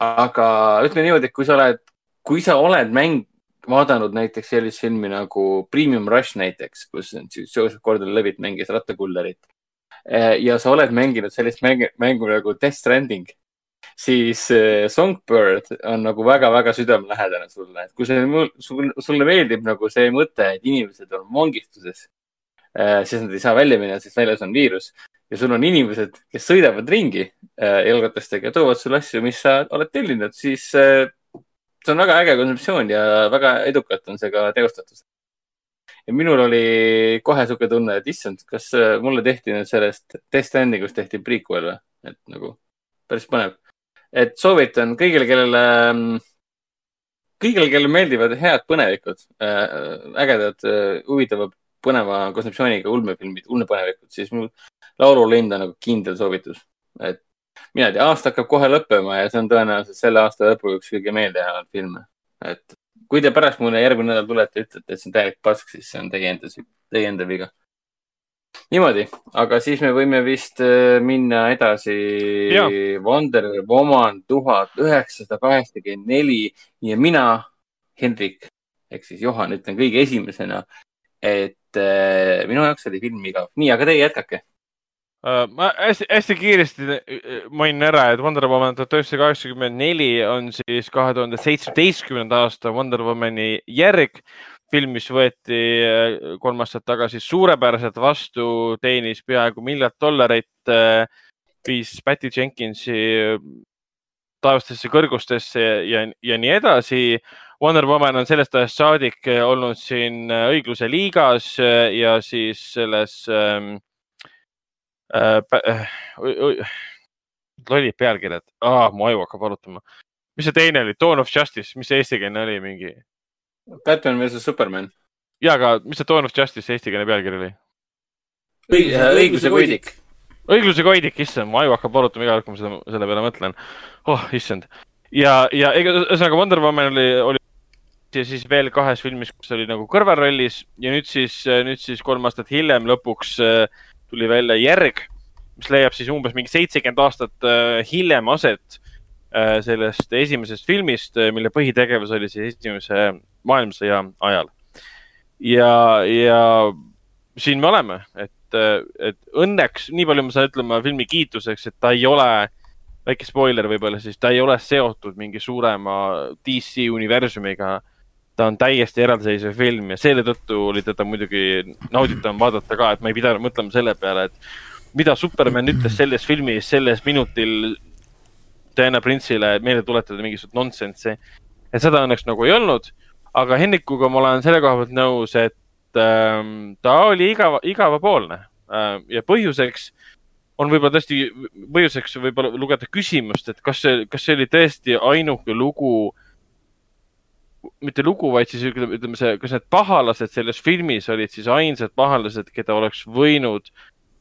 aga ütle niimoodi, et kui sa oled, kui sa oled mäng, vaadanud näiteks sellist filmi nagu Premium Rush näiteks, kus Joseph Gordon-Levitt mängis rattakullerit eh, ja sa oled mänginud sellist mängu, mängu nagu Death Stranding siis äh, Songbird on nagu väga-väga südamelähedane sulle, et kui see, sulle, sulle meeldib nagu see mõte, et inimesed on vangistuses, äh, sest nad ei saa välja minna, sest väljas on viirus. Ja sul on inimesed, kes sõidavad ringi äh, jalgratastega ja toovad sulle asju, mis sa oled tellinud, siis see on väga äge kontseptsioon ja väga edukalt on see ka teostatud. ja minul oli kohe sihuke tunne, et issand, kas mulle tehti nüüd sellest Death Strandingust tehti prequel või, et nagu päris põnev et soovitan kõigile, kellele, kõigile, kellele meeldivad head põnevikud, äh, ägedad, äh, huvitava, põneva kontseptsiooniga ulmefilmid, ulmepõnevikud, siis mul Laulu Lind on nagu kindel soovitus. et mina ei tea, aasta hakkab kohe lõppema ja see on tõenäoliselt selle aasta lõpu üks kõige meeldejäävaid filme. et kui te pärast mulle järgmine nädal tulete ja ütlete, et see on täielik pask, siis see on teie enda, teie enda viga niimoodi, aga siis me võime vist äh, minna edasi. Wonder Woman tuhat üheksasada kaheksakümmend neli ja mina, Hendrik ehk siis Johan, ütlen kõige esimesena, et äh, minu jaoks oli film igav. nii, aga teie jätkake uh,. ma hästi, hästi kiiresti mainin ära, et Wonder Woman tuhat üheksasada kaheksakümmend neli on siis kahe tuhande seitsmeteistkümnenda aasta Wonder Womani järg. Film, mis võeti kolm aastat tagasi suurepäraselt vastu, teenis peaaegu miljard dollarit, viis Patty Jenkinsi taevastesse kõrgustesse ja, ja nii edasi. Wonder Woman on sellest ajast saadik olnud siin õigluse liigas ja siis selles ähm, äh, äh, lollid pealkirjad ah,, mu aju hakkab valutama. mis see teine oli, Dawn of Justice, mis see eestikeelne oli, mingi? Batman versus Superman. ja, aga mis see Dawn of Justice eestikeelne pealkiri oli? õiguse koidik õigluse koidik, issand, mu aju hakkab valutama iga kord, kui ma seda, selle peale mõtlen. oh, issand. ja, ja ega ühesõnaga Wonder Woman oli, oli ja siis veel kahes filmis, kus oli nagu kõrvalrollis ja nüüd siis, nüüd siis kolm aastat hiljem lõpuks äh, tuli välja järg, mis leiab siis umbes mingi seitsekümmend aastat äh, hiljem aset äh, sellest esimesest filmist, mille põhitegevus oli siis esimese maailmasõja ajal. ja, ja siin me oleme, et et, õnneks, nii palju ma saan ütlema filmi kiituseks, et ta ei ole, väike spoiler võib-olla siis, ta ei ole seotud mingi suurema DC universumiga. ta on täiesti eraldiseisev film ja selle tõttu oli teda muidugi nauditav vaadata ka, et ma ei pidanud mõtlema selle peale, et mida Superman ütles selles filmis selles minutil Diana Prince'ile meelde tuletada mingisugust nonsense'i. et seda õnneks nagu ei olnud, aga Hennikuga ma olen selle koha pealt nõus, et ähm, ta oli igava, igavapoolne. Äh, ja põhjuseks on võib-olla tõesti, põhjuseks võib-olla lugeda küsimust, et kas see, kas see oli tõesti ainuke lugu, mitte lugu, vaid siis ütleme, ütleme see, kas need pahalased selles filmis olid siis ainsad pahalased, keda oleks võinud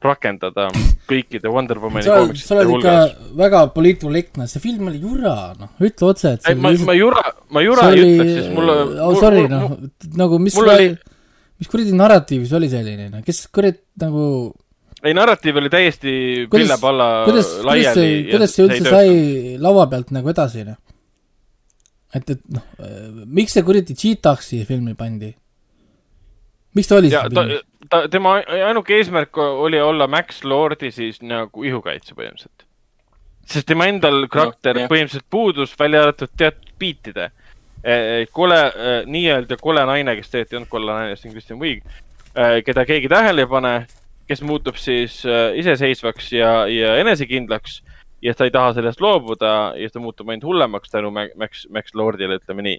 rakendada kõikide Wonder Womani komiksite hulgas. väga poliitkorrektne, see film oli jura, noh, ütle otse, et ei, ma, ma jura, ma jura ei ütleks, sest mulle oh, sorry, noh, nagu mis mul oli mis kuradi narratiiv see oli selline, noh, kes kurat nagu ei, narratiiv oli täiesti pille-palla laiali. kuidas see üldse sai laua pealt nagu edasi, noh? et, et noh, miks see kuradi Cheetaxi filmi pandi? miks ta oli seal filmis? Ta, tema ainuke eesmärk oli olla Max Lordi siis nagu ihukaitse põhimõtteliselt. sest tema endal karakter no, põhimõtteliselt puudus, välja arvatud teatud biitide Eh, kole, eh, nii-öelda kole naine, kes tegelikult ei olnud kole naine, see on Kristjan Viig, eh, keda keegi tähele ei pane, kes muutub siis iseseisvaks ja, ja enesekindlaks ja ta ei taha sellest loobuda ja ta muutub ainult hullemaks tänu Max, Max Lordile, ütleme nii.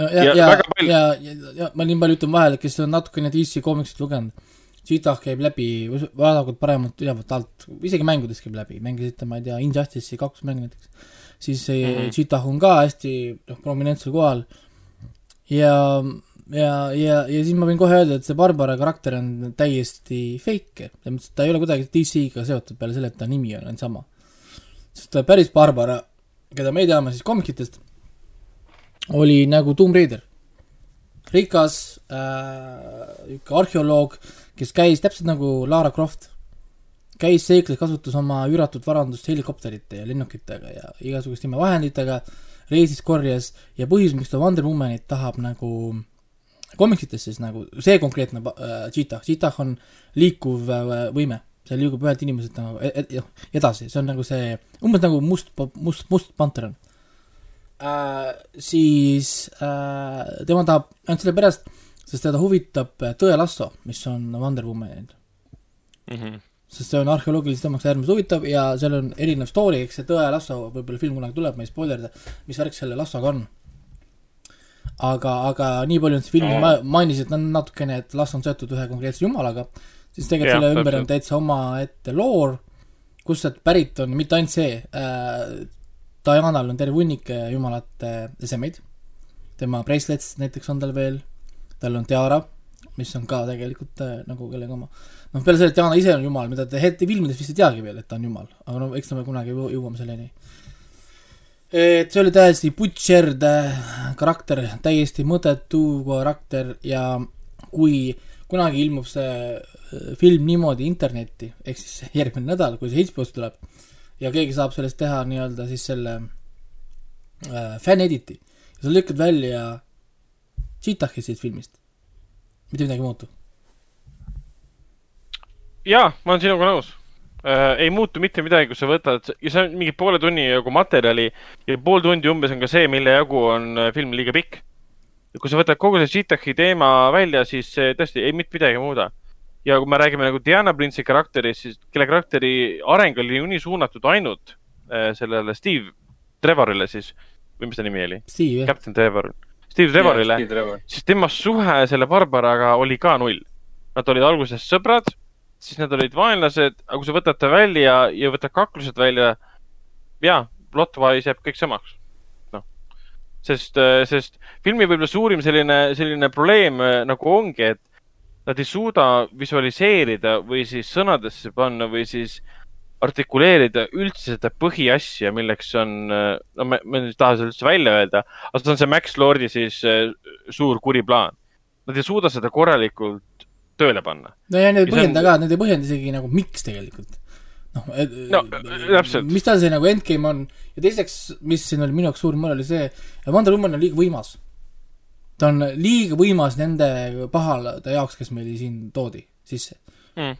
Ja, ja, ja, ja, ja, ja, ma nii palju ütlen vahele, kes on natukene DC koomiksit lugenud. Cheetah käib läbi vaadakud paremalt ülevalt alt, isegi mängudes käib läbi, mängisite, ma ei tea, Injustice'i kaks mängu näiteks siis mm -hmm. Cheetah on ka hästi noh, prominentsel kohal. ja, ja, ja, ja siis ma võin kohe öelda, et see Barbara karakter on täiesti fake, selles mõttes, et ta ei ole kuidagi DC-ga seotud peale selle, et ta nimi on ainult sama. sest päris Barbara, keda me teame siis komikitest, oli nagu Tomb Raider. rikas äh, arheoloog, kes käis täpselt nagu Lara Croft. Käis seikles, kasutas oma üüratut varandust helikopterite ja lennukitega ja igasuguste imevahenditega, reisis, korjas ja põhjus, miks ta Wonder Womanit tahab nagu komiksites siis nagu, see konkreetne äh, Cheetah, Cheetah on liikuv äh, võime, see liigub ühelt inimeselt nagu ed, ed, edasi, see on nagu see, umbes nagu must, must, must panter on äh,. siis äh, tema tahab ainult sellepärast, sest teda huvitab tõelasso, mis on Wonder Womanil mm. -hmm sest see on arheoloogiliselt tõmmaks äärmiselt huvitav ja seal on erinev story, eks see Tõe lasso, võib-olla film kunagi tuleb, ma ei spoilerda, mis värk selle lassoga on. aga, aga nii palju on see filmis ma mainisid, et nad natukene, et lass on seotud ühe konkreetse jumalaga, siis tegelikult ja, selle ümber on täitsa omaette loor, kust sealt pärit on mitte ainult see äh,, Dianal on terve hunnik jumalate esemeid, tema bracelets näiteks on tal veel, tal on tiara, mis on ka tegelikult äh, nagu kellega oma noh, peale selle, et Jana ise on jumal, mida te hetke filmides vist ei teagi veel, et ta on jumal, aga no eks me kunagi jõuame selleni. et see oli täiesti butšerd karakter, täiesti mõttetu karakter ja kui kunagi ilmub see film niimoodi internetti, ehk siis järgmine nädal, kui see HBO-sse tuleb ja keegi saab sellest teha nii-öelda siis selle äh, fänn-editi ja sa lükkad välja Cheetahi siit filmist, mitte midagi ei muutu jaa, ma olen sinuga nõus äh,. ei muutu mitte midagi, kui sa võtad ja see on mingi poole tunni jagu materjali ja pool tundi umbes on ka see, mille jagu on äh, film liiga pikk. kui sa võtad kogu see Cheetah'i teema välja, siis tõesti ei mitte midagi ei muuda. Ja kui me räägime nagu Diana Prince'i karakterist, siis kelle karakteri areng oli ju nii suunatud ainult äh, sellele Steve Trevorile siis või mis ta nimi oli? Captain Trevor, Steve Trevorile, siis tema suhe selle Barbaraga oli ka null. Nad olid alguses sõbrad, siis nad olid vaenlased, aga kui sa võtad ta välja ja võtad kaklused välja, jaa, plot-wise jääb kõik samaks. noh, sest, sest filmi võib-olla suurim selline, selline probleem äh, nagu ongi, et nad ei suuda visualiseerida või siis sõnadesse panna või siis artikuleerida üldse seda põhiasja, milleks on, no ma, ma ei taha seda üldse välja öelda, aga see on see Max Lordi siis äh, suur kuri plaan. Nad ei suuda seda korralikult tööle panna. no ja need ei see on- põhjenda ka, need ei põhjenda isegi nagu miks tegelikult. noh, No, täpselt. mis tal see nagu endgame on ja teiseks, mis siin oli minu jaoks suur mure, oli see, Wonder Woman on liiga võimas. Ta on liiga võimas nende pahalade jaoks, kes meile siin toodi sisse. Mm.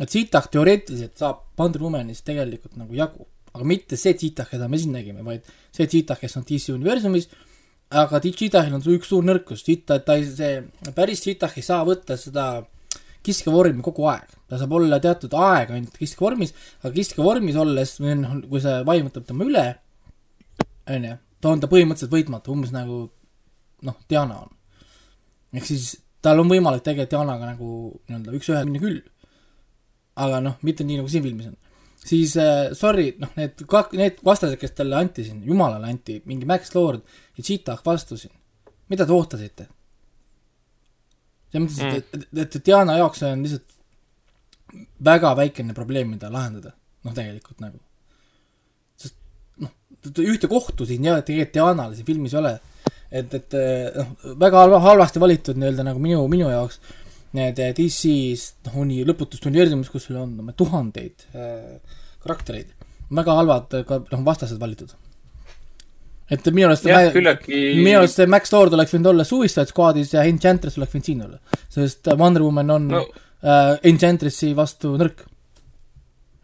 et Cheetah teoreetiliselt saab Wonder Womanist tegelikult nagu jagu, aga mitte see Cheetah, keda me siin nägime, vaid see Cheetah, kes on DC universumis, aga Cheetahil on üks suur nõrkus, Cheetah, ta ei, see päris Cheetah ei saa võtta seda kiskevormi kogu aeg, ta saab olla teatud aeg ainult kiskevormis, aga kiskevormis olles, või noh, kui see vaim võtab tema üle, onju, ta on ta põhimõtteliselt võitmatu, umbes nagu noh, Diana on. ehk siis tal on võimalik tegelikult Dianaga nagu nii-öelda üks-ühele minna küll. aga noh, mitte nii nagu siin filmis on. siis äh, sorry, noh, need kak-, need vastased, kes talle anti siin, jumalale anti, mingi Max Lord ja Cheetah vastu siin, mida te ootasite? selles mõttes, et, et, et Diana jaoks on lihtsalt väga väikene probleem, mida lahendada, noh tegelikult nagu. sest noh, ühte kohtu siin ja tegelikult Dianale siin filmis ei ole, et, et noh, väga halva, halvasti valitud nii-öelda nagu minu, minu jaoks need eh, DC-s noh, uni lõputust universumis, kus sul on no, tuhandeid äh, karaktereid, väga halvad ka noh, vastased valitud. et minu arust jah, küllaltki. minu arust see Max Lord oleks võinud olla Suicide Squadis ja Enchantress oleks võinud siin olla, sest Wonder Woman on no äh, Enchantressi vastu nõrk.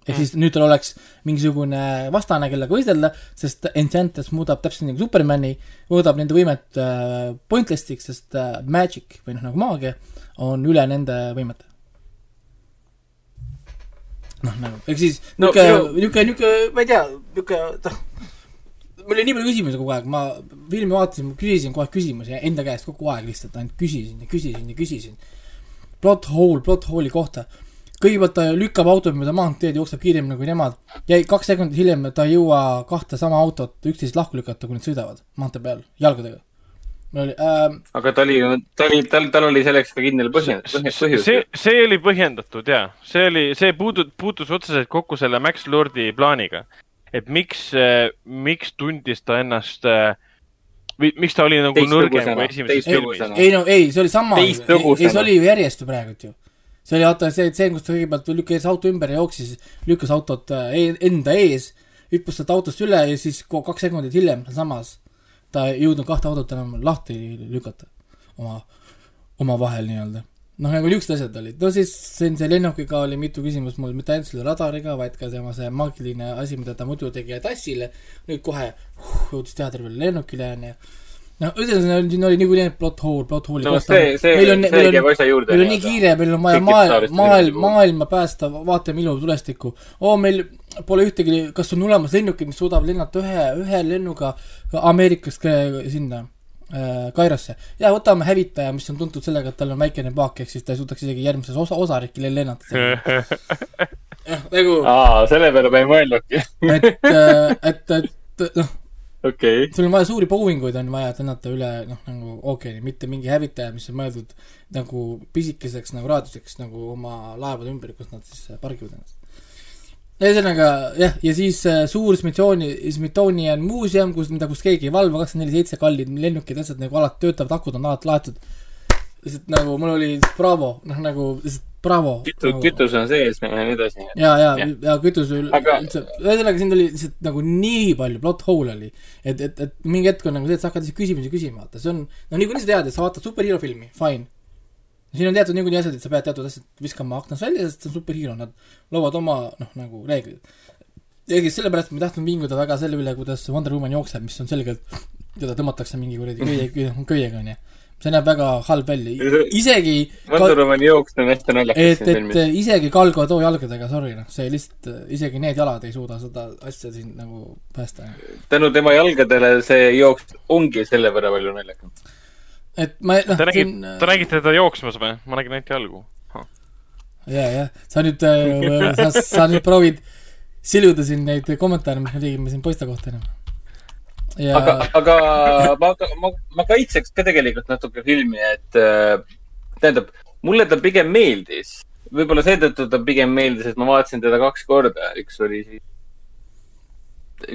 Ehk siis nüüd tal oleks mingisugune vastane, kellega võidelda, sest Enchantress muudab täpselt nagu Supermani, muudab nende võimet äh, pointless'iks, sest äh, magic või noh, nagu maagia on üle nende võimete. noh, nagu, ehk siis No niisugune minu-, niisugune, niisugune, ma ei tea, niisugune, noh, mul oli nii palju küsimusi kogu aeg, ma filmi vaatasin, ma küsisin kogu aeg küsimusi enda käest kogu aeg lihtsalt ainult küsisin ja küsisin ja küsisin. Plot hole, plot hole'i kohta. Kõigepealt ta lükkab autot mööda maanteed, jookseb kiiremini kui nemad ja kaks sekundit hiljem ta ei jõua kahte sama autot üksteist lahku lükata, kui nad sõidavad maantee peal jalgadega. oli äh,, aga ta oli, ta oli, tal, tal oli selleks ka kindel põhjendus, põhjus. see, see oli põhjendatud ja see oli, see puudu-, puutus otseselt kokku selle Max Lordi plaaniga. et miks, miks tundis ta ennast või miks ta oli nagu nõrgem kui esimeses filmis ei no ei, see oli sama, ei, Teistsugusena. see oli ju järjest praegult ju. See oli vaata see tseen, kus ta kõigepealt lükkas auto ümber ja jooksis, lükkas autot äh, e- enda ees, hüppas sealt autost üle ja siis kaks sekundit hiljem samas ta ei jõudnud kahte autot enam lahti lükata oma, omavahel nii-öelda. noh, nagu niisugused asjad olid, no siis siin see lennukiga oli mitu küsimust mul, mitte ainult selle radariga, vaid ka tema see maagiline asi, mida ta muidu tegi Tassile, nüüd kohe uh, jõudis teatrivile lennukile onju. No ühesõnaga, siin oli niikuinii plot hole, plot hole'i no see, see, see käib asja juurde. meil on nii kiire, meil on vaja maailm, maailm, filmide maailma päästa, vaatame ilutulestikku. oo, meil pole ühtegi, kas on olemas lennukid, mis suudavad lennata ühe, ühe lennuga Ameerikast ka- sinna äh, Kairosse. ja võtame hävitaja, mis on tuntud sellega, et tal on väikene paak, ehk siis ta ei suudaks isegi järgmises osa, osariiki lennata. nagu, aa, selle peale ma ei mõelnudki. et, et, et noh, okei. sul on vaja suuri Boeinguid on vaja, et lennata üle noh, nagu ookeani, mitte mingi hävitaja, mis on mõeldud nagu pisikeseks nagu raadiuseks nagu oma laevade ümber, kus nad siis äh, pargivad ennast. ühesõnaga jah, ja siis äh, suur Smithsoni, Smithsonian muuseum, kus, mida, kus keegi ei valva, kakskümmend neli seitse kallid lennukid, asjad nagu alati töötavad, akud on alati laetud. lihtsalt nagu mul oli bravo, noh nagu lihtsalt bravo. kütus, kütus on sees ja nii edasi. ja, ja, Jah. ja kütus üldse Aga-, ühesõnaga siin oli lihtsalt nagu nii palju plot hole oli, et, et, et mingi hetk on nagu see, et sa hakkad lihtsalt küsimusi küsima, vaata, see on, no niikuinii sa tead, et sa vaatad superhero filmi, fine. siin on teatud niikuinii asjad, et sa pead teatud asjad viskama aknast välja, sest see on superhero, nad loovad oma noh, nagu reeglid. ja siis sellepärast ma ei tahtnud vinguda väga selle üle, kuidas Wonder Woman jookseb, mis on selgelt, teda tõmmatakse mingi kuradi köie, köiega, onju. See näeb väga halb välja, isegi Wonder Womani jooks on hästi naljakas et, et isegi Gal Gadot jalgadega, sorry noh, see lihtsalt, isegi need jalad ei suuda seda asja siin nagu päästa. tänu tema jalgadele see jooks ongi selle võrra palju naljakam. et ma noh, Te siin nägite, te nägite teda jooksmas või? ma nägin ainult jalgu. ja, jah, sa nüüd, sa, sa nüüd proovid siluda siin neid kommentaare, mis me tegime siin poiste kohta enam. Ja aga, aga ma, ma, ma kaitseks ka tegelikult natuke filmi, et äh, tähendab, mulle ta pigem meeldis. võib-olla seetõttu ta pigem meeldis, et ma vaatasin teda kaks korda, üks oli siis,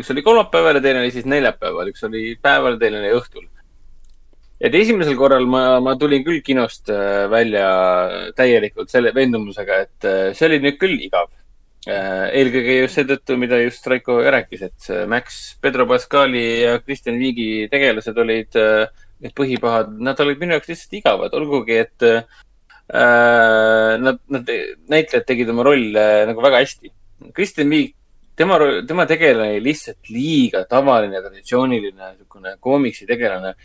üks oli kolmapäeval ja teine oli siis neljapäeval, üks oli päeval, teine oli õhtul. et esimesel korral ma, ma tulin küll kinost äh, välja täielikult selle veendumusega, et äh, see oli nüüd küll igav. Eelkõige just seetõttu, mida just Raiko rääkis, et see Max, Pedro Pascali ja Kristjan Viigi tegelased olid äh, need põhipahad, nad olid minu jaoks lihtsalt igavad, olgugi et äh, nad, nad, näitlejad tegid oma rolle nagu väga hästi. Kristjan Viig, tema, tema tegelane oli lihtsalt liiga tavaline, traditsiooniline niisugune koomiksi tegelane.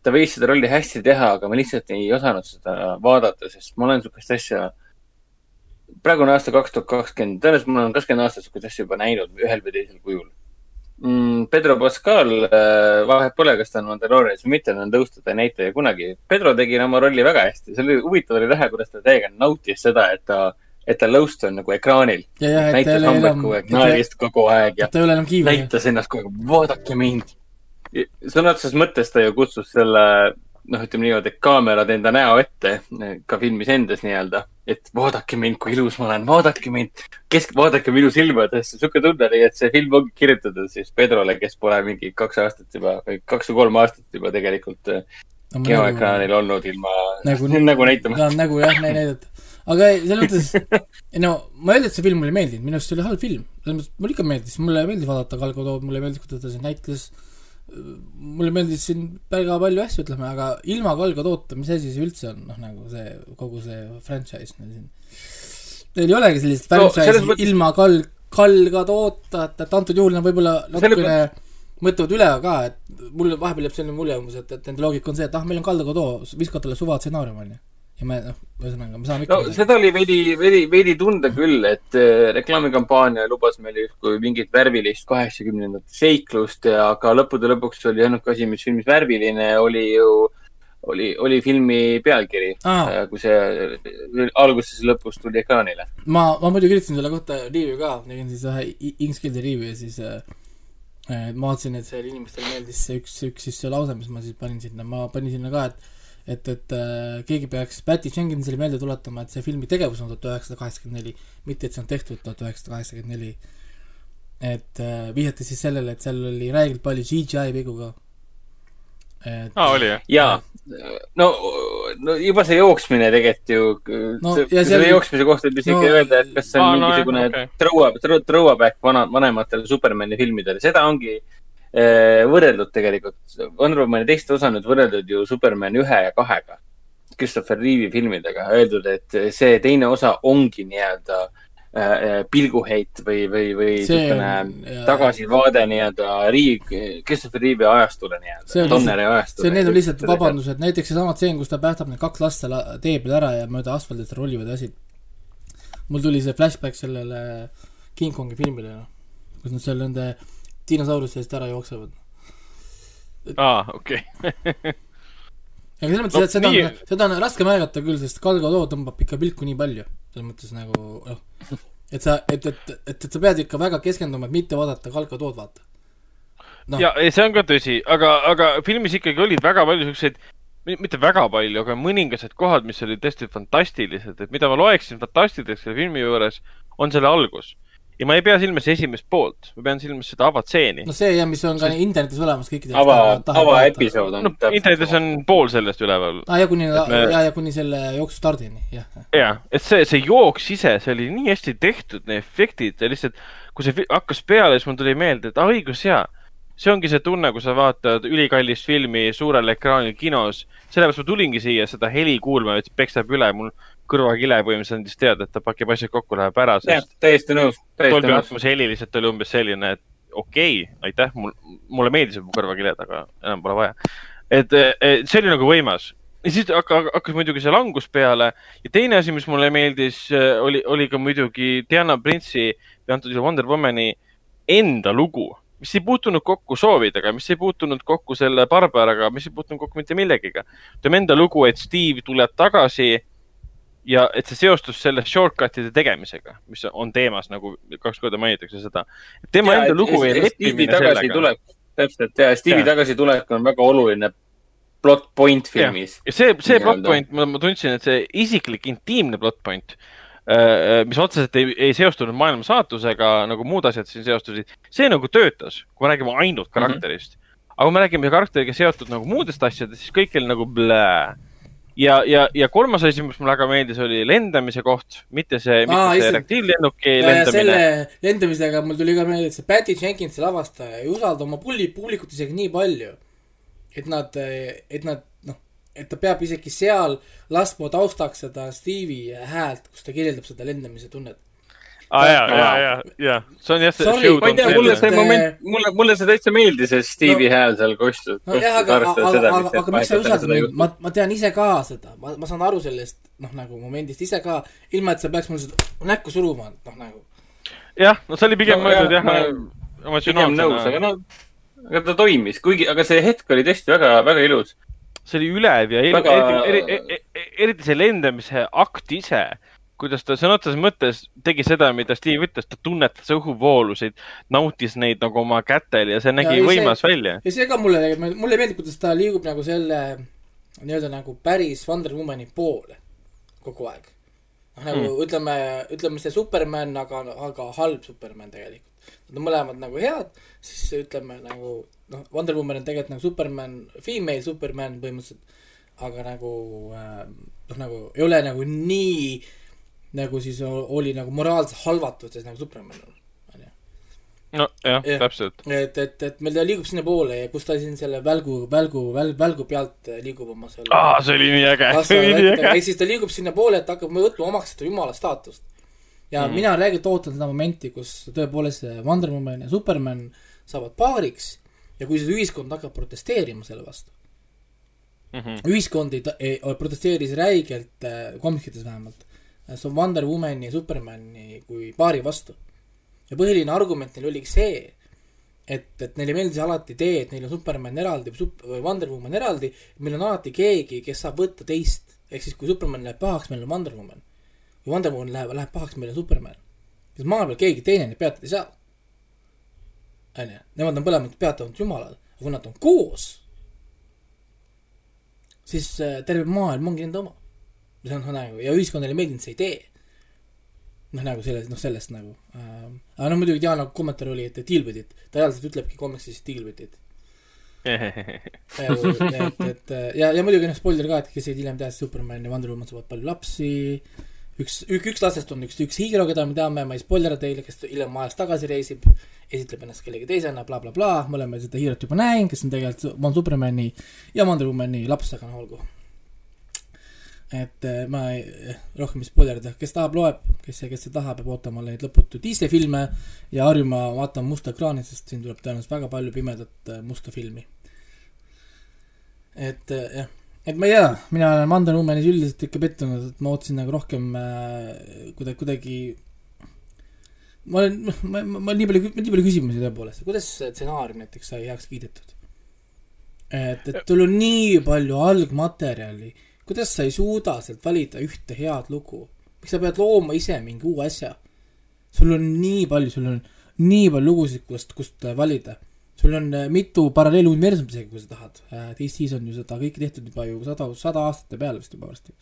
ta võis seda rolli hästi teha, aga ma lihtsalt ei osanud seda vaadata, sest ma olen niisugust asja praegune aasta kaks tuhat kakskümmend, tõenäoliselt ma olen kakskümmend aastat niisugust asja juba näinud ühel või teisel kujul mm,. Pedro Pascal, vahet pole, kas ta on Mandalorianis või mitte, ta on tõustatud näitleja kunagi. Pedro tegi oma rolli väga hästi, see oli huvitav oli näha, kuidas ta täiega nautis seda, et ta, et ta lõust on nagu ekraanil. näitas hambaid kogu aeg, naeris kogu aeg ja näitas ennast kogu aeg, vaadake mind. sõna otseses mõttes ta ju kutsus selle, noh, ütleme niimoodi, et kaamerad enda näo ette ka filmis endas nii-öelda, et vaadake mind, kui ilus ma olen, vaadake mind, kesk, vaadake minu silmadesse, sihuke tunne oli, et see film ongi kirjutatud siis Pedrole, kes pole mingi kaks aastat juba või kaks või kolm aastat juba tegelikult kinoekraanil olnud ilma Nagu- nagu, nagu näitama. ta on nägu jah, näidata. aga selles mõttes, no ma ei ütle, et see film mulle ei meeldinud, minu arust see oli halb film. selles mõttes, mulle ikka meeldis, mulle meeldis vaadata Gal Gadot, mulle meeldis, kuidas ta siin näitles. Mulle meeldis siin väga palju asju, ütleme, aga ilma Gal Gadota, mis asi see üldse on, noh nagu see, kogu see franchise meil siin. Neil ei olegi sellist franchise'i no, mõttes- ilma Gal, Gal Gadota, et, et antud juhul nad võib-olla natukene mõtlevad üle ka, et mul vahepeal jääb selline mulje umbes, et, et nende loogika on see, et ah, meil on Gal Gadot, viskad talle suva stsenaarium, onju. Ja me, noh, ühesõnaga, me saame ikka no seda oli veidi, veidi, veidi tunda küll, et äh, reklaamikampaania lubas meile justkui mingit värvilist kaheksakümnendate seiklust ja aga lõppude lõpuks oli ainuke asi, mis filmis värviline oli ju, oli, oli filmi pealkiri ah., kui see äh, alguses ja lõpus tuli ekraanile. ma, ma muidu kirjutasin selle kohta review ka, tegin siis ühe i- Inksgildi review ja siis äh, ma vaatasin, et seal inimestele meeldis see üks, üks siis see lause, mis ma siis panin sinna, ma panin sinna ka, et et, et äh, keegi peaks Patty Jenkinsile meelde tuletama, et see filmi tegevus on tuhat üheksasada kaheksakümmend neli, mitte et see on tehtud tuhat üheksasada kaheksakümmend neli. et äh, vihjati siis sellele, et seal oli räigelt palju CGI vigu ka. et aa, oli jah? ja, no, no juba see jooksmine tegelikult ju No, selle seal- jooksmise kohta võib isegi no- öelda, et kas see on Aa, no, no jah, mingisugune okei. okay. throwback, throwback vana, vanematele Supermani filmidele, seda ongi eh, võrreldud tegelikult. Wonder Womani teist osa on nüüd võrreldud ju Superman ühe ja kahega, Christopher Reeve'i filmidega, öeldud, et see teine osa ongi nii-öelda äh, pilguheit või, või, või niisugune tagasivaade nii-öelda Reeve, Christopher Reeve'i ajastule nii-öelda on, Donneri ajastule. see, need on lihtsalt vabandused, näiteks seesama tseen, kus ta päästab need kaks last seal tee peal ära ja mööda asfaldist rollivad ja asjad. mul tuli see flashback sellele King Kongi filmile, noh, kus nad seal nende dinosauruste eest ära jooksevad. aa, okei. aga selles mõttes No no,, et seda on, seda on raske märgata küll, sest Gal Gadot tõmbab ikka pilku nii palju, selles mõttes nagu noh, et sa, et, et, et, et sa pead ikka väga keskenduma, et mitte vaadata Gal Gadot, vaata. noh, ja, see on ka tõsi, aga, aga filmis ikkagi olid väga palju siukseid, mitte väga palju, aga mõningased kohad, mis olid tõesti fantastilised, et mida ma loeksin fantastiliseks selle filmi juures, on selle algus. Ja ma ei pea silmas esimest poolt, ma pean silmas seda avatseeni no see jah, mis on ka internetis olemas kõikidel ava, avaepisood on no internetis on pool sellest üleval. aa, ja kuni me- ja, ja kuni selle jooksu stardini, jah. ja, et see, see jooks ise, see oli nii hästi tehtud, need efektid ja lihtsalt, kui see hakkas peale, siis mul tuli meelde, et aa õigus jaa, see ongi see tunne, kui sa vaatad ülikallist filmi suurel ekraanil kinos. sellepärast ma tulingi siia seda heli kuulma, et peksab üle, mul kõrvakile põhimõtteliselt andis teada, et ta pakib asjad kokku, läheb ära, täiesti nõus, Dolby nõus. Atmose heli lihtsalt oli umbes selline, et okei okay,, aitäh, mul, mulle meeldisid mu kõrvakiled, aga enam pole vaja. et see oli nagu võimas ja siis hakkas, hakkas muidugi see langus peale ja teine asi, mis mulle meeldis, oli, oli ka muidugi Diana Prince'i või antud juhul Wonder Womani enda lugu, mis ei puutunud kokku soovidega, mis ei puutunud kokku selle Barbaraga, mis ei puutunud kokku mitte millegiga. tema enda lugu, et Steve tuleb tagasi ja et see seostus selle shortcut'ide tegemisega, mis on teemas nagu kaks korda mainitakse seda. tema enda lugu ja leppimine sellega. täpselt ja Steve'i tagasitulek on väga oluline plot point filmis. ja see, see plot point, ma, ma tundsin, et see isiklik intiimne plot point, mis otseselt ei, ei seostunud maailma saatusega nagu muud asjad siin seostusid, see nagu töötas, kui me räägime ainult Mhm. karakterist mm. -hmm. aga kui me räägime karakteriga seotud nagu muudest asjadest, siis kõik oli nagu blää. ja, ja, ja kolmas asi, mis mulle väga meeldis, oli lendamise koht, mitte see, mitte Aa, see reaktiivlennuki lendamine. selle lendamisega mul tuli ka meelde, et see Patty Jenkins, see lavastaja, ei usalda oma pulli, publikut isegi nii palju, et nad, et nad, noh, et ta peab isegi seal laskma taustaks seda Steve'i häält, kus ta kirjeldab seda lendamise tunnet. Aa ja, ja, ja, ja see on jah see ma ei tea, mulle see moment, mulle, mulle see täitsa meeldis, see Steve'i no, hääl seal kostus. nojah, aga, aga, aga, aga, aga miks sa ei usalda mind, ma, ma tean ise ka seda, ma, ma saan aru sellest, noh, nagu momendist ise ka, ilma et sa peaks mulle seda näkku suruma, noh nagu. jah, no see oli pigem No mõeldud jah, ma- pigem nõus, aga emotsionaalsena. no, aga ta toimis, kuigi, aga see hetk oli tõesti väga, väga ilus. see oli ülev ja eriti, eri, eri, eriti see lendamise akt ise, kuidas ta sõna otseses mõttes tegi seda, mida Steve ütles, ta tunnetas õhuvoolusid, nautis neid nagu oma kätel ja see nägi ei, see- võimas välja. ja see ka mulle, mulle meeldib, kuidas ta liigub nagu selle nii-öelda nagu päris Wonder Womani poole kogu aeg. noh, nagu mm. ütleme, ütleme see Superman, aga, aga halb Superman tegelikult. Nad on mõlemad nagu head, siis ütleme nagu noh, Wonder Woman on tegelikult nagu Superman, female Superman põhimõtteliselt, aga nagu äh, noh, nagu ei ole nagu nii nagu siis oli nagu moraalselt halvatud, nagu Superman on, onju nojah, Jah. täpselt. et, et, et meil ta liigub sinnapoole ja kus ta siin selle välgu, välgu, välg, välgu pealt liigub oma selle aa, see oli nii äge, see oli nii äge. ehk siis ta liigub sinnapoole, et hakkab võtma omaks seda jumala staatust. ja mm. mina räägin, ootan seda momenti, kus tõepoolest Wonder Woman ja Superman saavad paariks ja kui see ühiskond hakkab protesteerima selle vastu. Mhm. ühiskond ei, ei, protesteeris räigelt äh, komikites vähemalt. See on Wonder Womani ja Supermani kui paari vastu. ja põhiline argument neil oligi see, et, et neile meeldis alati idee, et neil on Superman eraldi või Sup- või Wonder Woman eraldi, meil on alati keegi, kes saab võtta teist. ehk siis, kui Superman läheb pahaks, meil on Wonder Woman. kui Wonder Woman läheb, läheb pahaks, meil on Superman. sest maa peal keegi teine neid peatada ei saa. onju, nemad on mõlemad peatavad jumalad, aga kui nad on koos, siis äh, terve maailm ongi nende oma. See on nagu ja ühiskonnale ei meeldinud see idee. noh, nagu selles, noh sellest nagu äh,. aga no muidugi Diana kommentaar oli, et deal with it, ta reaalselt ütlebki komiksis deal with it. et, et ja, ja muidugi noh, spoiler ka, et kes jäid hiljem teada, Superman ja Wonder Woman saavad palju lapsi. üks, üks lastest on üks, üks hiigro, keda me teame, ma ei spoiler'a teile, kes hiljem ajas tagasi reisib, esitleb ennast kellegi teisena bla,, blablabla, me oleme seda hiirot juba näinud, kes on tegelikult on Supermani ja Wonder Womani laps, aga no olgu. Et eh, ma ei, rohkem ei spoilerda, kes tahab, loeb, kes, kes ei taha, peab ootama neid lõputuid ise filme ja harjuma vaatama musta ekraani, sest siin tuleb tõenäoliselt väga palju pimedat eh, musta filmi. et eh, jah, et ma ei tea, mina olen Wonder Womanis üldiselt ikka pettunud, et ma ootasin nagu rohkem kuidagi, kuidagi ma olen, ma, ma, ma nii palju, nii palju küsimusi tõepoolest, kuidas stsenaarium näiteks sai heaks kiidetud? et, et sul on nii palju algmaterjali, kuidas sa ei suuda sealt valida ühte head lugu? miks sa pead looma ise mingi uue asja? sul on nii palju, sul on nii palju lugusid, kust, kust äh, valida. sul on äh, mitu paralleeluniversumit isegi, kui sa tahad. DC's on ju seda kõike tehtud juba ju sada, sada aastate peale vist juba varsti.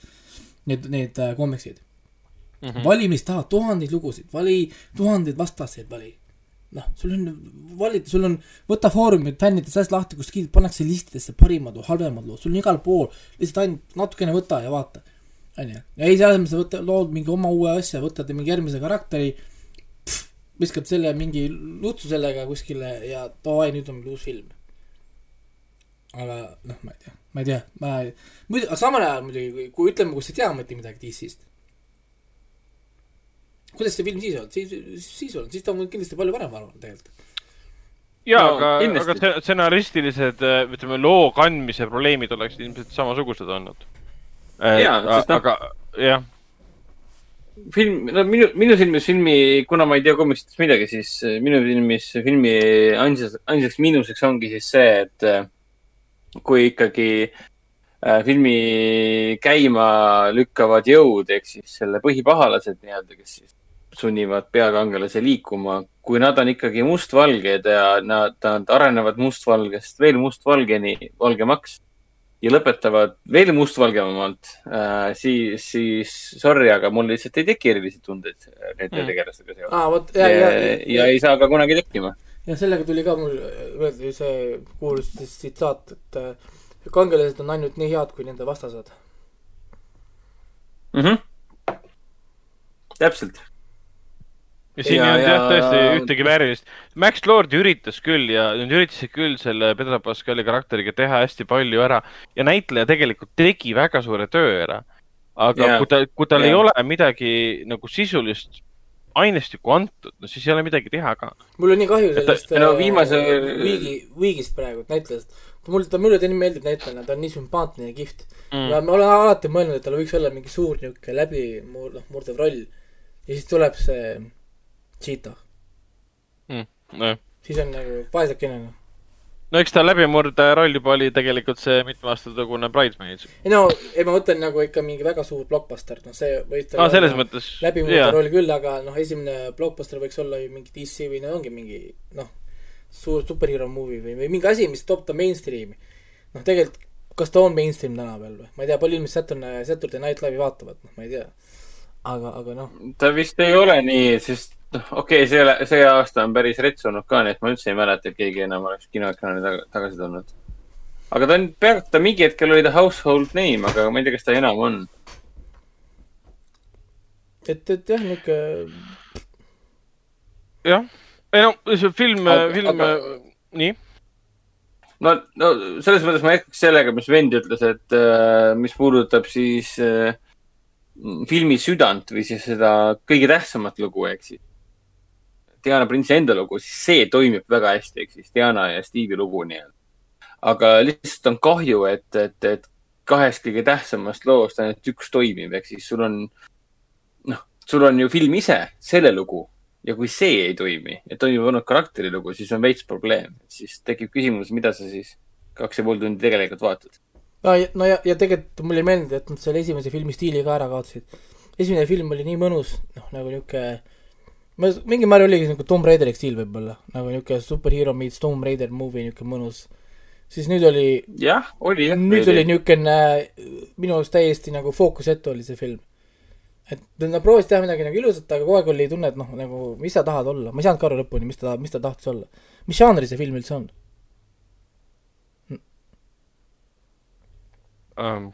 Need, need äh, komiksid mm. -hmm. vali, mis tahad, tuhandeid lugusid, vali tuhandeid vastaseid, vali. noh, sul on, valida, sul on, võta foorumid fännide seast lahti, kus pannakse listidesse parimad või halvemad lood, sul on igal pool, lihtsalt ainult natukene võta ja vaata. onju, ja ei, selle asemel sa võta, lood mingi oma uue asja, võtad mingi järgmise karakteri, viskad selle mingi lutsu sellega kuskile ja davai, nüüd on uus film. aga noh, ma ei tea, ma ei tea, ma muidu, aga samal ajal muidugi, kui, kui ütleme, kus ei tea mitte midagi DC-st. Kuidas see film siis olnud, siis, siis olnud, siis ta on kindlasti palju parem, ma arvan tegelikult. jaa No, aga, aga stse- stsenaristilised, ütleme, loo kandmise probleemid oleksid ilmselt samasugused olnud. Sest noh- aga jah, film, no minu, minu silmis filmi, kuna ma ei tea komiksidest midagi, siis äh, minu silmis filmi ainsaks, ainsaks miinuseks ongi siis see, et äh, kui ikkagi äh, filmi käima lükkavad jõud ehk siis selle põhipahalased nii-öelda, kes siis sunnivad peakangelase liikuma, kui nad on ikkagi mustvalged ja nad, nad arenevad mustvalgest veel mustvalgeni, valgemaks ja lõpetavad veel mustvalgemalt äh,, siis, siis sorry, aga mul lihtsalt ei teki erilisi tundeid nende Mm. tegelastega seoses. vot, ja, ja, ja, ja, ei saa ka kunagi tekkima. ja sellega tuli ka mul meelde see kuulus tsitaat, et äh, kangelased on ainult nii head, kui nende vastased. Mm -hmm. täpselt. Ja siin Ja- ei olnud jah ja- tõesti ühtegi väärilist. Max Lord üritas küll ja nad üritasid küll selle Pedro Pascali karakteriga teha hästi palju ära ja näitleja tegelikult tegi väga suure töö ära. aga Jaa. kui ta, kui tal ei Jaa. ole midagi nagu sisulist ainestikku antud, no siis ei ole midagi teha ka. mul on nii kahju ta- sellest no viimase- Viigi, Viigist praegu, näitlejast. mul, ta mulle ta nii meeldib näitlejana, ta on nii sümpaatne ja kihvt mm.. Mm. ja ma olen alati mõelnud, et tal võiks olla mingi suur niisugune läbi mur-, noh, murdev roll. ja siis tuleb see Cheetah, nojah, siis on nagu vaesekene noh. no eks ta läbimurde roll juba oli tegelikult see mitme aasta tagune Bridesmaids. ei no, ei ma mõtlen nagu ikka mingi väga suur blockbuster, noh see võib aa, selles mõttes. läbimurde roll küll, aga noh, esimene blockbuster võiks olla ju mingi DC või no ongi mingi noh, suur superhero movie või, või mingi asi, mis toob ta mainstream'i. noh, tegelikult, kas ta on mainstream täna veel või? ma ei tea, palju inimesed Saturday, Saturday Night Live'i vaatavad, noh, ma ei tea. aga, aga noh, ta vist ei ole nii, sest okei okay,, see, see aasta on päris retsunud ka, nii et ma üldse ei mäleta, et keegi enam oleks kinoekraani taga, tagasi tulnud. aga ta on, ta mingi hetkel oli ta household name, aga ma ei tea, kas ta enam on. et, et jah, niisugune jah, ei no see film, film aga-, nii. no, no selles mõttes ma jätkaks sellega, mis vend ütles, et äh, mis puudutab siis äh, filmi südant või siis seda kõige tähtsamat lugu, ehk siis Diana Prince'i enda lugu, siis see toimib väga hästi, ehk siis Diana ja Steve'i lugu nii-öelda. aga lihtsalt on kahju, et, et, et kahest kõige tähtsamast loost ainult üks toimib, ehk siis sul on, noh, sul on ju film ise, selle lugu ja kui see ei toimi ja toimib ainult karakteri lugu, siis on veits probleem. siis tekib küsimus, mida sa siis kaks ja pool tundi tegelikult vaatad. no ja, no ja, ja tegelikult mulle ei meeldinud, et nad selle esimese filmi stiili ka ära kaotasid. esimene film oli nii mõnus, noh nagu niisugune ma, mingil määral oligi nagu Tomb Raideri stiil võib-olla, nagu niisugune superhero meets Tomb Raider movie, niisugune mõnus. siis nüüd oli, jah, oli jah. nüüd oli niisugune minu arust täiesti nagu fookusetu oli see film. et nad proovisid teha midagi nagu ilusat, aga kogu aeg oli tunne, et noh, nagu mis sa tahad olla, ma ei saanud ka aru lõpuni, mis ta, mis ta tahtis olla. mis žanri see film üldse on?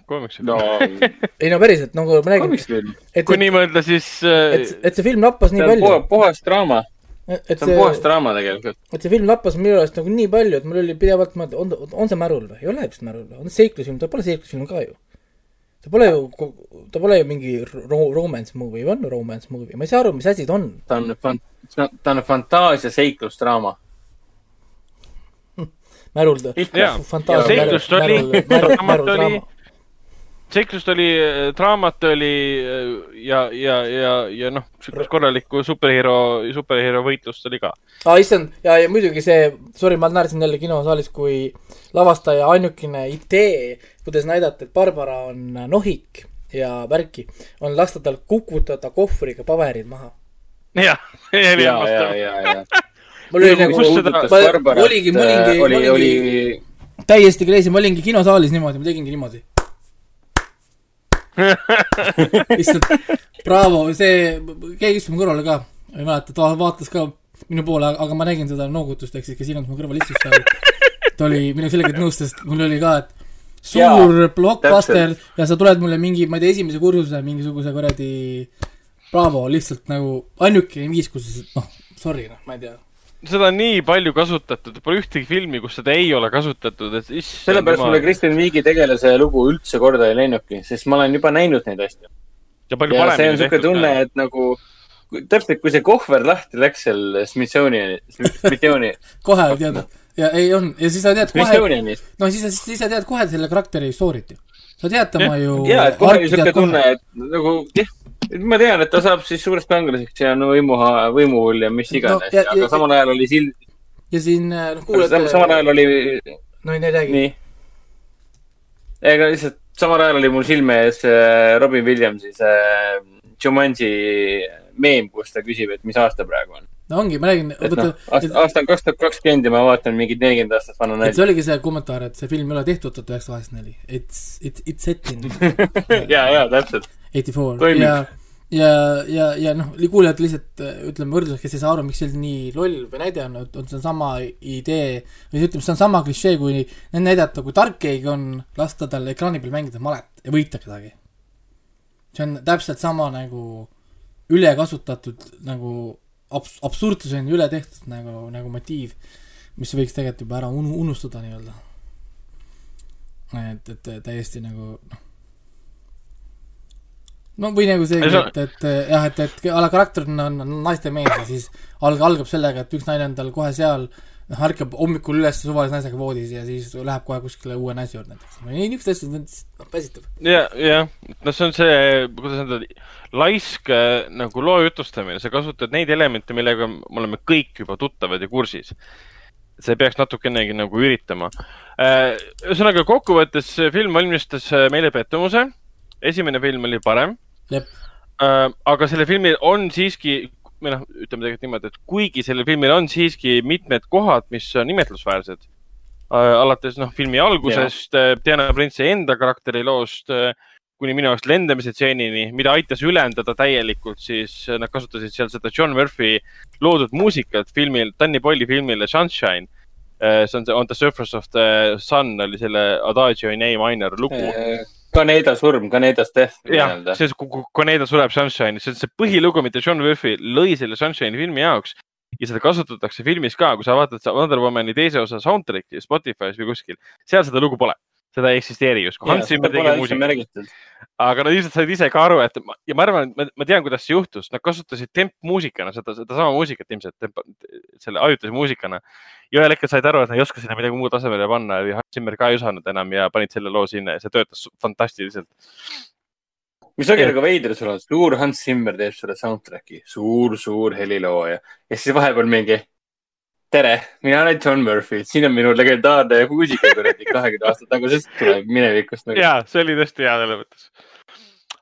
Koomiksid no ei no päriselt, nagu ma räägin, kui nii mõelda, siis äh, et, et see film lappas nii palju puha,. puhas draama, et see on puhas draama tegelikult. et see film lappas minu arust nagu nii palju, et mul oli pidevalt mõelda, on, on see märul või? ei ole vist märul või? on see seiklusfilm, ta pole seiklusfilm ka ju. ta pole ju, ta pole ju mingi ro-, romance movie, on romance movie, ma ei saa aru, mis asi ta on. ta on fan-, ta on fantaasia seiklusdraama. märul ta, Jaa. fantaasia, Seiklust märul, oli, märul, märul, raamat märul oli, draama. Seiklust oli, draamat oli äh, ja, ja, ja, ja noh, sihukest korralikku superhero, superhero võitlust oli ka. aa, issand, ja, ja muidugi see, sorry, ma naersin jälle kinosaalis, kui lavastaja ainukene idee, kuidas näidata, et Barbara on nohik ja värki, on lasta tal kukutada kohvriga paberid maha. jah, ja, ja, hämmastav. ja, ja. mul oli nagu ma- oligi- ma olingi- ma oli, olingi- oli, täiesti crazy, ma olingi kinosaalis niimoodi, ma tegingi niimoodi. lihtsalt braavo, see, keegi istus mu kõrval ka, ma ei mäleta, ta vaatas ka minu poole, aga ma nägin seda noogutust, ehk siis kes iganes mu kõrval istus seal. ta oli minuga selgelt nõus, sest mul oli ka, et suur blockbuster ja sa tuled mulle mingi, ma ei tea, esimese kursuse mingisuguse kuradi braavo, lihtsalt nagu ainukene viis, kus noh, sorry, noh, ma ei tea. Seda on nii palju kasutatud, pole ühtegi filmi, kus seda ei ole kasutatud, et issand sellepärast mulle Kristjan Viigi tegelase lugu üldse korda ei läinudki, sest ma olen juba näinud neid asju. ja palju ja see on siuke tunne, et nagu täpselt kui see kohver lahti läks seal Smithsoniani, Smithsoniani, kohe tead, ja ei on, ja siis sa tead kohe, no siis, siis sa tead kohe selle karakteri story't ju. sa tead tema ju. ja, et kohe oli siuke tunne, et nagu jah, ma tean, et ta saab siis suureks kangelaseks ja no võimu, võimul ja mis iganes ja- no,, ja- aga samal ajal oli sild, ja siin, noh, kuuled. samal ajal oli, no ei, räägi. nii. ega lihtsalt samal ajal oli mul silme ees äh, Robin Williamsi see Jumanji meem, kus ta küsib, et mis aasta praegu on. No ongi, ma räägin, vaata, aasta, on kaks tuhat kakskümmend ja ma vaatan mingit nelikümmend aastat vana nalja. see oligi see kommentaar, et see film ei ole tehtud tuhat üheksasada kaheksakümmend neli. It's, it's, it's set in ja, ja täpselt. eighty four ja, ja, ja, ja noh, kuulajad lihtsalt äh, ütleme võrdluseks, kes ei saa aru, miks see nii loll või näide on, on see sama idee või ütleme, see on sama klišee, kui näidata, kui tark keegi on, lasta tal ekraani peal mängida malet ja võita kedagi. see on täpselt sama nagu ülekasutatud nagu abs-, absurdsuseni üle tehtud nagu, nagu motiiv, mis võiks tegelikult juba ära unu-, unustada nii-öelda. et, et täiesti nagu noh, no või nagu see, et, et jah, et, et a la karakter on, on, naistemees ja siis alg-, algab sellega, et üks naine on tal kohe seal, noh, ärkab hommikul üles suvalise naisega voodis ja siis läheb kohe kuskile uue naise juurde näiteks. ei, niisugused asjad, noh, väsitav. ja, jah, no see on see, kuidas öelda, laisk äh, nagu loo jutustamine, sa kasutad neid elemente, millega me oleme kõik juba tuttavad ja kursis. see peaks natukenegi nagu üritama. ühesõnaga kokkuvõttes film valmistas äh, meile pettumuse. esimene film oli parem. Aga sellel filmil on siiski, või noh, ütleme tegelikult niimoodi, et kuigi sellel filmil on siiski mitmed kohad, mis on imetlusväärsed. alates noh, filmi algusest, Diana Prince'i enda karakteri loost äh, kuni minu jaoks lendamise stseenini, mida aitas ülendada täielikult, siis nad kasutasid seal seda John Murphy loodud muusikat filmil, Danny Boyle'i filmile Sunshine. see on see On the surface of the sun oli selle Adagio in A minor lugu. Kaneda surm, Kanedas death. jah, see, kui Koneda sureb Sunshine'is, see on see põhilugu, mida John Murphy lõi selle Sunshine'i filmi jaoks. ja seda kasutatakse filmis ka, kui sa vaatad Wonder Womani teise osa soundtrack'i Spotify's või kuskil, seal seda lugu pole. Seda ei eksisteeri justkui. Hans Zimmer tegi muusika, märgitud. aga nad ilmselt said ise ka aru, et ma- ja ma arvan, et ma, ma tean, kuidas see juhtus, nad kasutasid tempmuusikana seda, sedasama muusikat ilmselt selle ajutise muusikana. ja ühel hetkel said aru, et nad ei oska sinna midagi muud asemele panna ja Hans Zimmer ka ei osanud enam ja panid selle loo sinna ja see töötas fantastiliselt. mis ongi nagu veider, sul on suur Hans Zimmer teeb selle soundtrack'i, suur-suur helilooja ja siis vahepeal mingi. tere, mina olen John Murphy, siin on minu legendaarne muusika kuradi kahekümne aastat tagasi, tuleb minevikust nagu. ja see oli tõesti hea selles mõttes.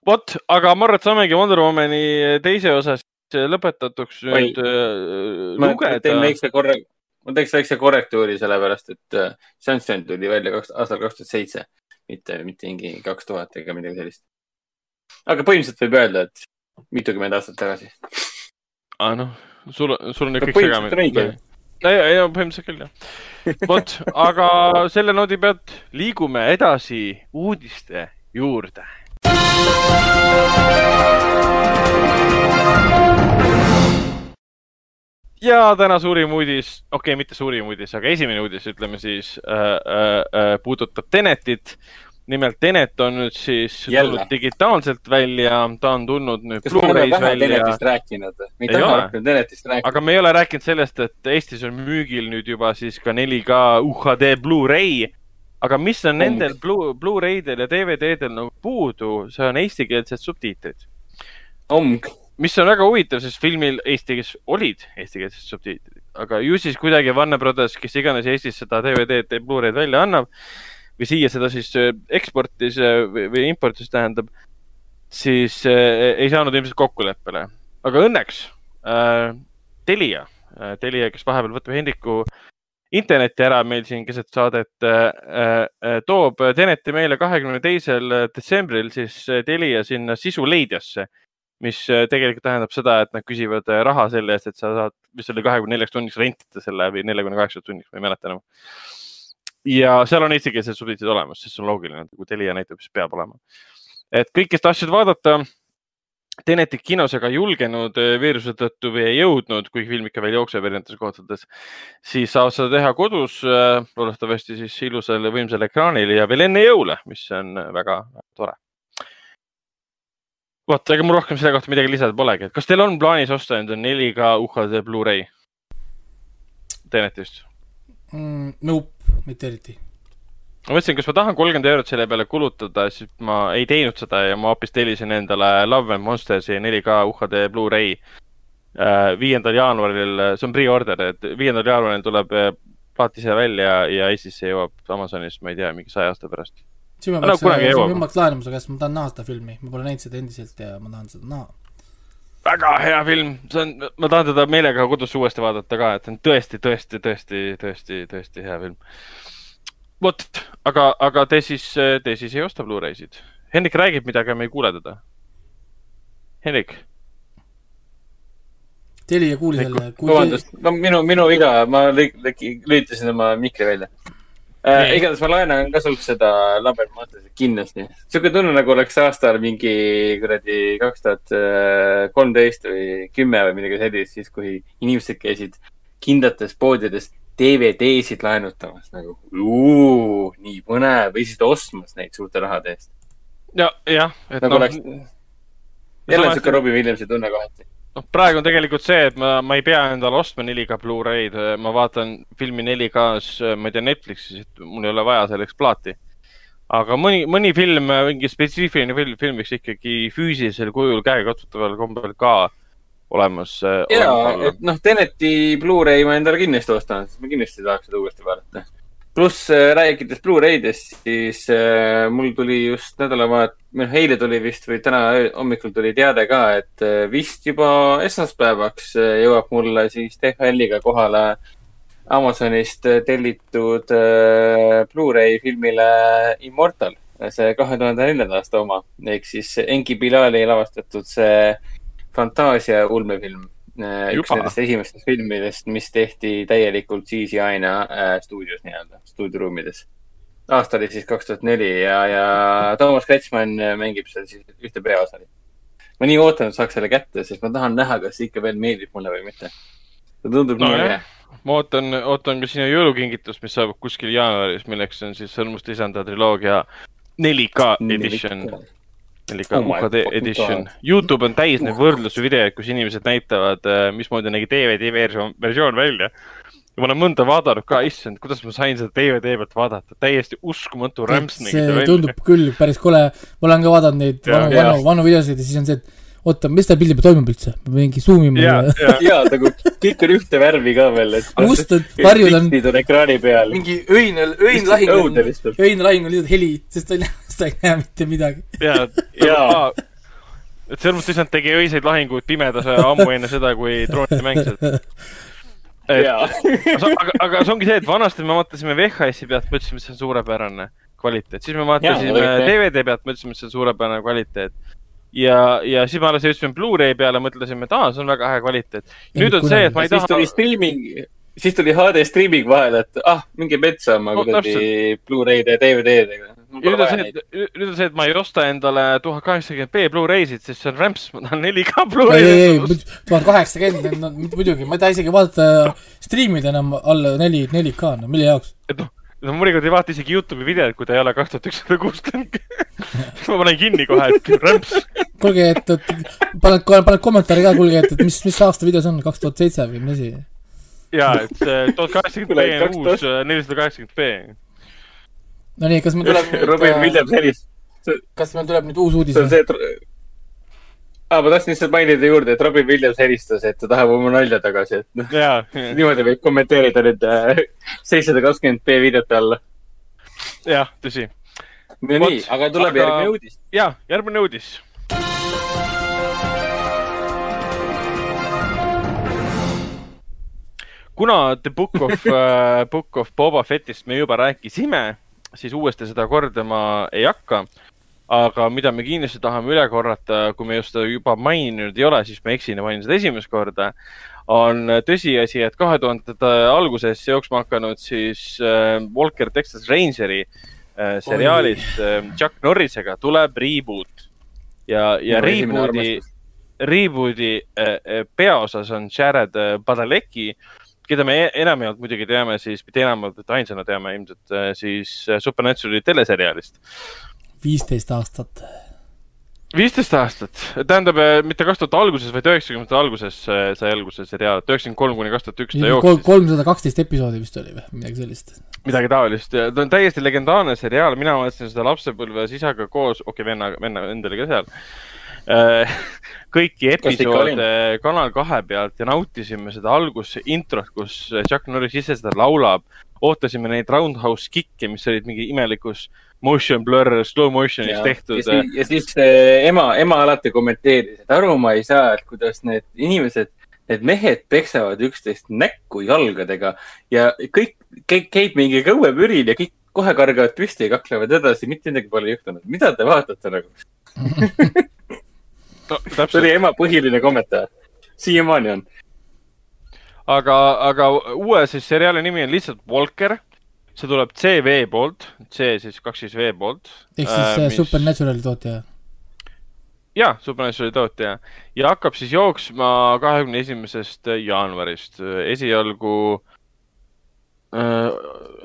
vot, aga ma arvan, et saamegi Wonder Womani teise osa siis lõpetatuks Oi. nüüd äh, ma lugeda teen. väikse korra, ma teeks väikse korrektuuri, sellepärast et äh, Sunshine tuli välja kaks, aastal kaks tuhat seitse, mitte, mitte mingi kaks tuhat ega midagi sellist. aga põhimõtteliselt võib öelda, et mitukümmend aastat tagasi. aa noh, sul, sul on nüüd kõik õige. ei, ei, põhimõtteliselt küll jah. vot, aga selle noodi pealt liigume edasi uudiste juurde. ja täna suurim uudis, okei okay,, mitte suurim uudis, aga esimene uudis, ütleme siis äh,, äh, äh, puudutab Tenetit. Nimelt Tenet on nüüd siis Jälle. tulnud digitaalselt välja, ta on tulnud nüüd Blu-ray's välja Tenetist rääkinud? me ei taha rohkem Tenetist rääkida. aga me ei ole rääkinud sellest, et Eestis on müügil nüüd juba siis ka 4K UHD Blu-ray. aga mis on nendel Blu-, Blu-raydel ja DVD-del nagu puudu, see on eestikeelsed subtiitrid. mis on väga huvitav, sest filmil eesti keeles olid eestikeelsed subtiitrid, aga ju siis kuidagi Warner Brothers, kes iganes Eestis seda DVD-d ja Blu-ray'd välja annab või siia seda siis äh, eksportis äh, või, või importis tähendab, siis äh, ei saanud ilmselt kokkuleppele. aga õnneks äh, Telia äh,, Telia, kes vahepeal võtab Hendriku interneti ära meil siin keset saadet äh,, äh, toob Teneti meile kahekümne teisel detsembril siis äh, Telia sinna sisuleidjasse, mis tegelikult tähendab seda, et nad küsivad raha selle eest, et sa saad, mis oli kahekümne neljaks tunniks rentida selle või neljakümne kaheksaks tunniks, ma ei mäleta enam. Ja seal on eestikeelsed subtiitrid olemas, sest see on loogiline, kui Telia näitab, siis peab olema. et kõik, kes tahtsid vaadata Tenetit kinos aga ei julgenud äh, viiruse tõttu või ei jõudnud, kuigi film ikka veel jookseb erinevates kohtades, siis saavad seda teha kodus, äh, loodetavasti siis ilusal ja võimsal ekraanil ja veel enne jõule, mis on väga tore. vot, ega mul rohkem selle kohta midagi lisada polegi, et kas teil on plaanis osta endale 4K UHD Blu-ray Tenetist mm,? Nope, mitte eriti. Ma mõtlesin, kas ma tahan kolmkümmend eurot selle peale kulutada, siis ma ei teinud seda ja ma hoopis tellisin endale Love and Monstersi 4K UHD Blu-ray. Äh, viiendal jaanuaril, see on pre-order, et viiendal jaanuaril tuleb äh, plaat ise välja ja Eestisse jõuab Amazonist, ma ei tea, mingi saja aasta pärast. siis ma peaks, ma peaks laenama su käest, ma tahan näha seda filmi, ma pole näinud seda endiselt ja ma tahan seda näha väga hea film, see on, ma tahan teda meelega kodus uuesti vaadata ka, et see on tõesti, tõesti, tõesti, tõesti, tõesti hea film vot, aga, aga te siis, te siis ei osta Blu-raysid. Hendrik räägib midagi, me ei kuule teda. Hendrik. Telia kuuli selle. vabandust, no minu, minu viga, ma lülitasin oma mikri välja äh,. igatahes ma laenan ka sult seda Lambert Montesit kindlasti. sihuke tunne, nagu oleks aastal mingi kuradi kaks tuhat kolmteist või kümme või midagi sellist, siis kui inimesed käisid kindlates poodides DVD-sid laenutamas nagu, nii põnev või siis ostmas neid suurte rahade eest. ja, jah. nagu no, oleks, jälle sihuke Robbie Williamsi tunne kohati. Noh, praegu on tegelikult see, et ma, ma ei pea endale ostma 4K Blu-ray'd, ma vaatan filmi 4K-s, ma ei tea, Netflixis, et mul ei ole vaja selleks plaati. aga mõni, mõni film, mingi spetsiifiline film, film võiks ikkagi füüsilisel kujul käegakatsutaval kombel ka olemas. Äh, ja, et noh, Teneti Blu-ray ma endale kindlasti ostan, sest ma kindlasti tahaks seda uuesti vaadata. Pluss äh, rääkides Blu-raydest, siis äh, mul tuli just nädalavahet-, noh, eile tuli vist või täna hommikul tuli teade ka, et äh, vist juba esmaspäevaks äh, jõuab mulle siis DHL-iga kohale Amazonist tellitud äh, Blu-ray filmile Immortal, see kahe tuhande neljanda aasta oma ehk siis Enki Bilali lavastatud see fantaasia ulmefilm. Äh, üks nendest esimestest filmidest, mis tehti täielikult CGI-na äh, stuudios nii-öelda, stuudioruumides. aasta oli siis kaks tuhat neli ja, ja Toomas Kretšmann mängib seal siis ühte peaosa. ma nii ootan, et saaks selle kätte, sest ma tahan näha, kas see ikka veel meeldib mulle või mitte. see tundub no, nii äge ma ootan, ootan ka sinu jõulukingitust, mis saabub kuskil jaanuaris, milleks on siis Sõrmuste-Isanda triloogia 4K edition 4K 4K oh UHD edition. Youtube on täis neid võrdlusvideoid, kus inimesed näitavad, äh, mismoodi nägi DVD versioon, versioon välja. ja ma olen mõnda vaadanud ka, issand, kuidas ma sain seda DVD pealt vaadata, täiesti uskumatu rämps nägi see välja. tundub küll päris kole, ma olen ka vaadanud neid vanu, vanu, vanu videosid ja siis on see, et oota, mis selle pildi peal toimub üldse, ma mingi zoom ima. ja, ja, ja nagu kõik on ühte värvi ka veel, et. mustad varjud on. on ekraani peal. mingi öine, öine lahing on, öine lahing on lihtsalt heli, sest ta ei ta ei näe mitte midagi. ja, ja et Sõrmus lihtsalt tegi öiseid lahinguid pimedas ammu enne seda, kui droonid mängisid. aga, aga see ongi see, et vanasti me vaatasime VHS-i pealt, mõtlesime, et see on suurepärane kvaliteet, siis me vaatasime DVD pealt, mõtlesime, et see on suurepärane kvaliteet ja, ja siis me alles jõudsime Blu-ray peale, mõtlesime, et aa, see on väga hea kvaliteet. nüüd on see, et ma ei taha. siis tuli streaming, siis tuli HD streaming vahele, et ah, minge metsa oma no, kuradi Blu-ray'de ja DVD-dega. Nüüd on see, et, nüüd on see, et ma ei osta endale tuhat kaheksakümmend B Blu-ray'sid, sest see on rämps, ma tahan 4K Blu-ray'd. ei, ei, tuhat kaheksakümmend, no muidugi, ma ei taha isegi vaadata, striimida enam alla neli, 4K, no mille jaoks? et noh no mõnikord ei vaata isegi Youtube'i videot, kui ta ei ole kaks tuhat ükssada kuuskümmend. siis ma panen kinni kohe, et rämps. kuulge, et, et paned, paned kommentaari ka, kuulge, et, et mis, mis aasta video see on, kaks tuhat seitse või mis asi? jaa, et see tuhat kaheksakümmend B on uus äh, nelisada kaheksakümmend B. no nii, kas meil tuleb nüüd Robin Williams helis. kas meil tuleb nüüd uus uudis või? see on see, et ah,. ma tahtsin lihtsalt mainida juurde, et Robin Williams helistas, et ta tahab oma nalja tagasi, et noh. niimoodi võib kommenteerida nüüd äh, seitsesada kakskümmend B videote alla. jah, tõsi. no What? nii, aga tuleb aga... järgmine uudis. ja, järgmine uudis. kuna The Book of uh, Book of Boba Fettist me juba rääkisime, siis uuesti seda kordama ei hakka. Aga mida me kindlasti tahame üle korrata, kui me just seda juba maininud ei ole, siis ma eksin ja mainin seda esimest korda, on tõsiasi, et kahe tuhandete alguses jooksma hakanud siis äh, Walker Texas Rangeri äh, seriaalist äh, Chuck Norrisega tuleb reboot. Ja, ja reboot'i reboot'i äh, peaosas on Jared Padalecki, keda me e- enamjaolt muidugi teame siis, mitte enamjaolt, et ainsana teame ilmselt äh, siis äh, Supernaturali teleseriaalist. viisteist aastat. viisteist aastat, tähendab äh, mitte kaks tuhat alguses, vaid üheksakümnendate alguses äh, sai alguse seriaal, et üheksakümmend kolm kuni kaks tuhat üks ta jooksis. kolmsada kaksteist episoodi vist oli või midagi sellist. midagi taolist ja ta on täiesti legendaarne seriaal, mina vaatasin seda lapsepõlves isaga koos, okei okay,, venna, venna, vend oli ka seal. kõiki ikka oli? episoode Kanal kahe pealt ja nautisime seda algus introt, kus Chuck Norris ise seda laulab. ootasime neid roundhouse kick'e, mis olid mingi imelikus motion blur, slow motion'is ja, tehtud ja. siis, ja siis äh, ema, ema alati kommenteeris, et aru ma ei saa, et kuidas need inimesed, need mehed peksavad üksteist näkku jalgadega ja kõik, kõik käib mingi kõuepüril ja kõik kohe kargavad püsti ja kaklevad edasi, mitte midagi pole juhtunud. mida te vaatate nagu? no, see oli, ema põhiline kommentaar. siiamaani on. aga, aga uue siis seriaali nimi on lihtsalt Walker. see tuleb CV poolt, C siis kaks siis V poolt. ehk siis äh, Supernaturali tootja. ja, Supernaturali tootja ja hakkab siis jooksma kahekümne esimesest jaanuarist. esialgu äh,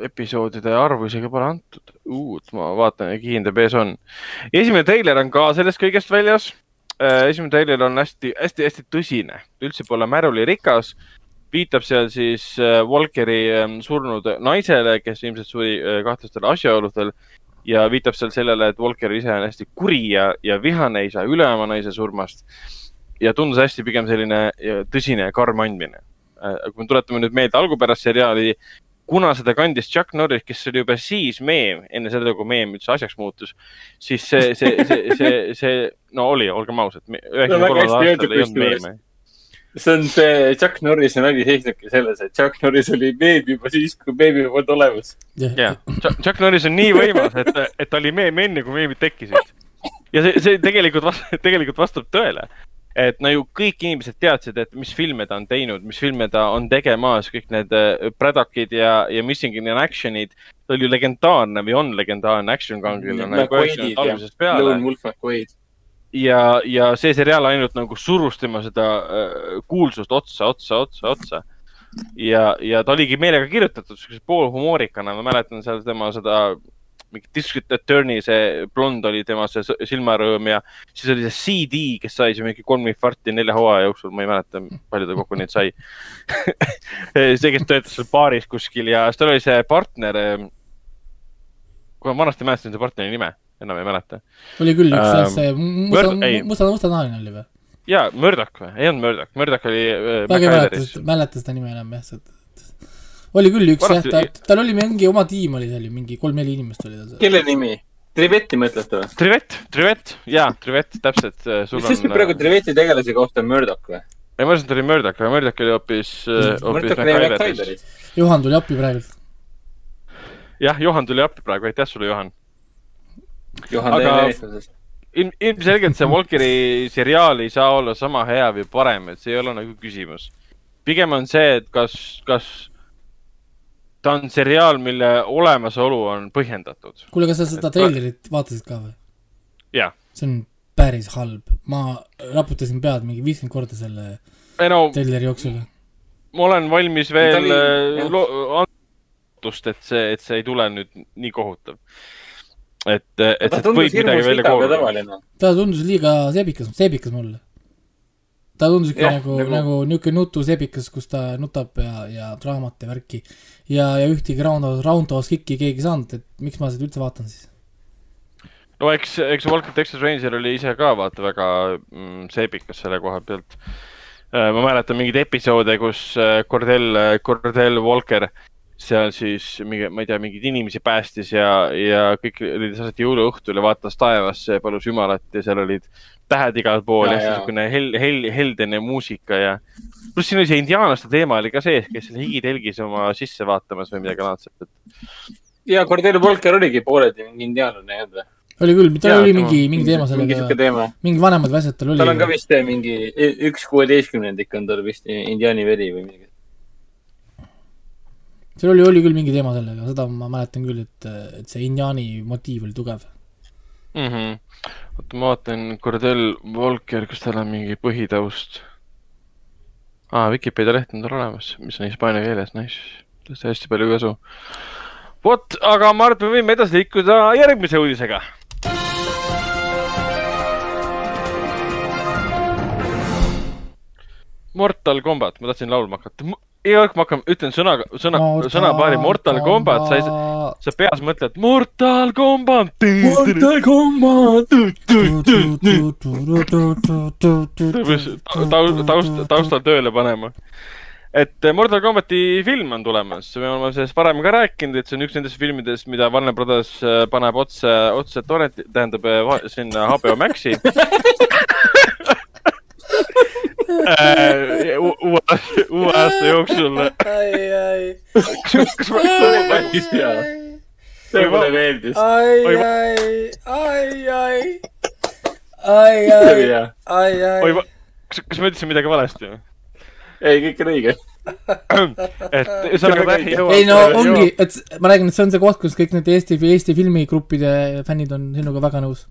episoodide arvu isegi pole antud. uut, ma vaatan, kiindab ees on. esimene treiler on ka sellest kõigest väljas äh,. Esimene treiler on hästi-hästi-hästi tõsine, üldse pole märulirikas. viitab seal siis äh, Walkeri äh, surnud naisele, kes ilmselt suri äh, kahtlastel asjaoludel ja viitab seal sellele, et Walker ise on hästi kuri ja, ja vihane, ei saa üle oma naise surmast. ja tundus hästi pigem selline tõsine ja karm andmine. kui me tuletame nüüd meelde algupärast seriaali, kuna seda kandis Chuck Norris, kes oli juba siis meem, enne seda, kui meem üldse asjaks muutus, siis see, see, see, see, see, no oli, olgem ausad, üheksakümne kolmandal aastal ei olnud meeme. see on see Chuck Norrise nali seisnebki selles, et Chuck Norris oli meem juba siis, kui meemi polnud olemas. jah, Chuck Norris on nii võimas, et, et ta oli meem enne, kui meemid tekkisid. ja see, see tegelikult vast-, tegelikult vastab tõele. et no ju kõik inimesed teadsid, et mis filme ta on teinud, mis filme ta on tegemas, kõik need äh, Braddockid ja, ja Missing in Action'id. ta oli ju legendaarne või on legendaarne action kangelane peale Lone Wolf McQuaid. ja, ja see seriaal ainult nagu surus tema seda äh, kuulsust otsa, otsa, otsa, otsa. ja, ja ta oligi meelega kirjutatud siukse poolhumoorikana, ma mäletan seal tema seda mingi District Attorney, see blond oli tema see silmarõõm ja siis oli see CD, kes sai siis mingi kolm infarkti nelja hooaja jooksul, ma ei mäleta, palju ta kokku neid sai. see, kes töötas seal baaris kuskil ja siis tal oli see partner. kui ma vanasti mäletan selle partneri nime, enam ei mäleta oli küll üks jah, Ähm, see musta musta, mustanahaline oli või? ja Murdoch või, ei olnud Murdoch, Murdoch oli äh, väga ei mäleta mäleta seda nime enam jah, see oli küll üks jah, Vanasti- ta, tal oli mingi oma tiim oli seal ju, mingi kolm-neli inimest oli tal seal. kelle nimi? Trivetti mõtlete või? Trivet, Trivet, jaa, Trivet, täpselt. sul mis on. on praegu Triveti tegelase kohta on Murdoch või? ei, ma mõtlesin, et oli Murdoch, aga Murdoch oli hoopis, hoopis MacGyveris. MacGyveris. Juhan tuli appi praegult. jah, Johan tuli appi praegu, aitäh sulle, Johan. Juhan Aga- Teene eestlasest. ilm, ilmselgelt see Walkeri seriaal ei saa olla sama hea või parem, et see ei ole nagu küsimus. pigem on see, et kas, kas ta on seriaal, mille olemasolu on põhjendatud. kuule, kas sa seda treilerit vaatasid ka või? jah, see on päris halb, ma raputasin pead mingi viiskümmend korda selle ei no treileri jooksul. ma olen valmis veel äh, andust, et see, et see ei tule nüüd nii kohutav. et, et ta sealt võib midagi välja koorida. ta tundus liiga seebikas, seebikas mulle. ta tundus ikka nagu, nagu- nagu niisugune nutuseebikas, kus ta nutab ja, ja draamat ja värki. ja, ja ühtegi round, round house kick'i keegi ei saanud, et miks ma seda üldse vaatan siis. no eks, eks Walker Texas Ranger oli ise ka vaata väga mm, seebikas selle koha pealt. ma mäletan mingeid episoode, kus äh, Cordell, Cordell Walker seal siis mingi, ma ei tea, mingeid inimesi päästis ja, ja kõik olid aset jõuluõhtul ja vaatas taevasse ja palus Jumalat ja seal olid tähed igal pool Ja, ja, niisugune hel-, hel-, heldene muusika ja pluss siin oli see indiaanlaste teema oli ka sees, kes seal higitelgis oma sisse vaatamas või midagi laadset, et ja Cordell Volker oligi pooleldi mingi indiaanlane ei olnud või? oli küll, tal oli mingi, mingi teema mingi siuke sellega, teema. mingi vanemad asjad tal oli. tal on ka vist mingi üks kuueteistkümnendik on tal vist indiaani veri või midagi. Seal oli, oli küll mingi teema sellega, seda ma mäletan küll, et, et see indiaani motiiv oli tugev. mm. -hmm. oota, ma vaatan, Cordell Volker, kas tal on mingi põhitaust ah,? Vikipeedia leht on tal olemas, mis on hispaania keeles, nice, sellest hästi palju kasu. vot, aga ma arvan, et me võime edasi liikuda järgmise uudisega. Mortal Combat, ma tahtsin laulma hakata. Iga kord ma hakkan, ütlen sõnaga, sõna, sõnapaari Mortal Combat, sa ei, sa peas mõtled Mortal Combat. Mortal Combat. taust, taust, taustal tööle panema. et Mortal Combati film on tulemas, me oleme sellest varem ka rääkinud, et see on üks nendest filmidest, mida Warner Brothers äh, paneb otse, otse torrenti, tähendab äh, va- sinna HBO Maxi. uue, uue aasta jooksul. ai, ai, kas ma, päris hea. see mulle meeldis. ai, Oi, ai, ai, ai, ai, ai, ai, oi ai., kas, kas ma ütlesin midagi valesti või? ei, kõik on õige. et ühesõnaga ta jõuab. ei no ongi, et ma räägin, et see on see koht, kus kõik need Eesti, Eesti filmigruppide fännid on sinuga väga nõus.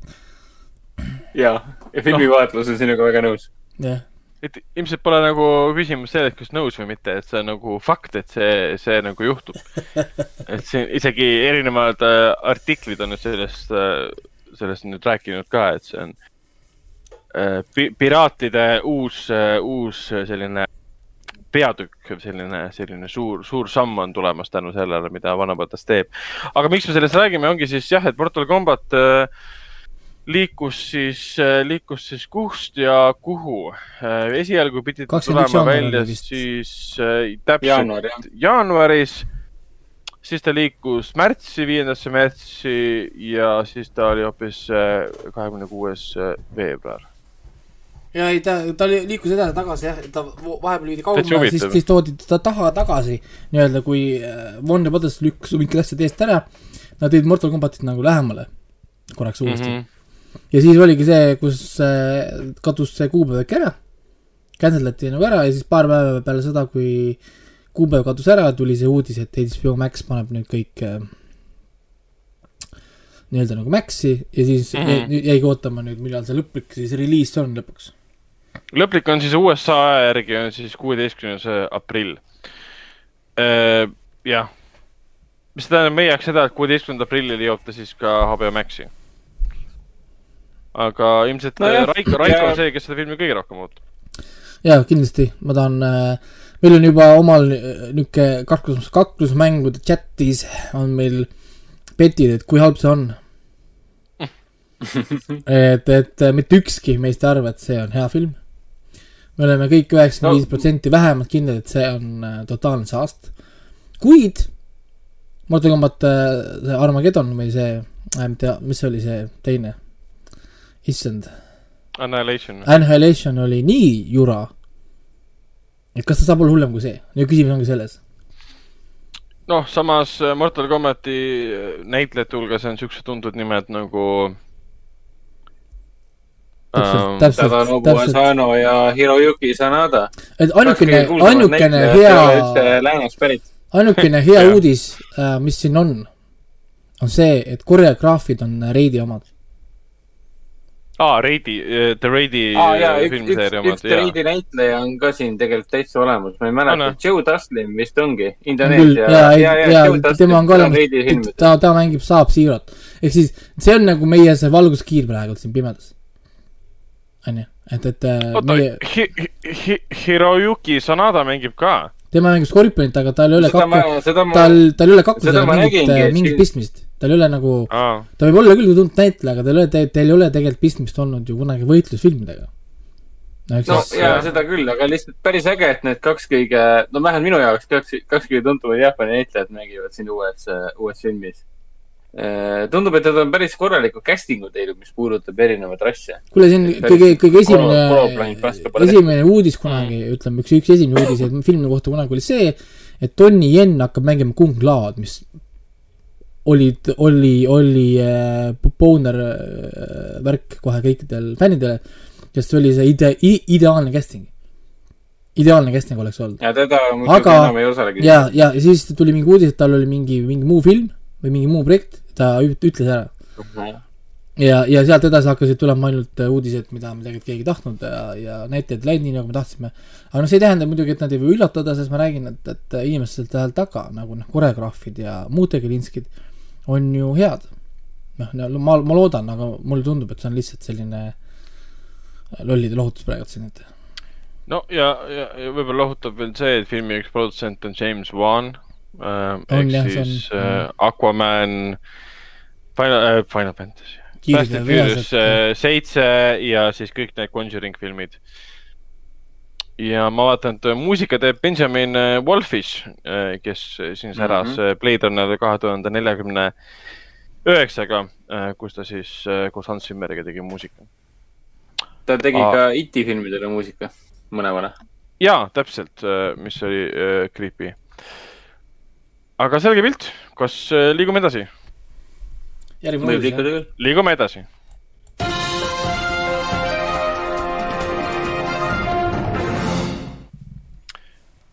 ja, ja filmivaatlus on sinuga väga nõus. jah, et ilmselt pole nagu küsimus selles, kas nõus või mitte, et see on nagu fakt, et see, see nagu juhtub. et siin isegi erinevad äh, artiklid on nüüd sellest äh,, sellest nüüd rääkinud ka, et see on äh, pi- piraatide uus äh,, uus selline peatükk, selline, selline suur, suur samm on tulemas tänu sellele, mida Vanapatas teeb. aga miks me sellest räägime, ongi siis jah, et Mortal Combat äh, liikus siis, liikus siis kust ja kuhu. esialgu pidi ta 21 tulema välja siis äh, täpselt jaanuar, jah. jaanuaris, siis ta liikus märtsi, viiendasse märtsi ja siis ta oli hoopis kahekümne kuues veebruar. ja ei, ta, ta li- liikus edasi-tagasi jah, ta vahepeal viidi kaugemale, siis, siis toodi ta taha tagasi nii-öelda, kui äh, Warner Brothers lükkas mingid asjad eest ära, nad tõid Mortal Combatit nagu lähemale korraks uuesti mm. -hmm. Ja siis oligi see, kus äh, kadus see kuupäev äkki ära, cancel dati nagu ära ja siis paar päeva peale seda, kui kuupäev kadus ära, tuli see uudis, et HBO Max paneb nüüd kõik äh, nii-öelda nagu Maxi ja siis mm. -hmm. jäigi ootama nüüd, millal see lõplik siis reliis on lõpuks lõplik on siis USA aja järgi on siis kuueteistkümnes aprill. jah, mis tähendab meie jaoks seda, et kuueteistkümnendal aprillil jõuab ta siis ka HBO Maxi. Aga ilmselt no Raiko, Raiko ja- on see, kes seda filmi kõige rohkem ootab. jaa, kindlasti, ma tahan äh,, meil on juba omal äh, niisugune kaklus, kaklusmängude chatis on meil petid, et kui halb see on. et, et äh, mitte ükski meist ei arva, et see on hea film. me oleme kõik üheksakümmend viis protsenti vähemalt kindlad, et see on äh, totaalne saast. kuid Mortal Combat äh,, see Armageddon või see äh,, mitte, mis see oli see teine? Issand Annihilation. Annihilation oli nii jura, et kas ta saab olla hullem kui see ja küsimus ongi selles. noh, samas äh, Mortal Combati äh, näitlejate hulgas on siuksed tuntud nimed nagu. täpselt, Ähm, täpselt, Tadanobu Asano ja Hiroyuki Sanada. et ainukene, ainukene hea, läänest pärit. ainukene hea uudis, mis siin on, on see, et koreograafid on Reidi omad. aa, Raidi, The Raidi aa jaa, äh, üks, üks, filmiseeria üks omad, jaa. Treidi näitleja on ka siin tegelikult täitsa olemas, ma ei On, mäleta jah?, Joe Dustin vist ongi, Indoneesia. ja, ja, ja tema on ka olemas, ta, ta mängib Saab Zero't. ehk siis see on nagu meie see valguskiir praegu siin pimedas. onju, et, et äh, oota meie,, Hiroyuki Sanada mängib ka. tema mängib Scorpionit, aga tal ei ole tal, tal ei ole ma mingit mingit pistmist. Tal ei ole nagu ta võib olla küll tuntud näitleja, aga tal ei ole, teil ei ole tegelikult pistmist olnud ju kunagi võitlusfilmidega. no no siis jaa, seda küll, aga lihtsalt päris äge, et need kaks kõige, no vähemalt minu jaoks kaks, kaks kõige tuntumat Jaapani näitlejat mängivad siin uues, uues filmis. tundub, et nad on päris korraliku casting'u teinud, mis puudutab erinevaid rasse. kuule, see on päris kõige, kõige esimene, esimene uudis kunagi, ütleme üks, üks esimene uudis filmi kohta kunagi oli see, et Tony Yen hakkab mängima Kung Laod, mis olid, oli, oli äh, Boner äh, värk kohe kõikidel fännidele, sest see oli see ide-, ideaalne casting. ideaalne casting oleks olnud. ja teda muidugi enam ei osalegi. ja, ja ja siis tuli mingi uudis, et tal oli mingi, mingi muu film või mingi muu projekt, ta üt- ütles ära. ja, ja sealt edasi hakkasid tulema ainult äh, uudised, mida me tegelikult keegi ei tahtnud ja, ja näitajad läinud nii, nagu me tahtsime. aga noh, see ei tähenda muidugi, et nad ei või üllatada, sest ma räägin, et, et inimesed seal taga nagu noh, koreograafid ja muud tegelinskid on ju head. noh, no ma, ma loodan, aga mulle tundub, et see on lihtsalt selline lollide lohutus praegu siin, et no ja, ja, ja võib-olla lohutab veel see, et filmi üks produtsent on James Wan äh,. Ehk jah, see on- siis äh, Aquaman, Final äh,, Final Fantasy. Fast ja and Furious äh, seitse ja siis kõik need Conjuring filmid. Ja ma vaatan, et muusika teeb Benjamin äh, Wolfish, kes siin säras mm -hmm. Blade Runner kahe tuhande neljakümne üheksaga, kus ta siis äh, koos Hans Zimmeriga tegi muusika. ta tegi Aa. ka IT filmidele muusika, mõlemale. jaa, täpselt, mis oli äh, creepy. aga selge pilt, kas äh, liigume edasi? liigume edasi.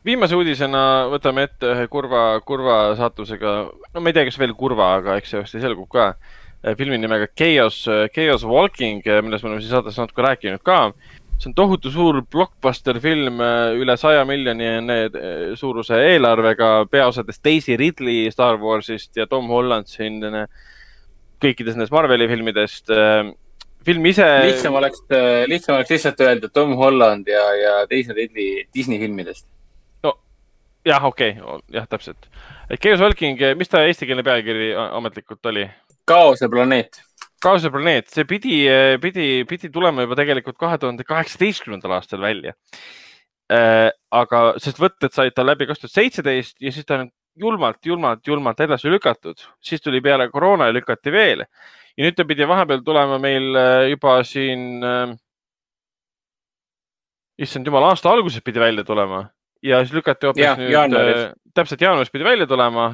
Viimase uudisena võtame ette ühe kurva, kurva saatusega, no ma ei tea, kas veel kurva, aga eks see varsti selgub ka. filmi nimega Chaos, Chaos Walking, millest me oleme siin saates natuke rääkinud ka. see on tohutu suur blockbuster film, üle saja miljoni suuruse eelarvega, peaosades Daisy Ridley Star Warsist ja Tom Holland siin äh, kõikides nendes Marveli filmidest. film ise. lihtsam oleks, lihtsam oleks lihtsalt öelda Tom Holland ja, ja Daisy Ridley Disney filmidest. jah, okei okay,, jah, täpselt. Chaos Walking, mis ta eestikeelne pealkiri ametlikult oli? kaose planeet. kaose planeet, see pidi, pidi, pidi tulema juba tegelikult kahe tuhande kaheksateistkümnendal aastal välja. aga, sest võtted said tal läbi kaks tuhat seitseteist ja siis ta on julmalt, julmalt, julmalt edasi lükatud, siis tuli peale koroona ja lükati veel. ja nüüd ta pidi vahepeal tulema meil äh, juba siin äh,. issand jumal, aasta alguses pidi välja tulema ja siis lükati hoopis Jah, nüüd jaanuaris., täpselt jaanuaris pidi välja tulema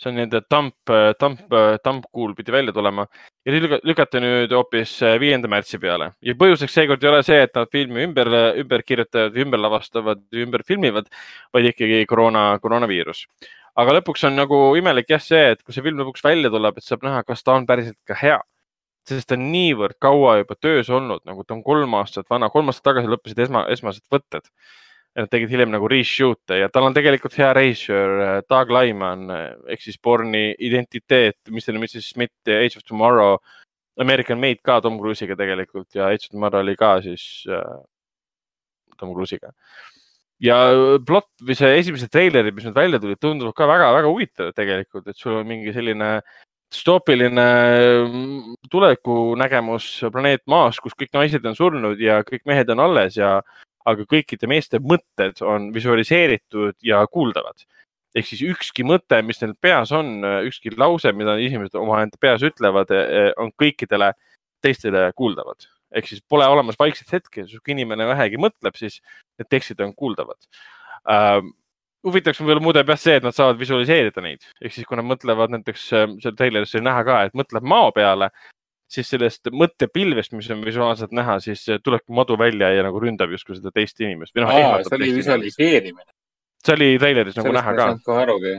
see on nende Dump, Dump, Dump Cool pidi välja tulema ja siis lüka- lükati nüüd hoopis äh, viienda märtsi peale ja põhjuseks seekord ei ole see, et nad filmi ümber, ümber kirjutavad, ümber lavastavad, ümber filmivad, vaid ikkagi koroona, koroonaviirus. aga lõpuks on nagu imelik jah see, et kui see film lõpuks välja tuleb, et saab näha, kas ta on päriselt ka hea. sest ta on niivõrd kaua juba töös olnud, nagu ta on kolm aastat vana, kolm aastat tagasi lõppesid esma, esmased võtted. Ja nad tegid hiljem nagu reshoot'e ja tal on tegelikult hea režissöör, Doug Lyman ehk siis Borni identiteet, Mr. ja Mrs Smith, Age of Tomorrow, American Made ka Tom Cruise'iga tegelikult ja Age of Tomorrow oli ka siis äh, Tom Cruise'iga. ja plott või see esimesed treilerid, mis nüüd välja tulid, tunduvad ka väga-väga huvitavad tegelikult, et sul on mingi selline düstoopiline tulevikunägemus planeet Maas, kus kõik naised on surnud ja kõik mehed on alles ja aga kõikide meeste mõtted on visualiseeritud ja kuuldavad. ehk siis ükski mõte, mis neil peas on, ükski lause, mida inimesed omaenda peas ütlevad, on kõikidele teistele kuuldavad. ehk siis pole olemas vaikset hetke, kui inimene vähegi mõtleb, siis need tekstid on kuuldavad ähm,. huvitaks võib-olla muude peast see, et nad saavad visualiseerida neid, ehk siis kui nad mõtlevad näiteks äh, seal treileris oli näha ka, et mõtleb mao peale, siis sellest mõttepilvest, mis on visuaalselt näha, siis tulebki madu välja ja nagu ründab justkui seda teist inimest noh, see oli. visualiseerimine. see oli treileris nagu näha ka. kohe arugi.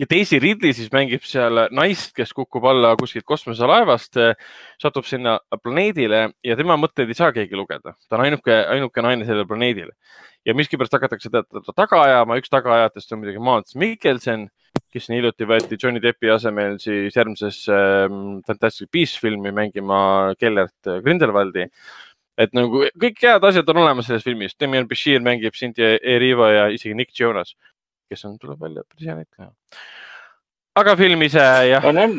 ja Daisy Ridley siis mängib seal naist, kes kukub alla kuskilt kosmoselaevast, satub sinna planeedile ja tema mõtteid ei saa keegi lugeda. ta on ainuke, ainuke naine sellel planeedil ja miskipärast hakatakse teda taga ajama, üks tagaajatest on muidugi Maats Mikkelsen, kes siin hiljuti võeti Johnny Deppi asemel siis järgmises ähm, Fantastic Beasts filmi mängima Kellert Grindelwaldi. et nagu kõik head asjad on olemas selles filmis, Demian Bashir mängib Cynthia Erivo ja isegi Nick Jonas, kes on, tuleb välja päris hea näitleja. aga film ise jah, on, on.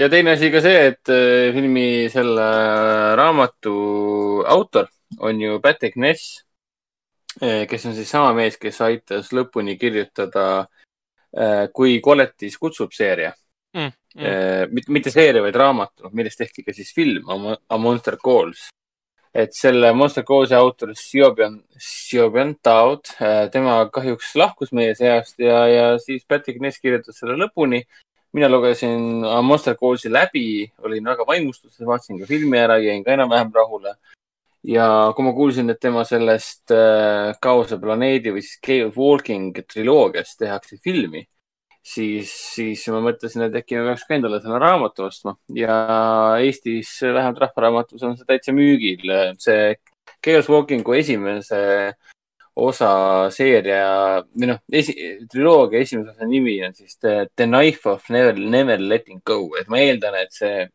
ja teine asi ka see, et äh, filmi selle raamatu autor on ju Patrick Ness, kes on siis sama mees, kes aitas lõpuni kirjutada Kui koletis kutsub seeria mm,. mm.. mitte seeria, vaid raamatu, millest tehti ka siis film A Mo- A Monster Calls. et selle Monster Calls'i autor Siobian, Siobian Taud, tema kahjuks lahkus meie seast ja, ja siis Patrick Ness kirjutas selle lõpuni. mina lugesin A Monster Calls'i läbi, olin väga vaimustuses, vaatasin ka filmi ära, jäin ka enam-vähem rahule. Ja kui ma kuulsin, et tema sellest äh, Kaose planeedi või siis Chaos Walking triloogiast tehakse filmi, siis, siis ma mõtlesin, et äkki ma peaks ka endale selle raamatu ostma ja Eestis vähemalt Rahvaraamatus on see täitsa müügil. see Chaos Walkingu esimese osa seeria või noh, esi, triloogia esimese osa nimi on siis The, The Knife of Never, Never Letting Go, et ma eeldan, et see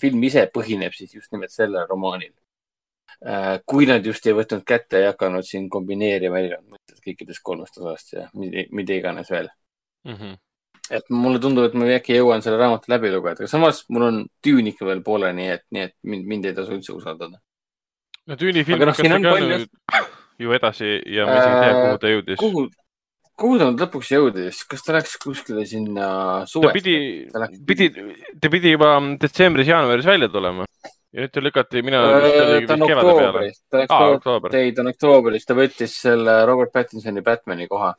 film ise põhineb siis just nimelt sellel romaanil. Äh, kui nad just ei võtnud kätte ja hakanud siin kombineerima erinevad mõtted kõikidest kolmest osast ja mida, iganes veel mm. -hmm. et mulle tundub, et ma äkki jõuan selle raamatu läbi lugeda, aga samas mul on tüün ikka veel pooleli, et nii, et mind, mind ei tasu üldse usaldada. no tüüni film hakkas no, ka palju... ju edasi ja ma isegi ei tea, kuhu ta jõudis. kuhu, kuhu ta nüüd lõpuks jõudis, kas ta läks kuskile sinna suvest? ta pidi, pidi, ta pidi juba detsembris-jaanuaris välja tulema ja nüüd ta lükati, mina äh,. ta on oktoobris, ta läks ah, oktoober. ei, ta on oktoobris, ta võttis selle Robert Pattinsoni Batman'i koha.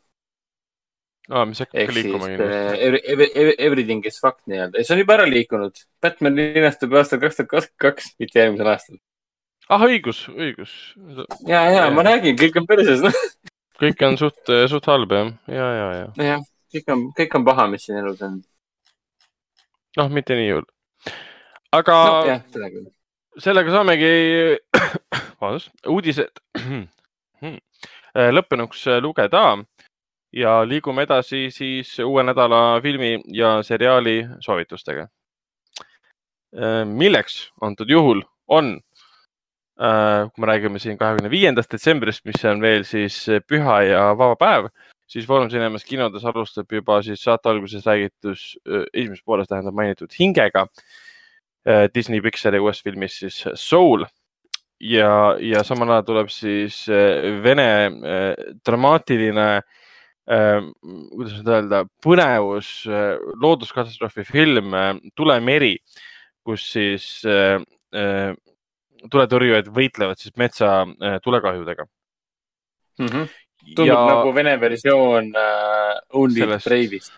aa, mis hakkab liikuma kindlasti. Every, everything is fucked nii-öelda, see on juba ära liikunud. Batman linastub aastal kaks tuhat kakskümmend kaks, mitte järgmisel aastal. ah, õigus, õigus. ja, ja, ja ma räägin, kõik on perses kõik on suht, suht halb jah, ja, ja, ja. jah, kõik on, kõik on paha, mis siin elus on. noh, mitte nii hull. aga no, jah, seda küll. Sellega saamegi, vabandust, uudised lõppenuks lugeda ja liigume edasi siis uue nädala filmi ja seriaali soovitustega. milleks antud juhul on kui me räägime siin kahekümne viiendast detsembrist, mis on veel siis püha ja vaba päev, siis Foorum Cinemas kinodes alustab juba siis saate alguses räägitus, esimeses pooles tähendab mainitud Hingega. Äh, Disney Pixari uuest filmist siis Soul ja, ja samal ajal tuleb siis Vene dramaatiline kuidas nüüd öelda, põnevus looduskatastroofi film Tulemeri, kus siis tuletõrjujad võitlevad siis metsa äh, tulekahjudega mm. -hmm. tundub ja... nagu vene versioon uh, Only. Brave'ist.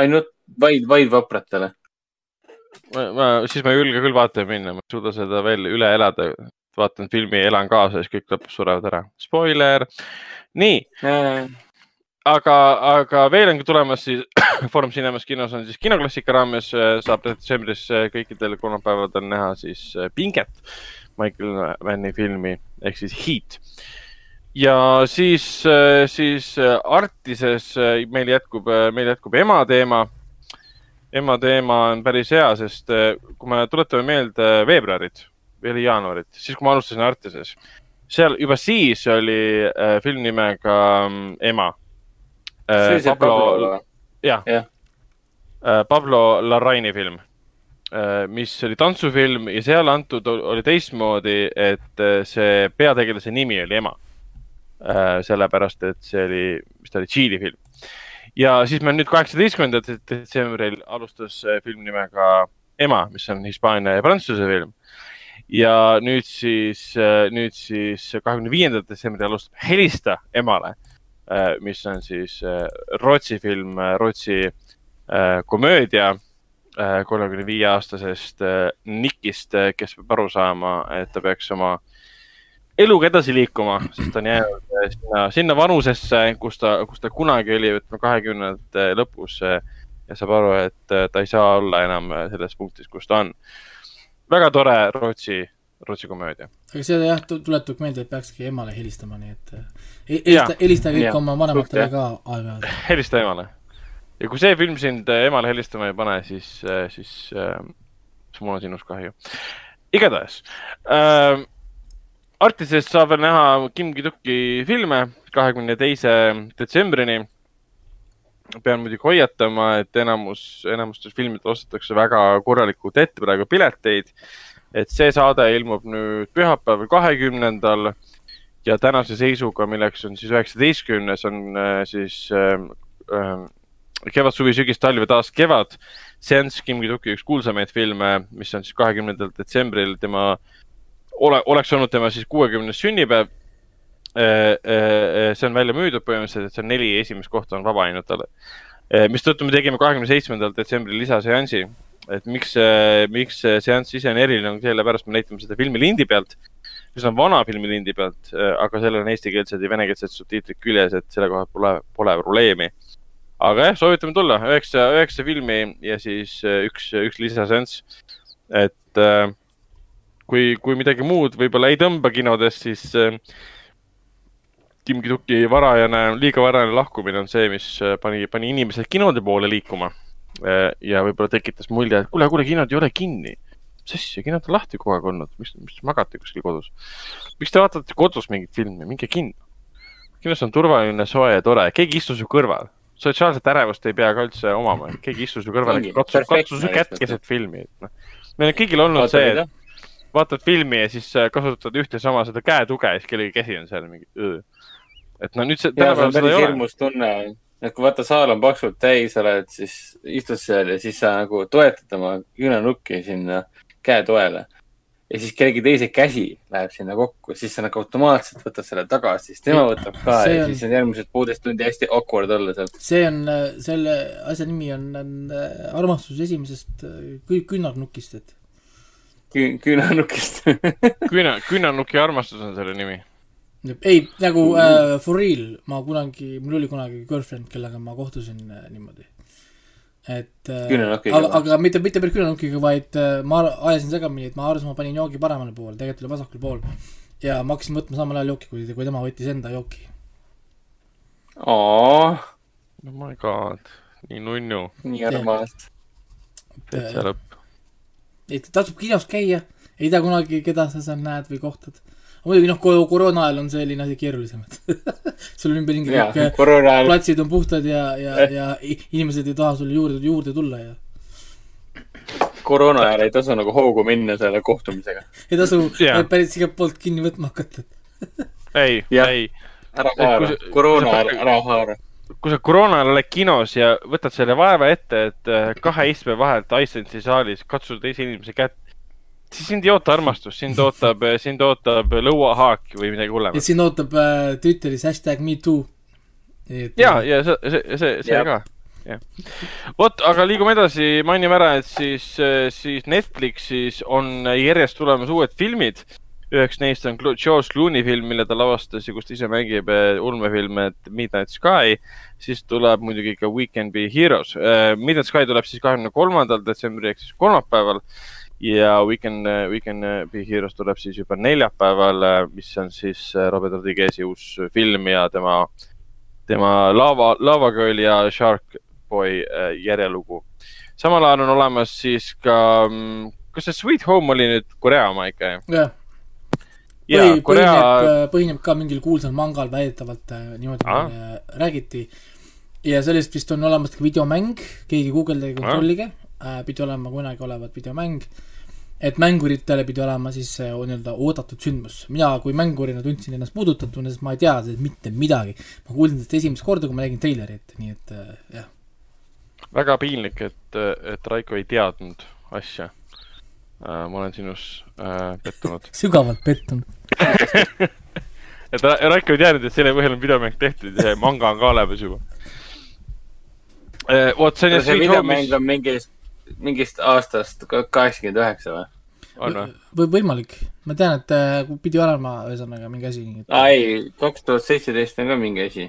ainult vaid, vaid vapratele. Ma, siis ma ei julge küll vaatama minna, ma ei suuda seda veel üle elada. vaatan filmi, elan kaasa, siis kõik lõpus surevad ära. Spoiler. nii äh aga, aga veel on tulemas siis Foorum Cinemas kinos on siis kinoklassika raames äh, saab detsembris äh, kõikidel kolmapäevadel näha siis äh, Pinget, Michael Manni filmi ehk siis Heat. ja siis, siis Artises meil jätkub, meil jätkub ema teema. Ema teema on päris hea, sest kui me tuletame meelde veebruarit või jaanuarit, siis kui ma alustasin Artises, seal juba siis oli film nimega mm, Ema see Pablo, jah ja. ja., Pablo Larraini film, äh, mis oli tantsufilm ja seal antud oli teistmoodi, et äh, see peategelase nimi oli ema. Äh, sellepärast, et see oli, mis ta oli, Tšiili film. Ja siis meil nüüd kaheksateistkümnendal detsembril alustas film nimega Ema, mis on Hispaania ja Prantsuse film. Ja nüüd siis, nüüd siis kahekümne viiendal detsembril alustab Helista emale Äh, mis on siis äh, Rootsi film, äh, Rootsi komöödia kolmekümne viie aastasest Nickist, kes peab aru saama, et ta peaks oma eluga edasi liikuma, sest ta on jäänud sinna, sinna vanusesse, kus ta, kus ta kunagi oli, ütleme kahekümnendate lõpus ja saab aru, et ta ei saa olla enam selles punktis, kus ta on. väga tore Rootsi Rootsi komöödia. aga see jah, tuletab meelde, et peakski emale helistama, nii et helista, helista kõik ja, oma vanematele ka aeg-ajalt. helista emale. ja kui see film sind emale helistama ei pane, siis, siis, siis mul on sinust kahju. igatahes äh,. Artisest saab veel näha Kim Ki-duki filme kahekümne teise detsembrini. pean muidugi hoiatama, et enamus, enamustes filmides ostetakse väga korralikult ette praegu pileteid et see saade ilmub nüüd pühapäeval, kahekümnendal ja tänase seisuga, milleks on siis üheksateistkümnes, on äh, siis äh, äh, kevad, suvi, sügis, talv ja taas kevad. seanss Kim Ki-duki üks kuulsamaid filme, mis on siis kahekümnendal detsembril tema, ole, oleks olnud tema siis kuuekümnes sünnipäev äh,. Äh, see on välja müüdud põhimõtteliselt, et see neli esimest kohta on vaba ainult talle. Äh, mistõttu me tegime kahekümne seitsmendal detsembril lisaseansi et miks, miks seanss ise on eriline, on sellepärast me näitame seda filmi lindi pealt, mis on vana filmi lindi pealt, aga sellel on eestikeelsed ja venekeelsed subtiitrid küljes, et selle koha pole, pole probleemi. aga jah, soovitame tulla, üheksa, üheksa filmi ja siis äh, üks, üks lisaseanss. et äh, kui, kui midagi muud võib-olla ei tõmba kinodes, siis äh, Kim Ki-duki varajane, liiga varajane lahkumine on see, mis äh, pani, pani inimesed kinode poole liikuma. ja võib-olla tekitas mulje, et kuule, kuule, kinod ei ole kinni. mis asja, kinod on lahti kogu aeg olnud, miks, miks te magate kuskil kodus? miks te vaatate kodus mingit filmi, minge kinno. kinos on turvaline, soe ja tore, keegi ei istu su kõrval. sotsiaalset ärevust ei pea ka üldse omama, keegi ei istu su kõrval katsu, katsu su kätt lihtsalt. keset filmi, et noh. meil on kõigil olnud see, et vaatad filmi ja siis äh, kasutad ühte sama seda käetuge ja siis kellegi käsi on seal mingi. et no nüüd see, tänapäeval on seda päris ei ole. hirmus tunne, et kui vaata, saal on paksult täis, oled siis, istud seal ja siis sa nagu toetad oma küünanukki sinna käetoele. ja siis kellegi teise käsi läheb sinna kokku, siis sa nagu automaatselt võtad selle tagasi, siis tema võtab ka See ja on- siis on järgmised poolteist tundi hästi awkward olla seal. see on, selle asja nimi on, on äh, armastus esimesest äh, kü- küünarnukist, et Kü-, küünanukist küüna, küünanuki armastus on selle nimi. ei, nagu äh, for real, ma kunagi, mul oli kunagi girlfriend, kellega ma kohtusin äh, niimoodi. et äh, aga, aga mitte, mitte päris küünarnukiga, vaid äh, ma ajasin segamini, et ma arvasin, ma panin joogi paremale poole, tegelikult oli vasakul pool. ja ma hakkasin võtma samal ajal jooki, kui, kui tema võttis enda jooki. oo, oh my god, nii nunnu, nii armas. täitsa lõpp. Et tasub kinos käia, ei tea kunagi, keda sa seal näed või kohtad. muidugi noh, koroona ajal on selline asi keerulisem, et sul ümberringi ja kõik ajal, platsid on puhtad ja, ja, ja i- inimesed ei taha sulle juurde, juurde tulla ja koroona ajal ei tasu nagu hoogu minna selle kohtumisega. ei tasu Jaa. päris igalt poolt kinni võtma hakata. ei, ei, ära haara koroona ajal ära haara. Kui sa koroona ajal oled kinos ja võtad selle vaeva ette, et äh, kahe istme vahelt Icelandsi saalis katsud teise inimese kätt, siis sind ei oota armastust, sind ootab, sind ootab lõuahaak või midagi hullemat. siin ootab äh, Twitteris hashtag me too. ja, ja see, see, see, see Jah. ka, jah. vot, aga liigume edasi, mainime ära, et siis, siis Netflixis on järjest tulemas uued filmid. Üheks neist on George Clooney film, mille ta lavastas ja kus ta ise mängib eh, ulmefilme, Midnight Sky. siis tuleb muidugi ka Weekend Be Heroes. Midnight Sky tuleb siis kahekümne kolmandal detsembril ehk siis kolmapäeval ja Weekend, Weekend Be Heroes tuleb siis juba neljapäeval, mis on siis Robert Rodriguez'i uus film ja tema, tema Lava, Lava Girl ja Shark Boy järjelugu. samal ajal on olemas siis ka, kas see Sweet Home oli nüüd Korea oma ikka? jah, ja põhi-, Korea, põhineb, põhineb ka mingil kuulsal mangal väidetavalt äh, niimoodi ah. räägiti. ja sellest vist on olemas ka videomäng, keegi guugeldage, kontrollige äh,, pidi olema kunagi olevat videomäng. et mänguritele pidi olema siis nii-öelda oodatud sündmus. mina kui mängurina tundsin ennast puudutatuna, sest ma ei tea mitte midagi. ma kuulsin sellest esimest korda, kui ma nägin treilerit, nii et äh, jah. väga piinlik, et, et Raiko ei teadnud asja. Ma olen sinus äh, pettunud. sügavalt pettunud. et Ra- Raiko ei teadnud, et selle põhjal on videomäng tehtud ja see manga on ka olemas juba. vot see on see Sweet videomäng on mingist, mingist aastast kaheksakümmend üheksa või? on või? või võimalik, ma tean, et äh, pidi olema ühesõnaga mingi asi, aa ei, kaks tuhat seitseteist on ka mingi asi.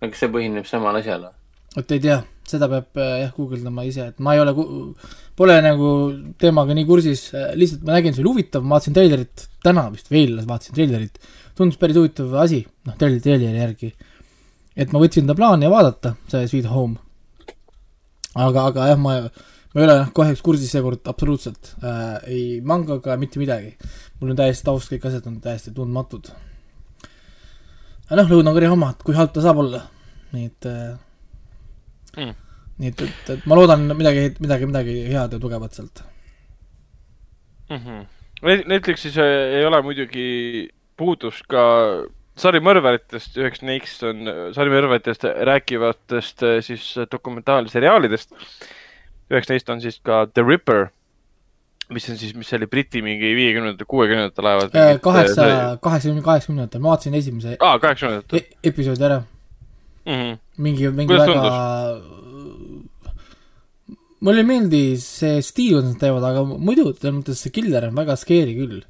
aga kas see põhineb samal asjal või? Vot ei tea, seda peab äh, jah guugeldama ise, et ma ei ole, pole nagu teemaga nii kursis, lihtsalt ma nägin, see oli huvitav, ma vaatasin treilerit, täna vist veel vaatasin treilerit, tundus päris huvitav asi, noh, treileri, treileri järgi. et ma võtsin ta plaani vaadata, see Sweet Home. aga, aga jah, ma, ma ei ole noh, kahjuks kursis seekord absoluutselt äh,, ei mangaga mitte midagi. mul on täiesti taust, kõik asjad on täiesti tundmatud. aga noh, Lõuna-Korea oma, et kui halb ta saab olla, nii et äh, Mm. nii et, et, et ma loodan midagi, midagi, midagi head ja tugevat sealt. Mhm. Netflixis äh, ei ole muidugi puudust ka sarimõrvaritest, üheks neist on sarimõrvaritest rääkivatest äh, siis dokumentaalseriaalidest. üheks neist on siis ka The Ripper, mis on siis, mis oli Briti mingi viiekümnendate, kuuekümnendatel ajal. Äh, kaheksa, kaheksakümne, kaheksakümnendatel, ma vaatasin esimese aa, kaheksakümnendatel e episoodi ära, mm. -hmm. mingi, mingi Kuidas väga mulle ei meeldi see stiil, kuidas nad teevad, aga muidu selles mõttes see killer on väga scary küll.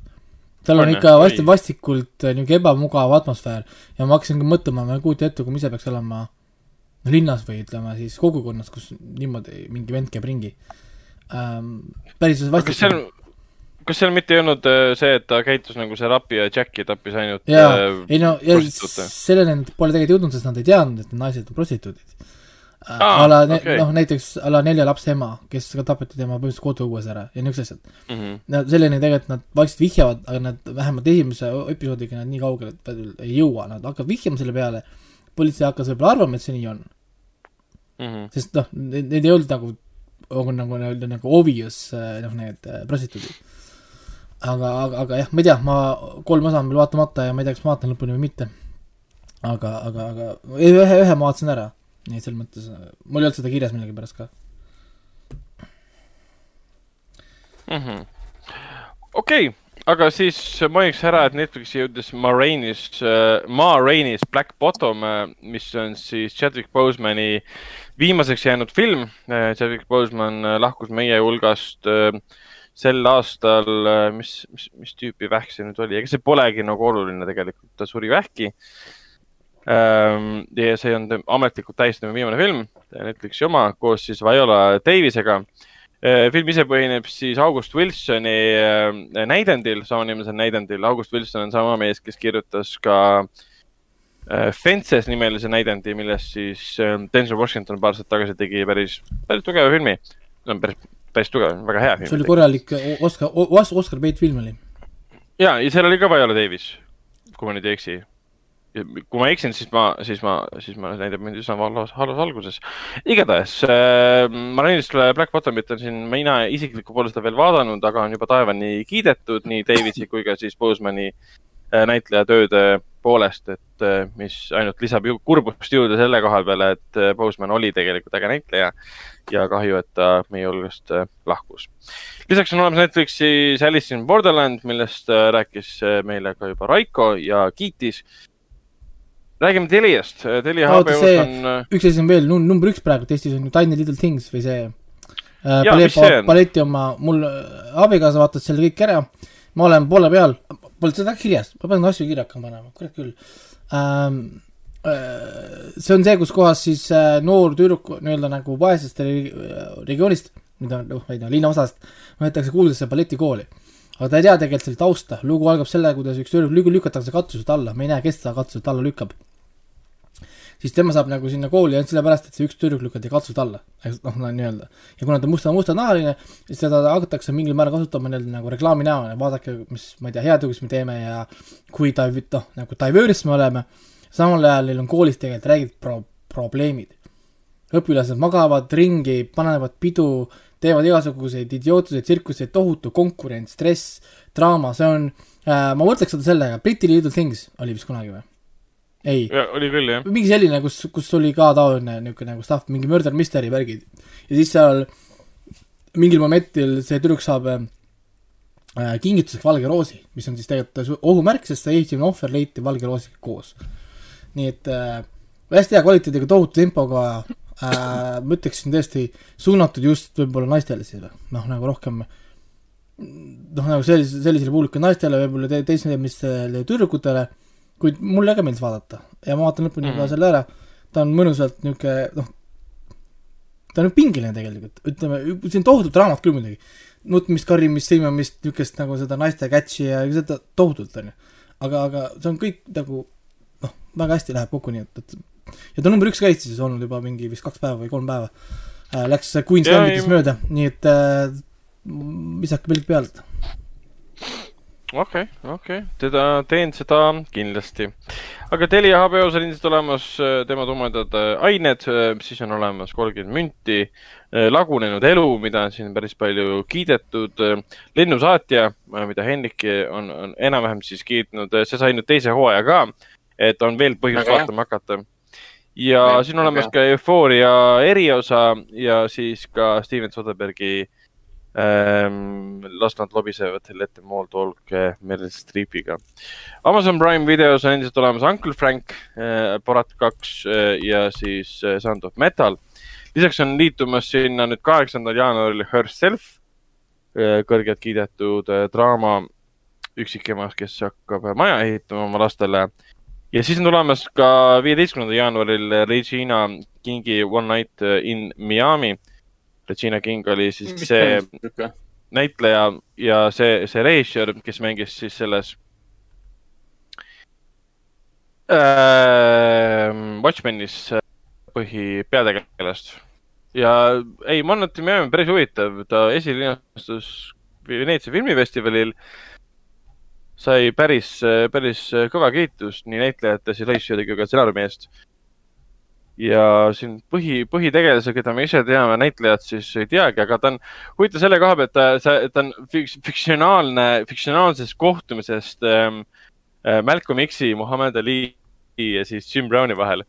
tal on, On, ikka Ei. vastikult äh, niisugune ebamugav atmosfäär ja ma hakkasin ka mõtlema, ma ei kujuta ette, kui ise peaks olema linnas või ütleme siis kogukonnas, kus niimoodi mingi vend käib ringi ähm,. päris kas vastik seal, kas seal mitte ei olnud äh, see, et ta käitus nagu see Rapi ja Jacki tappis ainult jaa äh,, ei no selleni nad pole tegelikult jõudnud, sest nad ei teadnud, et need naised on prostituudid ah,. ala okei. noh, näiteks ala nelja lapse ema, kes ka tapeti tema põhimõtteliselt koduõues ära ja niisugused asjad. mm -hmm. no selleni tegelikult nad vaikselt vihjavad, aga nad vähemalt esimese episoodiga nad nii kaugele ei jõua, nad hakkavad vihjama selle peale, politsei hakkas võib-olla arvama, et see nii on, Mm -hmm. sest noh, need ei olnud nagu nagu, nagu nagu obvious äh, noh, need prostituudid. aga, aga, aga jah, ma ei tea, ma kolm osa on veel vaatamata ja ma ei tea, kas ma vaatan lõpuni või mitte. aga, aga, aga ühe, ühe ma vaatasin ära, nii et selles mõttes äh, mul ei olnud seda kirjas millegipärast ka. Mhm. okei, aga siis mainiks ära, et Netflixi jõudis Ma Rainis äh,, Ma Rainis Black Bottom, mis on siis Chadwick Bosemani viimaseks jäänud film. Chadwick Boseman äh, lahkus meie hulgast äh, sel aastal, mis, mis, mis tüüpi vähk see nüüd oli, ega see polegi nagu oluline tegelikult, ta suri vähki. ja see on ametlikult tähistatud viimane film, Netflixi oma, koos siis Viola Davisega Eh, film ise põhineb siis August Wilsoni eh, näidendil, samanimelisel näidendil. August Wilson on sama mees, kes kirjutas ka Fences nimelise näidendi, millest siis eh, Denzel Washington paar aastat tagasi tegi päris, päris tugeva filmi. no päris, päris tugev, väga hea see oli film. korralik o- Oscar, Oscar Bate film oli. ja, ja seal oli ka Viola Davis, kui ma nüüd ei eksi. kui ma eksin, siis ma, siis ma, siis ma näitab mind üsna halvas, halvas alguses. igatahes äh,, Marinist Black Bottomit on siin mina isiklikult pole seda veel vaadanud, aga on juba taevani kiidetud nii Davisi kui ka siis Bosemani äh, näitleja tööde poolest, et äh, mis ainult lisab ju kurbust juurde selle koha peale, et äh, Boseman oli tegelikult äge näitleja ja kahju, et ta meie hulgast äh, lahkus. lisaks on olemas Netflixis Alice in Borderland, millest äh, rääkis äh, meile ka juba Raiko ja kiitis. räägime Teliast, Telia HBO-s on üks asi on veel, number üks praegu Eestis on ju Tiny Little Things või see äh, paleti oma, mul abikaasa vaatas selle kõik ära, ma olen poole peal, pole seda kirjas, ma pean asju kirja hakkama panema, kurat küll ähm,. See on see, kus kohas siis äh, noor tüdruk nii-öelda nagu vaesest regi- regioonist, mida noh, ma ei tea, linnaosast, võetakse kuulsasse balletikooli. aga ta ei tea tegelikult selle tausta, lugu algab selle, kuidas üks tüdruk lük- lükatakse katuselt alla, me ei näe, kes seda katuselt alla lükkab. Siis tema saab nagu sinna kooli ainult sellepärast, et see üks tüdruk lükati katsult alla, noh, no nii-öelda. ja kuna ta musta, mustanahaline, siis teda hakatakse mingil määral kasutama nii-öelda nagu reklaami näol, vaadake, mis, ma ei tea, heategusid me teeme ja kui div-, noh, nagu diverse me oleme, samal ajal neil on koolis tegelikult räägitud pro-, probleemid. õpilased magavad ringi, panevad pidu, teevad igasuguseid idiootseid tsirkuseid, tohutu konkurents, stress, draama, see on äh,, ma võrdleks seda sellega, Pretty Little Things oli vist kunagi või? ei, oli küll jah. mingi selline, kus, kus oli ka taoline niisugune nagu stuff, mingi murder mystery värgid. ja siis seal mingil momentil see tüdruk saab äh, kingituseks valge roosi, mis on siis tegelikult ohumärk, sest see esimene ohver leiti valge roosiga koos. Nii et äh, hästi hea kvaliteediga, tohutu tempoga äh,, ma ütleksin tõesti suunatud just võib-olla naistele siis või, noh nagu rohkem noh, nagu sellise, sellisele publikule naistele, võib-olla te, teistele, mis tüdrukutele kuid mulle ka meeldis vaadata ja ma vaatan lõpuni Mhm. juba selle ära. ta on mõnusalt niisugune, noh, ta on pingeline tegelikult, ütleme, see on tohutult raamat küll muidugi. nutmist, karjumist, sõimamist, niisugust nagu seda naiste catch'i ja seda tohutult on ju. aga, aga see on kõik nagu väga hästi läheb kokku, nii et, et ja ta number üks ka Eestis olnud juba mingi vist kaks päeva või kolm päeva äh,. Läks Queen's ei- mööda, nii et äh, visake pilk pealt. okei, okei, teda, teen seda kindlasti. aga Telia HBO-s on ilmselt olemas äh, tema tumedad äh, ained, siis on olemas kolmkümmend münti, lagunenud elu, mida on siin päris palju kiidetud, lennusaatja, mida Hendrik on, on enam-vähem siis kiitnud, see sai nüüd teise hooaja ka, et on veel põhjust hea. vaatama hakata. ja Väga siin on olemas ka Eufooria eriosa ja siis ka Steven Soderbergi ähm, Las nad lobisevad them all talk äh, Meryl Streepiga. Amazon Prime videos on endiselt olemas Uncle Frank äh,, Borat kaks äh, ja siis äh, Sound of Metal. lisaks on liitumas sinna nüüd kaheksandal jaanuaril Herself äh,, kõrgelt kiidetud äh, draama üksikema, kes hakkab maja ehitama oma lastele. Ja siis on tulemas ka viieteistkümnendal jaanuaril Regina Kingi One Night in Miami. Regina King oli siis see näitleja ja see, see režissöör, kes mängis siis selles äh, Watchmenis äh, põhi peategelast. ja ei, Monty Miami on päris huvitav, ta esilinastus Veneetsia filmifestivalil. Sai päris, päris kõva kiitust nii näitlejate, siis režissööri kui ka stsenaariumi eest. ja siin põhi, põhitegelase, keda me ise teame, näitlejat siis ei teagi, aga ta on huvitav selle koha pealt, ta, ta on fiks- fiktsionaalne, fiktsionaalsest kohtumisest ähm, äh, Malcolm X-i, Muhamed Ali ja siis Jim Browni vahel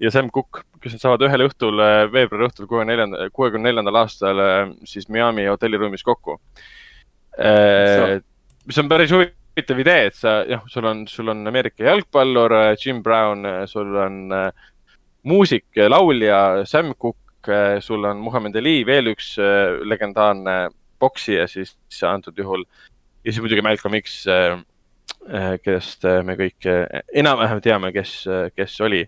ja Sam Cook, kes nad saavad ühel õhtul, veebruari õhtul kuuekümne neljanda, kuuekümne neljandal aastal äh, siis Miami hotelliruumis kokku. mis on päris huvitav idee, et sa, jah, sul on, sul on Ameerika jalgpallur äh, Jim Brown, sul on äh, muusik, laulja Sam Cook, sul on Muhamed Ali, veel üks äh, legendaarne poksija siis antud juhul. Ja siis muidugi Malcolm X, kellest äh, me kõik äh, enam-vähem teame, kes, kes oli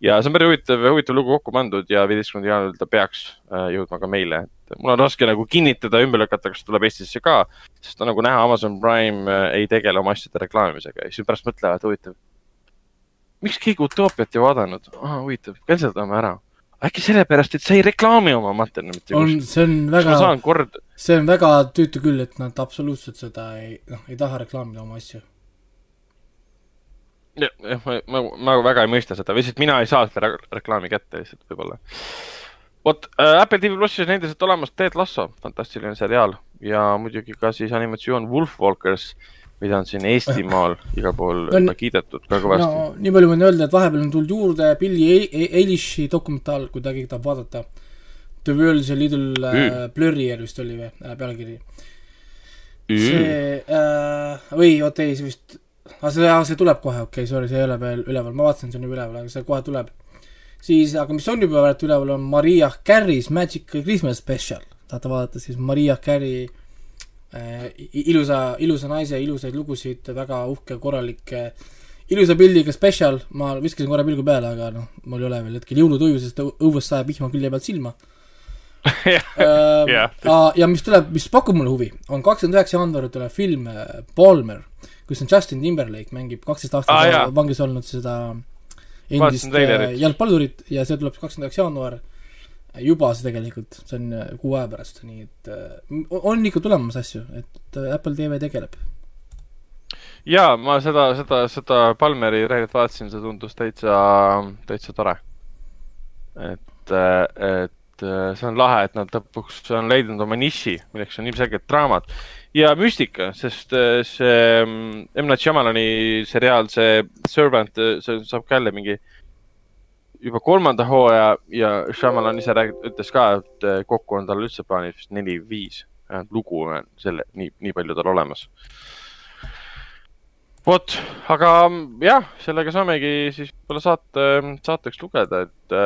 ja see on päris huvitav, huvitav lugu kokku pandud ja viieteistkümnendal jaanuaril ta peaks äh, jõudma ka meile. mul on raske nagu kinnitada, ümber lükata, kas ta tuleb Eestisse ka, sest nagu näha, Amazon Prime äh, ei tegele oma asjade reklaamimisega ja siis pärast mõtlevad, huvitav. miks keegi Utoopiat ei vaadanud ah,? huvitav, canceldame ära. äkki sellepärast, et sa ei reklaami oma materjali mitte on, kuskil. see on väga, kord, see on väga tüütu küll, et nad absoluutselt seda ei, noh, ei taha reklaamida oma asju. jah, ma, ma, ma väga ei mõista seda, lihtsalt mina ei saa seda re- reklaami kätte lihtsalt võib-olla. vot äh, Apple TV plussis on endiselt olemas Ted Lasso, fantastiline seriaal ja muidugi ka siis animatsioon Wolfwalkers, mida on siin Eestimaal igal pool no, kiidetud ka kõvasti no nii palju võin öelda, et vahepeal on tulnud juurde Billie Eilish'i dokumentaal, kui ta keegi tahab vaadata. The World's a Little uh, Blurrier vist oli või äh, pealkiri. see äh,, või oota ei, see vist, aga see, see tuleb kohe, okei okay,, sorry, see ei ole veel üleval, ma vaatasin, see on juba üleval, aga see kohe tuleb. siis, aga mis on juba praegu üleval, on Maria Carey's Magic Christmas Special. tahate vaadata siis Maria Carey äh, ilusa, ilusa naise ilusaid lugusid, väga uhke, korralik äh, ilusa pildiga spetsial, ma viskasin korra pilgu peale, aga noh, mul ei ole veel hetkel jõulutuju, sest õ- õuest sajab vihma külje pealt silma. Jah. Ja, ja mis tuleb, mis pakub mulle huvi, on kakskümmend üheksa jaanuaril tuleb film äh, Palmer, kus on Justin Timberlake mängib kaksteist aastat Aa, ah, jaa. vangis olnud seda endist äh, jalgpallurit ja see tuleb kakskümmend üheksa jaanuar. juba see tegelikult, see on kuu aja pärast, nii et on ikka tulemas asju, et Apple TV tegeleb. ja ma seda, seda, seda Palmeri treilerit vaatasin, see tundus täitsa, täitsa tore. et, et see on lahe, et nad lõpuks on leidnud oma niši, milleks on ilmselgelt draamad ja müstika, sest äh, see mm, M. Night Shyamalani seriaal, see Servant, see saab ka jälle mingi juba kolmanda hooaja ja Shyamalan ise räägib, ütles ka, et äh, kokku on tal üldse plaanis vist neli-viis lugu on selle, nii, nii palju tal olemas vot, aga mm, jah, sellega saamegi siis võib-olla saate, saateks lugeda, et,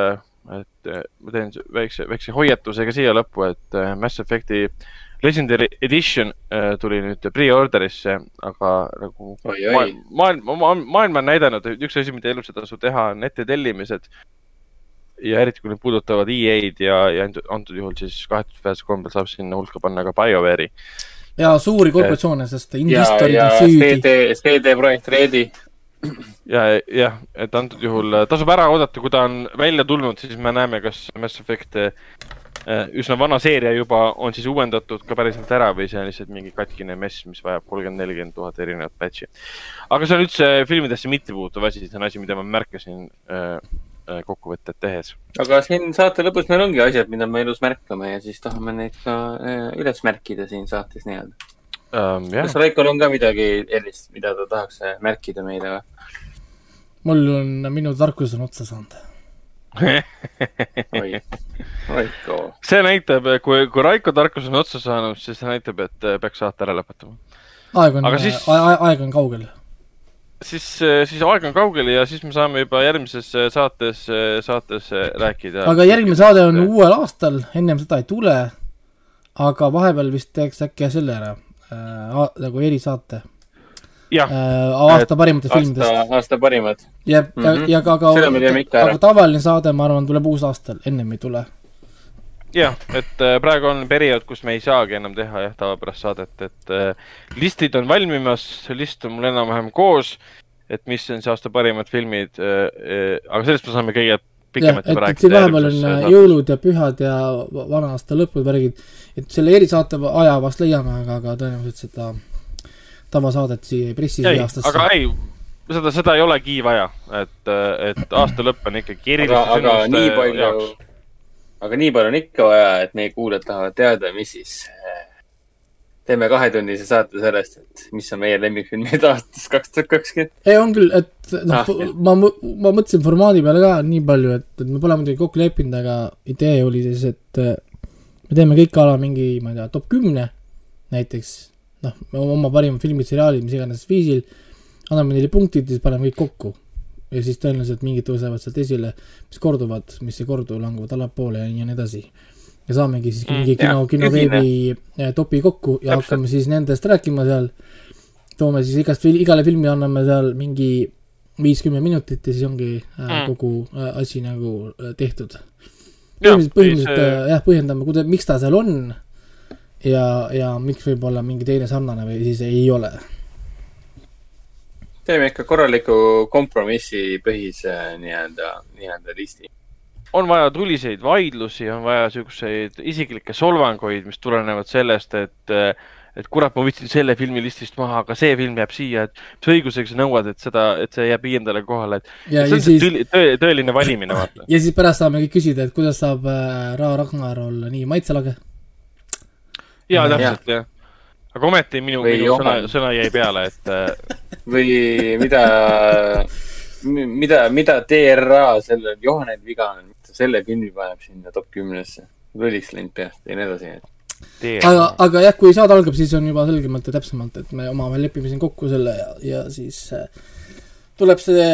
et äh, ma teen väikse, väikse hoiatusega siia lõppu, et äh, Mass Effect'i Legendary Edition äh, tuli nüüd pre-order'isse, aga nagu Oi, oi. maailm, maailm, maailm on näidanud, et üks asi, mida elus ei tasu teha, on ettetellimised. ja eriti, kui need puudutavad EA-d ja, ja antud- juhul siis kahetsusväärsel kombel saab sinna hulka panna ka BioWare'i. ja suuri korporatsioone, sest investorid ja on süüdi. CD, CD Projekt Redi. ja, jah, et antud juhul äh, tasub ära oodata, kui ta on välja tulnud, siis me näeme, kas Mass Effect äh, üsna vana seeria juba on siis uuendatud ka päriselt ära või see on lihtsalt mingi katkine mess, mis vajab kolmkümmend, nelikümmend tuhat erinevat patch'i. aga see on üldse filmidesse mittepuutuv asi, see on asi, mida ma märkasin äh, äh, kokkuvõtted tehes. aga siin saate lõpus meil ongi asjad, mida me elus märkame ja siis tahame neid ka äh, üles märkida siin saates nii-öelda. Jah kas, Raikol on ka midagi sellist, mida ta tahaks äh, märkida meile või? mul on, minu tarkus on otsa saanud. oi, Raiko. see näitab, kui, kui Raiko tarkus on otsa saanud, siis see näitab, et äh, peaks saate ära lõpetama. aeg on Aga, siis... aeg on kaugel. siis, siis aeg on kaugel ja siis me saame juba järgmises saates, saates rääkida. aga järgmine saade on uuel aastal, ennem seda ei tule. aga vahepeal vist teeks äkki selle ära äh,, nagu erisaate. jah, aasta parimatest filmidest. aasta, parimad. ja, ja Mhm., ja ka, ikka aga, tavaline saade, ma arvan, tuleb uusaastal, ennem ei tule. jah, et äh, praegu on periood, kus me ei saagi enam teha jah, tavapärast saadet, et äh, listid on valmimas, list on mul enam-vähem koos, et mis on see aasta parimad filmid äh,, äh, aga sellest me saame kõige jah, pikemalt et, juba et siin vahepeal on äh, jõulud ja pühad ja va- vana aasta lõpud, värgid, et selle erisaate aja vast leiame, aga, aga tõenäoliselt seda tavasaadet siia ei pressi ei aga. ei, seda, seda ei olegi vaja, et, et aasta lõpp on ikkagi aga nii palju jaoks., aga nii palju on ikka vaja, et meie kuulajad tahavad teada, mis siis. Teeme kahetunnise saate sellest, et mis on meie lemmikfilmid aastast kaks tuhat kakskümmend. ei, on küll, et noh Ah, ma, ma mõtlesin formaadi peale ka nii palju, et, et me pole muidugi kokku leppinud, aga idee oli siis, et äh, me teeme kõik a la mingi, ma ei tea, top kümne näiteks, noh, oma parimad filmid, seriaalid, mis iganes viisil, anname neile punktid ja siis paneme kõik kokku. ja siis tõenäoliselt mingid tõusevad sealt esile, mis korduvad, mis ei kordu, langevad allapoole ja nii ja nii edasi. Ja saamegi siis Mm, mingi kino, kino veebi eh, topi kokku ja Täpselt. hakkame siis nendest rääkima seal. toome siis igast, igale filmi anname seal mingi viis-kümme minutit ja siis ongi äh, Mm. kogu äh, asi nagu tehtud. põhimõtteliselt, põhimõtteliselt äh, jah, põhjendame, kuida-, miks ta seal on ja, ja miks võib olla mingi teine sarnane või siis ei ole. teeme ikka korraliku kompromissipõhise nii-öelda, nii-öelda listi. On vaja tuliseid vaidlusi, on vaja siukseid isiklikke solvanguid, mis tulenevad sellest, et, et kurat, ma võtsin selle filmi listist maha, aga see film jääb siia, et mis õigusega sa nõuad, et seda, et see jääb viiendale kohale, et ja, see on see siis, tõli- tõe- tõeline valimine, vaata. ja siis pärast saame kõik küsida, et kuidas saab äh, Ra Ragnar olla nii maitselage. ja täpselt jah. aga ometi minu, minu sõna sõna jäi peale, et äh, või mida, mida, mida TRA sellel Johanel viga on, selle filmi paneb sinna top kümnesse. lolliks läinud peast ja nii edasi. aga, aga jah, kui saade algab, siis on juba selgemalt ja täpsemalt, et me omavahel lepime siin kokku selle ja, ja siis äh, tuleb see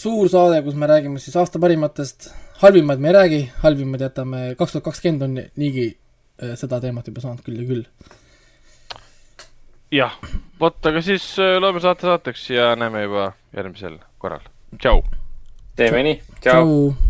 suur saade, kus me räägime siis aasta parimatest, halvimad me ei räägi, halvimad jätame, kaks tuhat kakskümmend on niigi äh, seda teemat juba saanud küll ja küll. jah, vot, aga siis äh, loeme saate saateks ja näeme juba järgmisel korral. tšau. teeme nii, tšau. tšau.